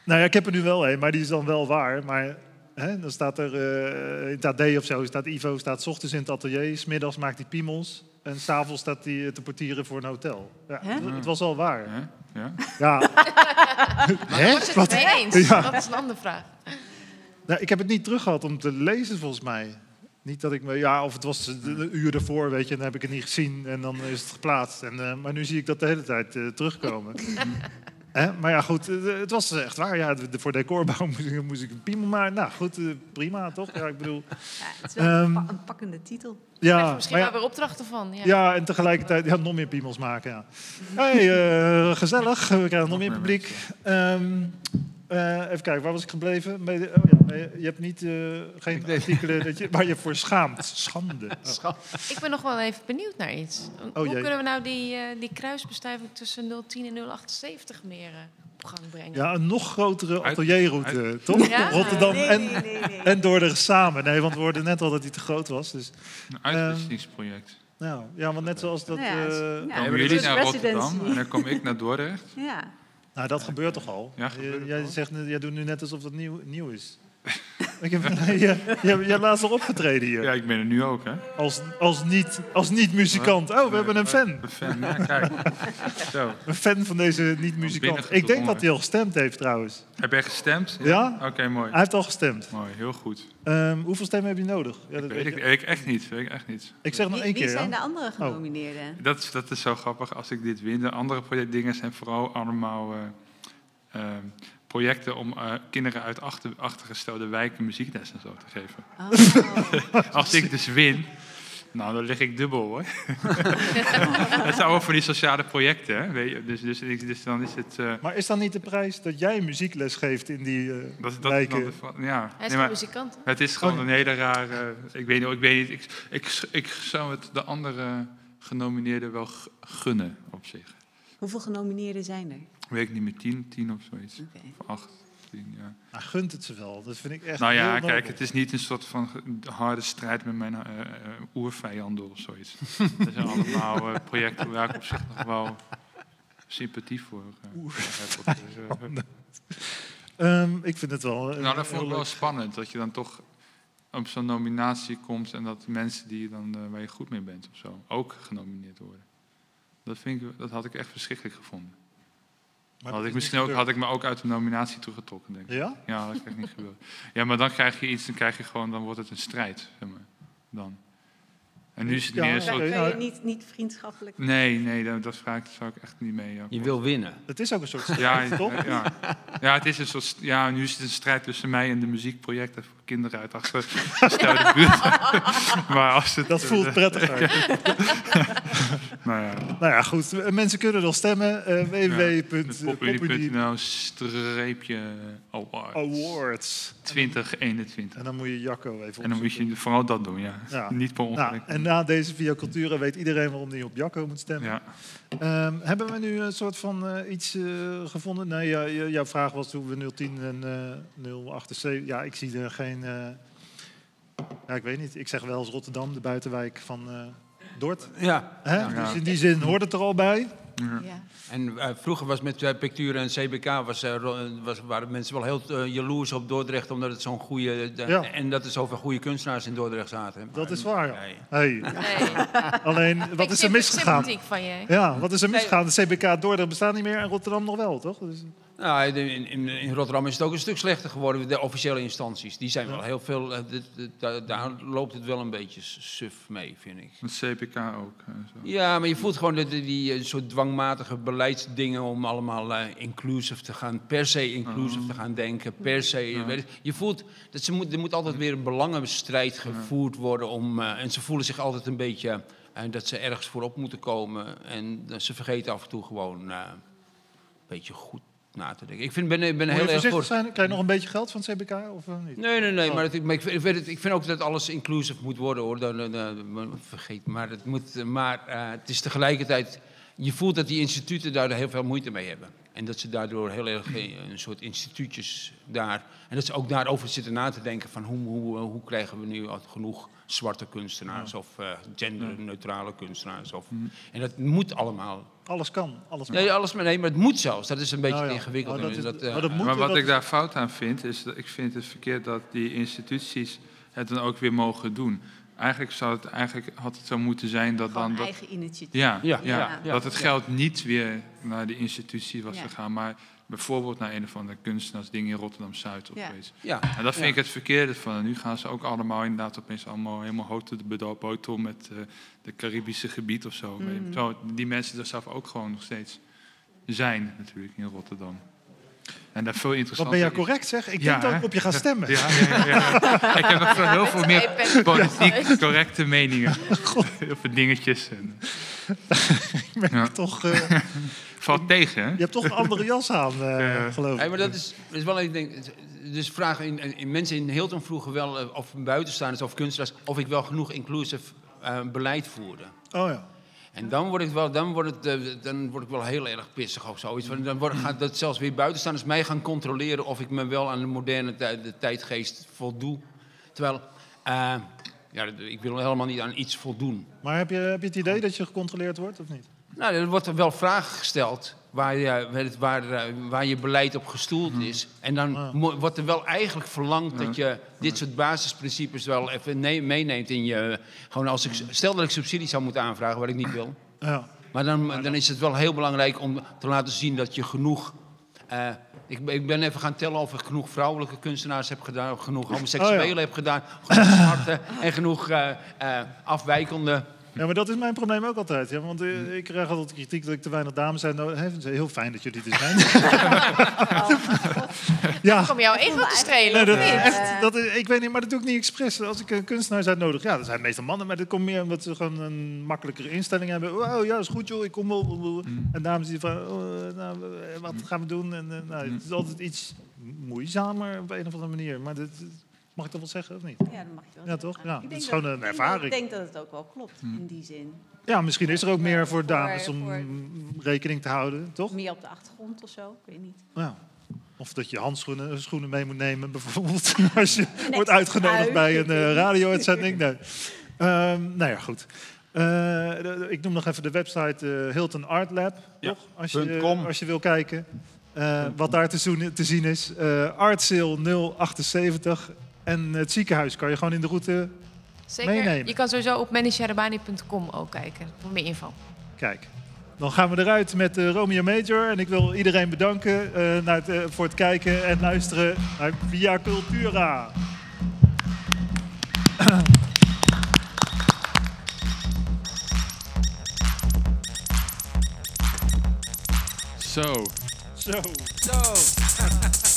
Nou ja, ik heb er nu wel een, maar die is dan wel waar. Maar hè, dan staat er eh, in het AD of zo, staat Ivo staat 's ochtends in het atelier, 's middags maakt hij piemels en s'avonds staat hij eh, te portieren voor een hotel. Ja, Hè? het, het was al waar. Hè? Ja? Ja. [laughs] Hè? Was je Wat? het mee eens? Ja. Dat is een andere vraag. Nou, ik heb het niet terug gehad om te lezen, volgens mij. Niet dat ik me, ja, of het was de, de uur ervoor, weet je, en dan heb ik het niet gezien en dan is het geplaatst. En, eh, maar nu zie ik dat de hele tijd terugkomen. [laughs] Hè? Maar ja, goed, eh, het was echt waar. Ja, voor decorbouw [laughs] moest ik, moest ik een piemel maken. Nou, goed, eh, prima, toch? Ja, ik bedoel, [laughs] Ja, het is wel een, Ehm, pa- een pakkende titel. Krijg ja, je misschien maar ja, wel weer opdrachten van. Ja. ja, en tegelijkertijd ja, nog meer piemels maken, ja. [laughs] hey, eh, gezellig, we krijgen nog meer meer publiek. Ehm, eh, even kijken, waar was ik gebleven? Oh ja, je hebt niet, eh, geen Ik artikelen dat je, waar je voor [laughs] schaamt. Schande. Oh. Ik ben nog wel even benieuwd naar iets. Hoe jee. kunnen we nou die, eh, die kruisbestuiving tussen 010 en 078 meer... eh, gang brengen. Ja, een nog grotere Uit- atelierroute, toch? Ja? Rotterdam Nee, en, nee, nee, nee. en Dordrecht samen. Nee, want we hoorden net al dat hij te groot was. Dus, Een uitwisselingsproject. nou, ja, want net zoals dat... Nou ja, eh, jullie naar Rotterdam en dan kom ik naar Dordrecht. Ja. Nou, dat gebeurt toch al? Ja, jij, al? zegt, jij doet nu net alsof dat nieuw, nieuw is. Ik heb, nee, je, je, je hebt laatst al opgetreden hier. Ja, ik ben er nu ook, hè? Als, als, niet, als niet-muzikant. Oh, we hebben een fan. Een fan, ja, kijk. [laughs] Zo. Een fan van deze niet-muzikant. Ik denk dat hij al gestemd heeft trouwens. Heb jij gestemd? Ja? Oké, mooi. Hij heeft al gestemd. Mooi, heel goed. Ehm, hoeveel stemmen heb je nodig? Ja, dat Weet weet ik, weet ik echt niet. Weet ik echt niet. Ik zeg nog Wie, één wie keer. zijn ja. de andere genomineerden? Dat is, dat is zo grappig als ik dit win. De andere dingen zijn vooral allemaal eh, eh, projecten om eh, kinderen uit achter, achtergestelde wijken muziekles en zo te geven. Oh. [laughs] Als ik dus win, nou dan lig ik dubbel hoor. [laughs] Het zijn allemaal van die sociale projecten. Hè? Weet je? Dus, dus, dus dan is het. eh, Maar is dan niet de prijs dat jij muziekles geeft in die eh dat, dat, wijken? de- ja. Hij is Nee, maar muzikant. hè? het is gewoon Oh, een hele rare. Ik weet niet, ik, weet niet ik, ik, ik zou het de andere genomineerden wel gunnen op zich. Hoeveel genomineerden zijn er? Weet ik niet meer, tien, tien of zoiets. Oké. Of acht, tien, ja. Nou, gunt het ze wel. Dat vind ik echt Nou ja, heel kijk, het is niet een soort van harde strijd met mijn eh, eh, oervijanden of zoiets. Dat [laughs] zijn allemaal eh, projecten waar ik op zich nog wel sympathie voor eh, heb. [laughs] Ehm, ik vind het wel... nou, dat vond ik wel leuk. spannend, dat je dan toch op zo'n nominatie komt en dat mensen die dan, eh, waar je goed mee bent of zo, ook genomineerd worden. Dat, vind ik, dat had ik echt verschrikkelijk gevonden. Maar Had dat ik, is misschien ook, had ik me ook uit de nominatie teruggetrokken, denk ik. Ja? Ja, dat is echt niet gebeurd. Ja, maar dan krijg je iets, dan krijg je gewoon, dan wordt het een strijd, zeg maar. Dan. En nu is het Ja, meer. Kun ja. je niet, niet vriendschappelijk... Nee, nee, dat, dat vraag ik, zou ik echt niet mee. Je wil winnen. Het is ook een soort Ja, strijd, toch? ja, ja, het is een soort, ja, nu is het een strijd tussen mij en de muziekprojecten kinderen uit achtergestelde buurt. [laughs] maar als het, Dat voelt prettiger. [laughs] Nou ja, Nou ja, goed. Eh, Mensen kunnen nog stemmen. eh www.popunie popunie.nl streepje award Awards. 2021. En dan moet je Jacco even En dan moet opzoeken. je vooral dat doen, ja. Ja. Niet per Nou, ongeluk. en na deze Via Cultura weet iedereen waarom hij op Jacco moet stemmen. ja. Ehm, hebben we nu een soort van eh, iets eh, gevonden? Nee, ja, jouw vraag was hoe we 010 en eh 078... Ja, ik zie er geen... eh, ja, ik weet niet. Ik zeg wel eens Rotterdam, de buitenwijk van eh Dort. Ja. Hè? Ja. Dus in die zin hoort het er al bij. Ja. En eh, vroeger was met uh, Pictuur en CBK was, eh, ro- was, waren mensen wel heel jaloers op Dordrecht, omdat het zo'n goede Ja. en dat er zoveel goede kunstenaars in Dordrecht zaten. Dat is waar, ja. Nee. Hey. Nee. [laughs] Alleen, wat is er misgegaan? Sympathiek van je. Ja, wat is er misgegaan? De CBK Dordrecht bestaat niet meer en Rotterdam nog wel, toch? Dus, Nou, in, in, in Rotterdam is het ook een stuk slechter geworden. De officiële instanties, die zijn wel heel veel. eh, daar, loopt het wel een beetje suf mee, vind ik. Met CPK ook. eh, zo. Ja, maar je voelt gewoon die, die, eh, soort dwangmatige beleidsdingen om allemaal eh, inclusive te gaan, per se inclusive te gaan denken, per se. weet je, voelt dat ze moet, er moet altijd weer een belangenstrijd gevoerd worden om, en ze voelen zich altijd een beetje dat ze ergens voorop moeten komen en ze vergeten af en toe gewoon een beetje goed na te denken. Ik vind, ben, ben heel erg voor. zijn? Krijg je nog een beetje geld van het CBK of eh, niet? Nee, nee, nee. Oh. Maar, het, maar ik, vind- ik, weet het, ik vind ook dat alles inclusief moet worden, hoor. Dan, dan, dan- vergeet, maar het, moet, maar eh, het is tegelijkertijd... Je voelt dat die instituten daar heel veel moeite mee hebben. En dat ze daardoor heel erg eh, een soort instituutjes daar... En dat ze ook daarover zitten na te denken van hoe, hoe, hoe krijgen we nu genoeg zwarte kunstenaars of eh, genderneutrale kunstenaars. Of, En dat moet allemaal. Alles kan, alles mag. Nee, alles, maar, nee, maar het moet zelfs. Dat is een beetje Nou ja. ingewikkeld. Oh, dat En is- dat, eh, maar dat moet- Maar wat dat- ik daar fout aan vind, is dat ik vind het verkeerd dat die instituties het dan ook weer mogen doen. Eigenlijk, zou het, eigenlijk had het zo moeten zijn dat Gewoon dan... Dat, eigen initiatief. ja, Ja, ja, ja, dat het geld niet weer naar de institutie was Ja. gegaan, maar bijvoorbeeld naar een of andere kunstenaarsding in Rotterdam-Zuid of Ja. zoiets. ja. En dat vind Ja. ik het verkeerde van. En nu gaan ze ook allemaal inderdaad opeens allemaal helemaal de botel met eh de Caribische gebied of zo. Zo. Die mensen er zelf ook gewoon nog steeds zijn natuurlijk in Rotterdam. En dat veel Wat interessanter ben jij correct zeg? Ik Ja, denk dat ik op je ga stemmen. Ja, ja, ja, ja. [laughs] ik heb nog veel- heel veel meer politiek correcte meningen. [laughs] Heel veel dingetjes. En, [laughs] Ik merk toch, eh, valt tegen, hè? je hebt toch een andere jas aan, eh, Ja. geloof ik. Nee, maar dat is, dat is wel ik denk, dus vragen in, in, mensen in Hilton vroegen wel eh, of buitenstaanders of kunstenaars of ik wel genoeg inclusive eh, beleid voerde. Oh ja. En dan word ik wel, dan word het, dan word ik wel heel erg pissig of zoiets. Want dan word, gaat dat zelfs weer buitenstaanders mij gaan controleren of ik me wel aan de moderne tij- de tijdgeest voldoe. Terwijl, ja, ik wil helemaal niet aan iets voldoen. Maar heb je, heb je het idee dat je gecontroleerd wordt of niet? Nou, er wordt wel vragen gesteld waar je, waar, waar, eh, waar je beleid op gestoeld is. En dan wordt er wel eigenlijk verlangd dat je dit soort basisprincipes wel even ne- meeneemt in je... Gewoon als ik, stel dat ik subsidie zou moeten aanvragen, wat ik niet wil. Ja. Maar dan, dan is het wel heel belangrijk om te laten zien dat je genoeg... eh, ik, ben- ik ben even gaan tellen of ik genoeg vrouwelijke kunstenaars heb gedaan... of genoeg homoseksuelen Oh ja. heb gedaan, genoeg [laughs] zwarte en genoeg eh, afwijkende... Ja, maar dat is mijn probleem ook altijd. Ja, want eh, ik krijg altijd kritiek dat ik te weinig dames heb. Nou, hè, heel fijn dat jullie dit zijn. [laughs] ja, Kom jouw ego te strelen, nee, of dat, niet? echt, dat is, ik weet niet, maar dat doe ik niet expres. Als ik een kunstenaar uitnodig, ja, dat zijn meestal mannen, maar dat komt meer omdat ze gewoon een makkelijkere instelling hebben. Oh ja, is goed joh, ik kom wel. En dames die van, oh, nou, eh, wat gaan we doen? En, eh, nou, het is altijd iets moeizamer op een of andere manier. Maar dat, mag ik dat wel zeggen of niet? Ja, dat mag je wel Ja, toch? Ja, Ik dat denk is gewoon een ervaring. Ik denk dat het ook wel klopt in die zin. Ja, misschien is er ook meer voor dames om voor- rekening te houden, toch? Meer op de achtergrond of zo, ik weet niet. Ja. Of dat je handschoenen schoenen mee moet nemen, [laughs] bijvoorbeeld. [laughs] Als je wordt uitgenodigd bij een eh, niet. radio-uitzending. Nee. Ehm, nou ja, goed. Eh, ik noem nog even de website eh, Hilton Art Lab. Ja, toch? Als, je, als je wil kijken eh, wat daar te, zoen- te zien is. Eh Artsail 078. En het ziekenhuis kan je gewoon in de route Zeker. meenemen. Je kan sowieso op manisharabani.com ook kijken voor meer info. Kijk, dan gaan we eruit met eh, Romeo Major. En ik wil iedereen bedanken eh, naar het, eh, voor het kijken en luisteren naar Via Cultura. Zo. Zo. Zo. [laughs]